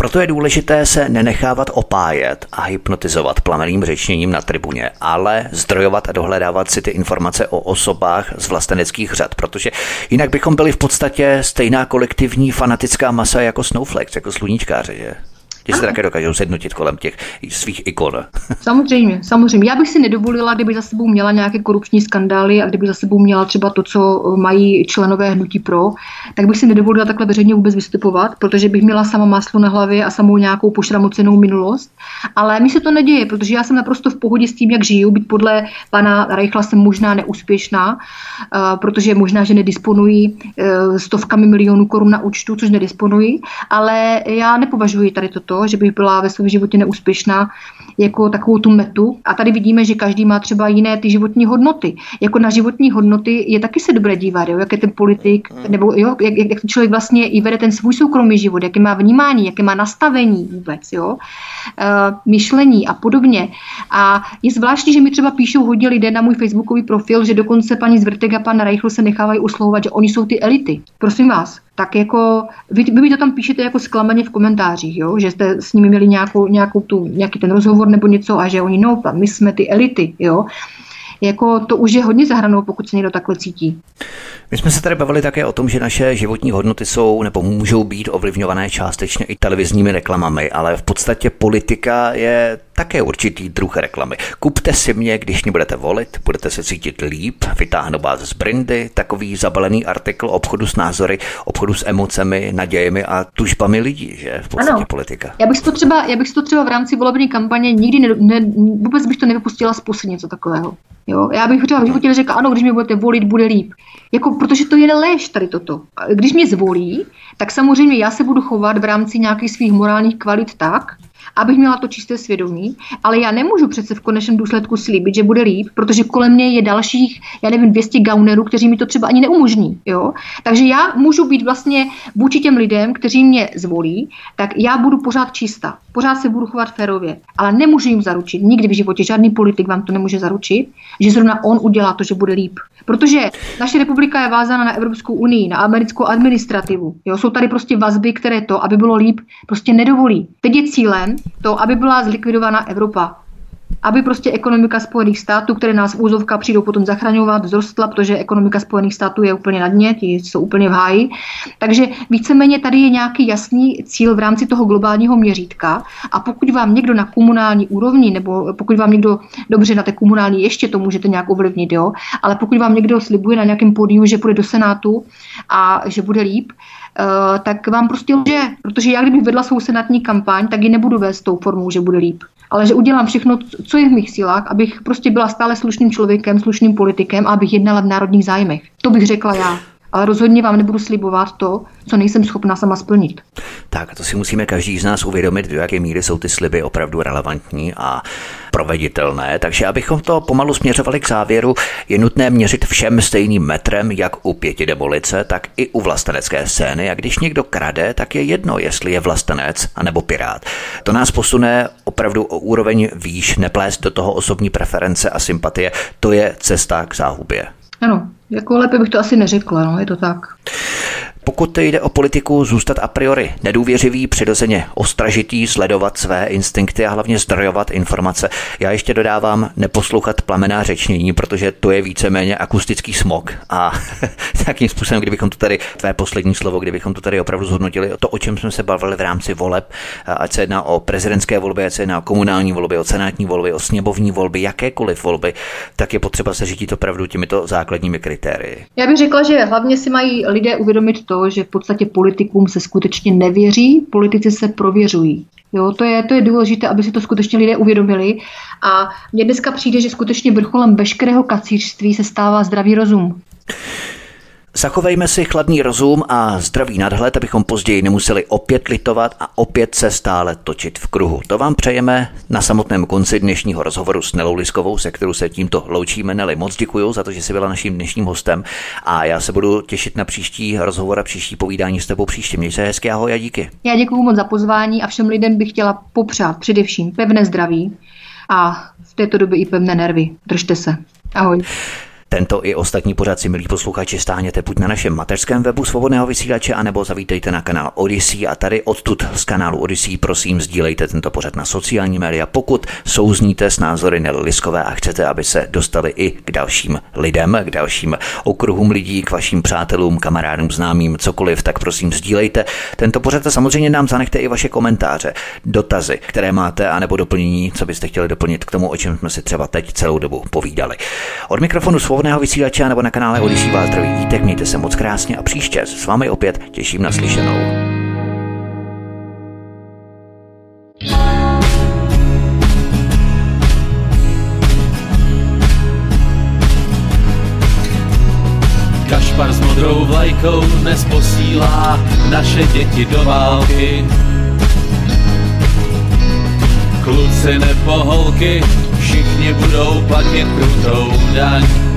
Proto je důležité se nenechávat opájet a hypnotizovat plameným řečněním na tribuně, ale zdrojovat a dohledávat si ty informace o osobách z vlasteneckých řad, protože jinak bychom byli v podstatě stejná kolektivní fanatická masa jako Snowflakes, jako sluníčkáři, že? Ti se také dokážou sednutit kolem těch svých ikon. Samozřejmě, samozřejmě. Já bych si nedovolila, kdyby za sebou měla nějaké korupční skandály a kdyby za sebou měla třeba to, co mají členové hnutí pro, tak bych si nedovolila takhle veřejně vůbec vystupovat, protože bych měla sama máslo na hlavě a samou nějakou pošramocenou minulost. Ale mi se to neděje, protože já jsem naprosto v pohodě s tím, jak žiju. Být podle pana Reichla jsem možná neúspěšná, eh, protože možná, že nedisponují eh, stovkami milionů korun na účtu, což nedisponují, ale já nepovažuji tady toto že bych byla ve svém životě neúspěšná jako takovou tu metu. A tady vidíme, že každý má třeba jiné ty životní hodnoty. Jako na životní hodnoty je taky se dobré dívat, jo? jak je ten politik, nebo jo? Jak, jak, jak člověk vlastně i vede ten svůj soukromý život, jaké má vnímání, jaké má nastavení vůbec, jo? Uh, myšlení a podobně. A je zvláštní, že mi třeba píšou hodně lidé na můj facebookový profil, že dokonce paní Zvrtek a pan Reichl se nechávají uslouvat, že oni jsou ty elity. Prosím vás, tak jako vy, vy to tam píšete jako zklamaně v komentářích, jo? že jste s nimi měli nějakou, nějakou tu, nějaký ten rozhovor nebo něco a že oni, no, my jsme ty elity, jo jako to už je hodně zahranou, pokud se někdo takhle cítí. My jsme se tady bavili také o tom, že naše životní hodnoty jsou nebo můžou být ovlivňované částečně i televizními reklamami, ale v podstatě politika je také určitý druh reklamy. Kupte si mě, když mě budete volit, budete se cítit líp, vytáhnu vás z brindy, takový zabalený artikl obchodu s názory, obchodu s emocemi, nadějemi a tužbami lidí, že v podstatě ano. politika. Já bych to třeba, já bych to třeba v rámci volební kampaně nikdy ne, ne, vůbec bych to nevypustila z pusy něco takového. Jo? Já bych třeba v životě neřekla, ano, když mě budete volit, bude líp. Jako, protože to je lež tady toto. Když mě zvolí, tak samozřejmě já se budu chovat v rámci nějakých svých morálních kvalit tak, abych měla to čisté svědomí, ale já nemůžu přece v konečném důsledku slíbit, že bude líp, protože kolem mě je dalších, já nevím, 200 gaunerů, kteří mi to třeba ani neumožní. Jo? Takže já můžu být vlastně vůči těm lidem, kteří mě zvolí, tak já budu pořád čistá, pořád se budu chovat férově, ale nemůžu jim zaručit, nikdy v životě žádný politik vám to nemůže zaručit, že zrovna on udělá to, že bude líp. Protože naše republika je vázána na Evropskou unii, na americkou administrativu. Jo? Jsou tady prostě vazby, které to, aby bylo líp, prostě nedovolí. Teď je cílem to, aby byla zlikvidována Evropa. aby prostě ekonomika Spojených států, které nás úzovka přijdou potom zachraňovat, zrostla, protože ekonomika Spojených států je úplně na dně, ti jsou úplně v háji. Takže víceméně tady je nějaký jasný cíl v rámci toho globálního měřítka a pokud vám někdo na komunální úrovni, nebo pokud vám někdo dobře na té komunální ještě to můžete nějak ovlivnit, jo, ale pokud vám někdo slibuje na nějakém pódiu, že půjde do Senátu a že bude líp, Uh, tak vám prostě lže, protože já kdybych vedla svou senátní kampaň, tak ji nebudu vést tou formou, že bude líp ale že udělám všechno, co je v mých silách, abych prostě byla stále slušným člověkem, slušným politikem a abych jednala v národních zájmech. To bych řekla já ale rozhodně vám nebudu slibovat to, co nejsem schopna sama splnit. Tak, to si musíme každý z nás uvědomit, do jaké míry jsou ty sliby opravdu relevantní a proveditelné. Takže abychom to pomalu směřovali k závěru, je nutné měřit všem stejným metrem, jak u pěti demolice, tak i u vlastenecké scény. A když někdo krade, tak je jedno, jestli je vlastenec anebo pirát. To nás posune opravdu o úroveň výš, neplést do toho osobní preference a sympatie. To je cesta k záhubě. Ano, jako lépe bych to asi neřekla, no, je to tak. Pokud jde o politiku, zůstat a priori nedůvěřivý, přirozeně ostražitý, sledovat své instinkty a hlavně zdrojovat informace. Já ještě dodávám neposlouchat plamená řečnění, protože to je víceméně akustický smog. A takým způsobem, kdybychom to tady, tvé poslední slovo, kdybychom to tady opravdu zhodnotili, to, o čem jsme se bavili v rámci voleb, ať se jedná o prezidentské volby, ať se jedná o komunální volby, o senátní volby, o sněmovní volby, jakékoliv volby, tak je potřeba se řídit opravdu těmito základními kritérii. Já bych řekla, že hlavně si mají lidé uvědomit to, že v podstatě politikům se skutečně nevěří, politici se prověřují. Jo, to je, to je důležité, aby si to skutečně lidé uvědomili. A mně dneska přijde, že skutečně vrcholem veškerého kacířství se stává zdravý rozum. Zachovejme si chladný rozum a zdravý nadhled, abychom později nemuseli opět litovat a opět se stále točit v kruhu. To vám přejeme na samotném konci dnešního rozhovoru s Nelou Liskovou, se kterou se tímto loučíme. Neli, moc děkuji za to, že jsi byla naším dnešním hostem a já se budu těšit na příští rozhovor a příští povídání s tebou příště. Měj se hezky, ahoj a díky. Já děkuji moc za pozvání a všem lidem bych chtěla popřát především pevné zdraví a v této době i pevné nervy. Držte se. Ahoj. Tento i ostatní pořad si, milí posluchači, stáhněte buď na našem mateřském webu svobodného vysílače, anebo zavítejte na kanál Odyssey a tady odtud z kanálu Odyssey prosím sdílejte tento pořad na sociální média, pokud souzníte s názory Nelly Liskové a chcete, aby se dostali i k dalším lidem, k dalším okruhům lidí, k vašim přátelům, kamarádům, známým, cokoliv, tak prosím sdílejte. Tento pořad a samozřejmě nám zanechte i vaše komentáře, dotazy, které máte, anebo doplnění, co byste chtěli doplnit k tomu, o čem jsme si třeba teď celou dobu povídali. Od mikrofonu svobodného vysílače nebo na kanále Odisí zdraví vítek, mějte se moc krásně a příště s vámi opět těším na slyšenou. Kašpar s modrou vlajkou dnes posílá naše děti do války. Kluci nebo holky, všichni budou platit krutou daň.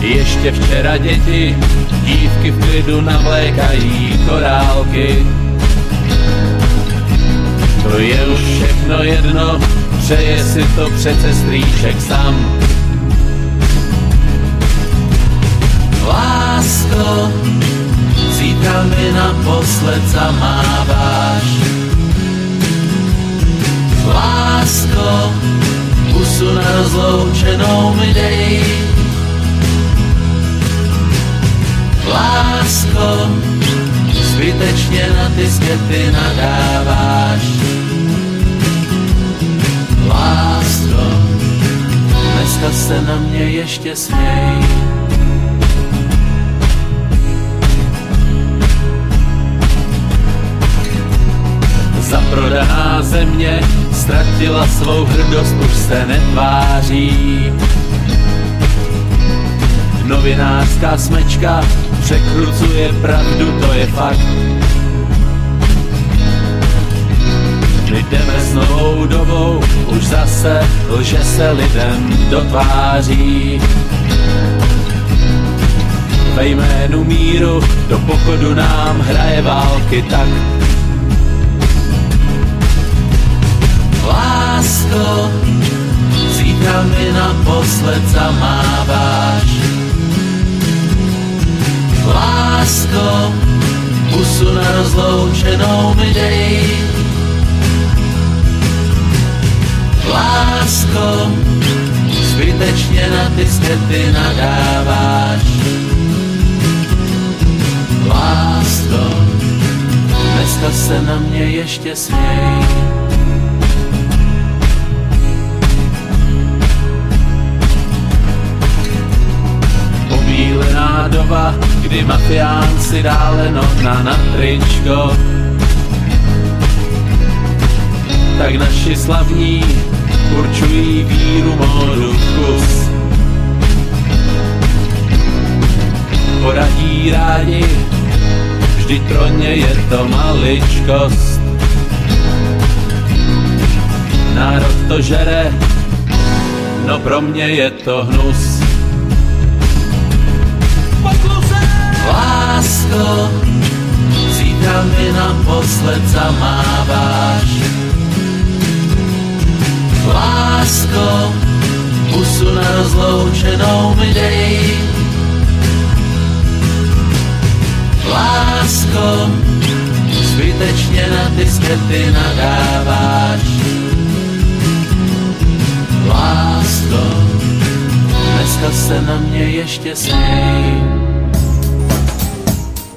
Ještě včera děti, dívky v klidu navlékají korálky. To je už všechno jedno, přeje si to přece strýček sám. Lásko, zítra mi naposled zamáváš. Lásko, pusu na rozloučenou mi dej. Lásko, zbytečně na ty skety nadáváš. Lásko, dneska se na mě ještě směj. Zaprodaná země ztratila svou hrdost, už se netváří. Novinářská smečka překrucuje pravdu, to je fakt. My jdeme s novou dobou, už zase lže se lidem dotváří. Ve jménu míru do pochodu nám hraje války tak. Lásko, zítra mi naposled zamáváš lásko, pusu na rozloučenou mi dej. Lásko, zbytečně na ty skety nadáváš. Lásko, dneska se na mě ještě směj. Doba, kdy mafián si dále nohna na tričko. Tak naši slavní určují víru, módu, vkus. Poradí rádi, vždyť pro ně je to maličkost. Národ to žere, no pro mě je to hnus. Lásko, zítra mi naposled zamáváš lásko, pusu na rozloučenou mi dej. Lásko, zbytečně na diskety nadáváš. Lásko, dneska se na mě ještě směj.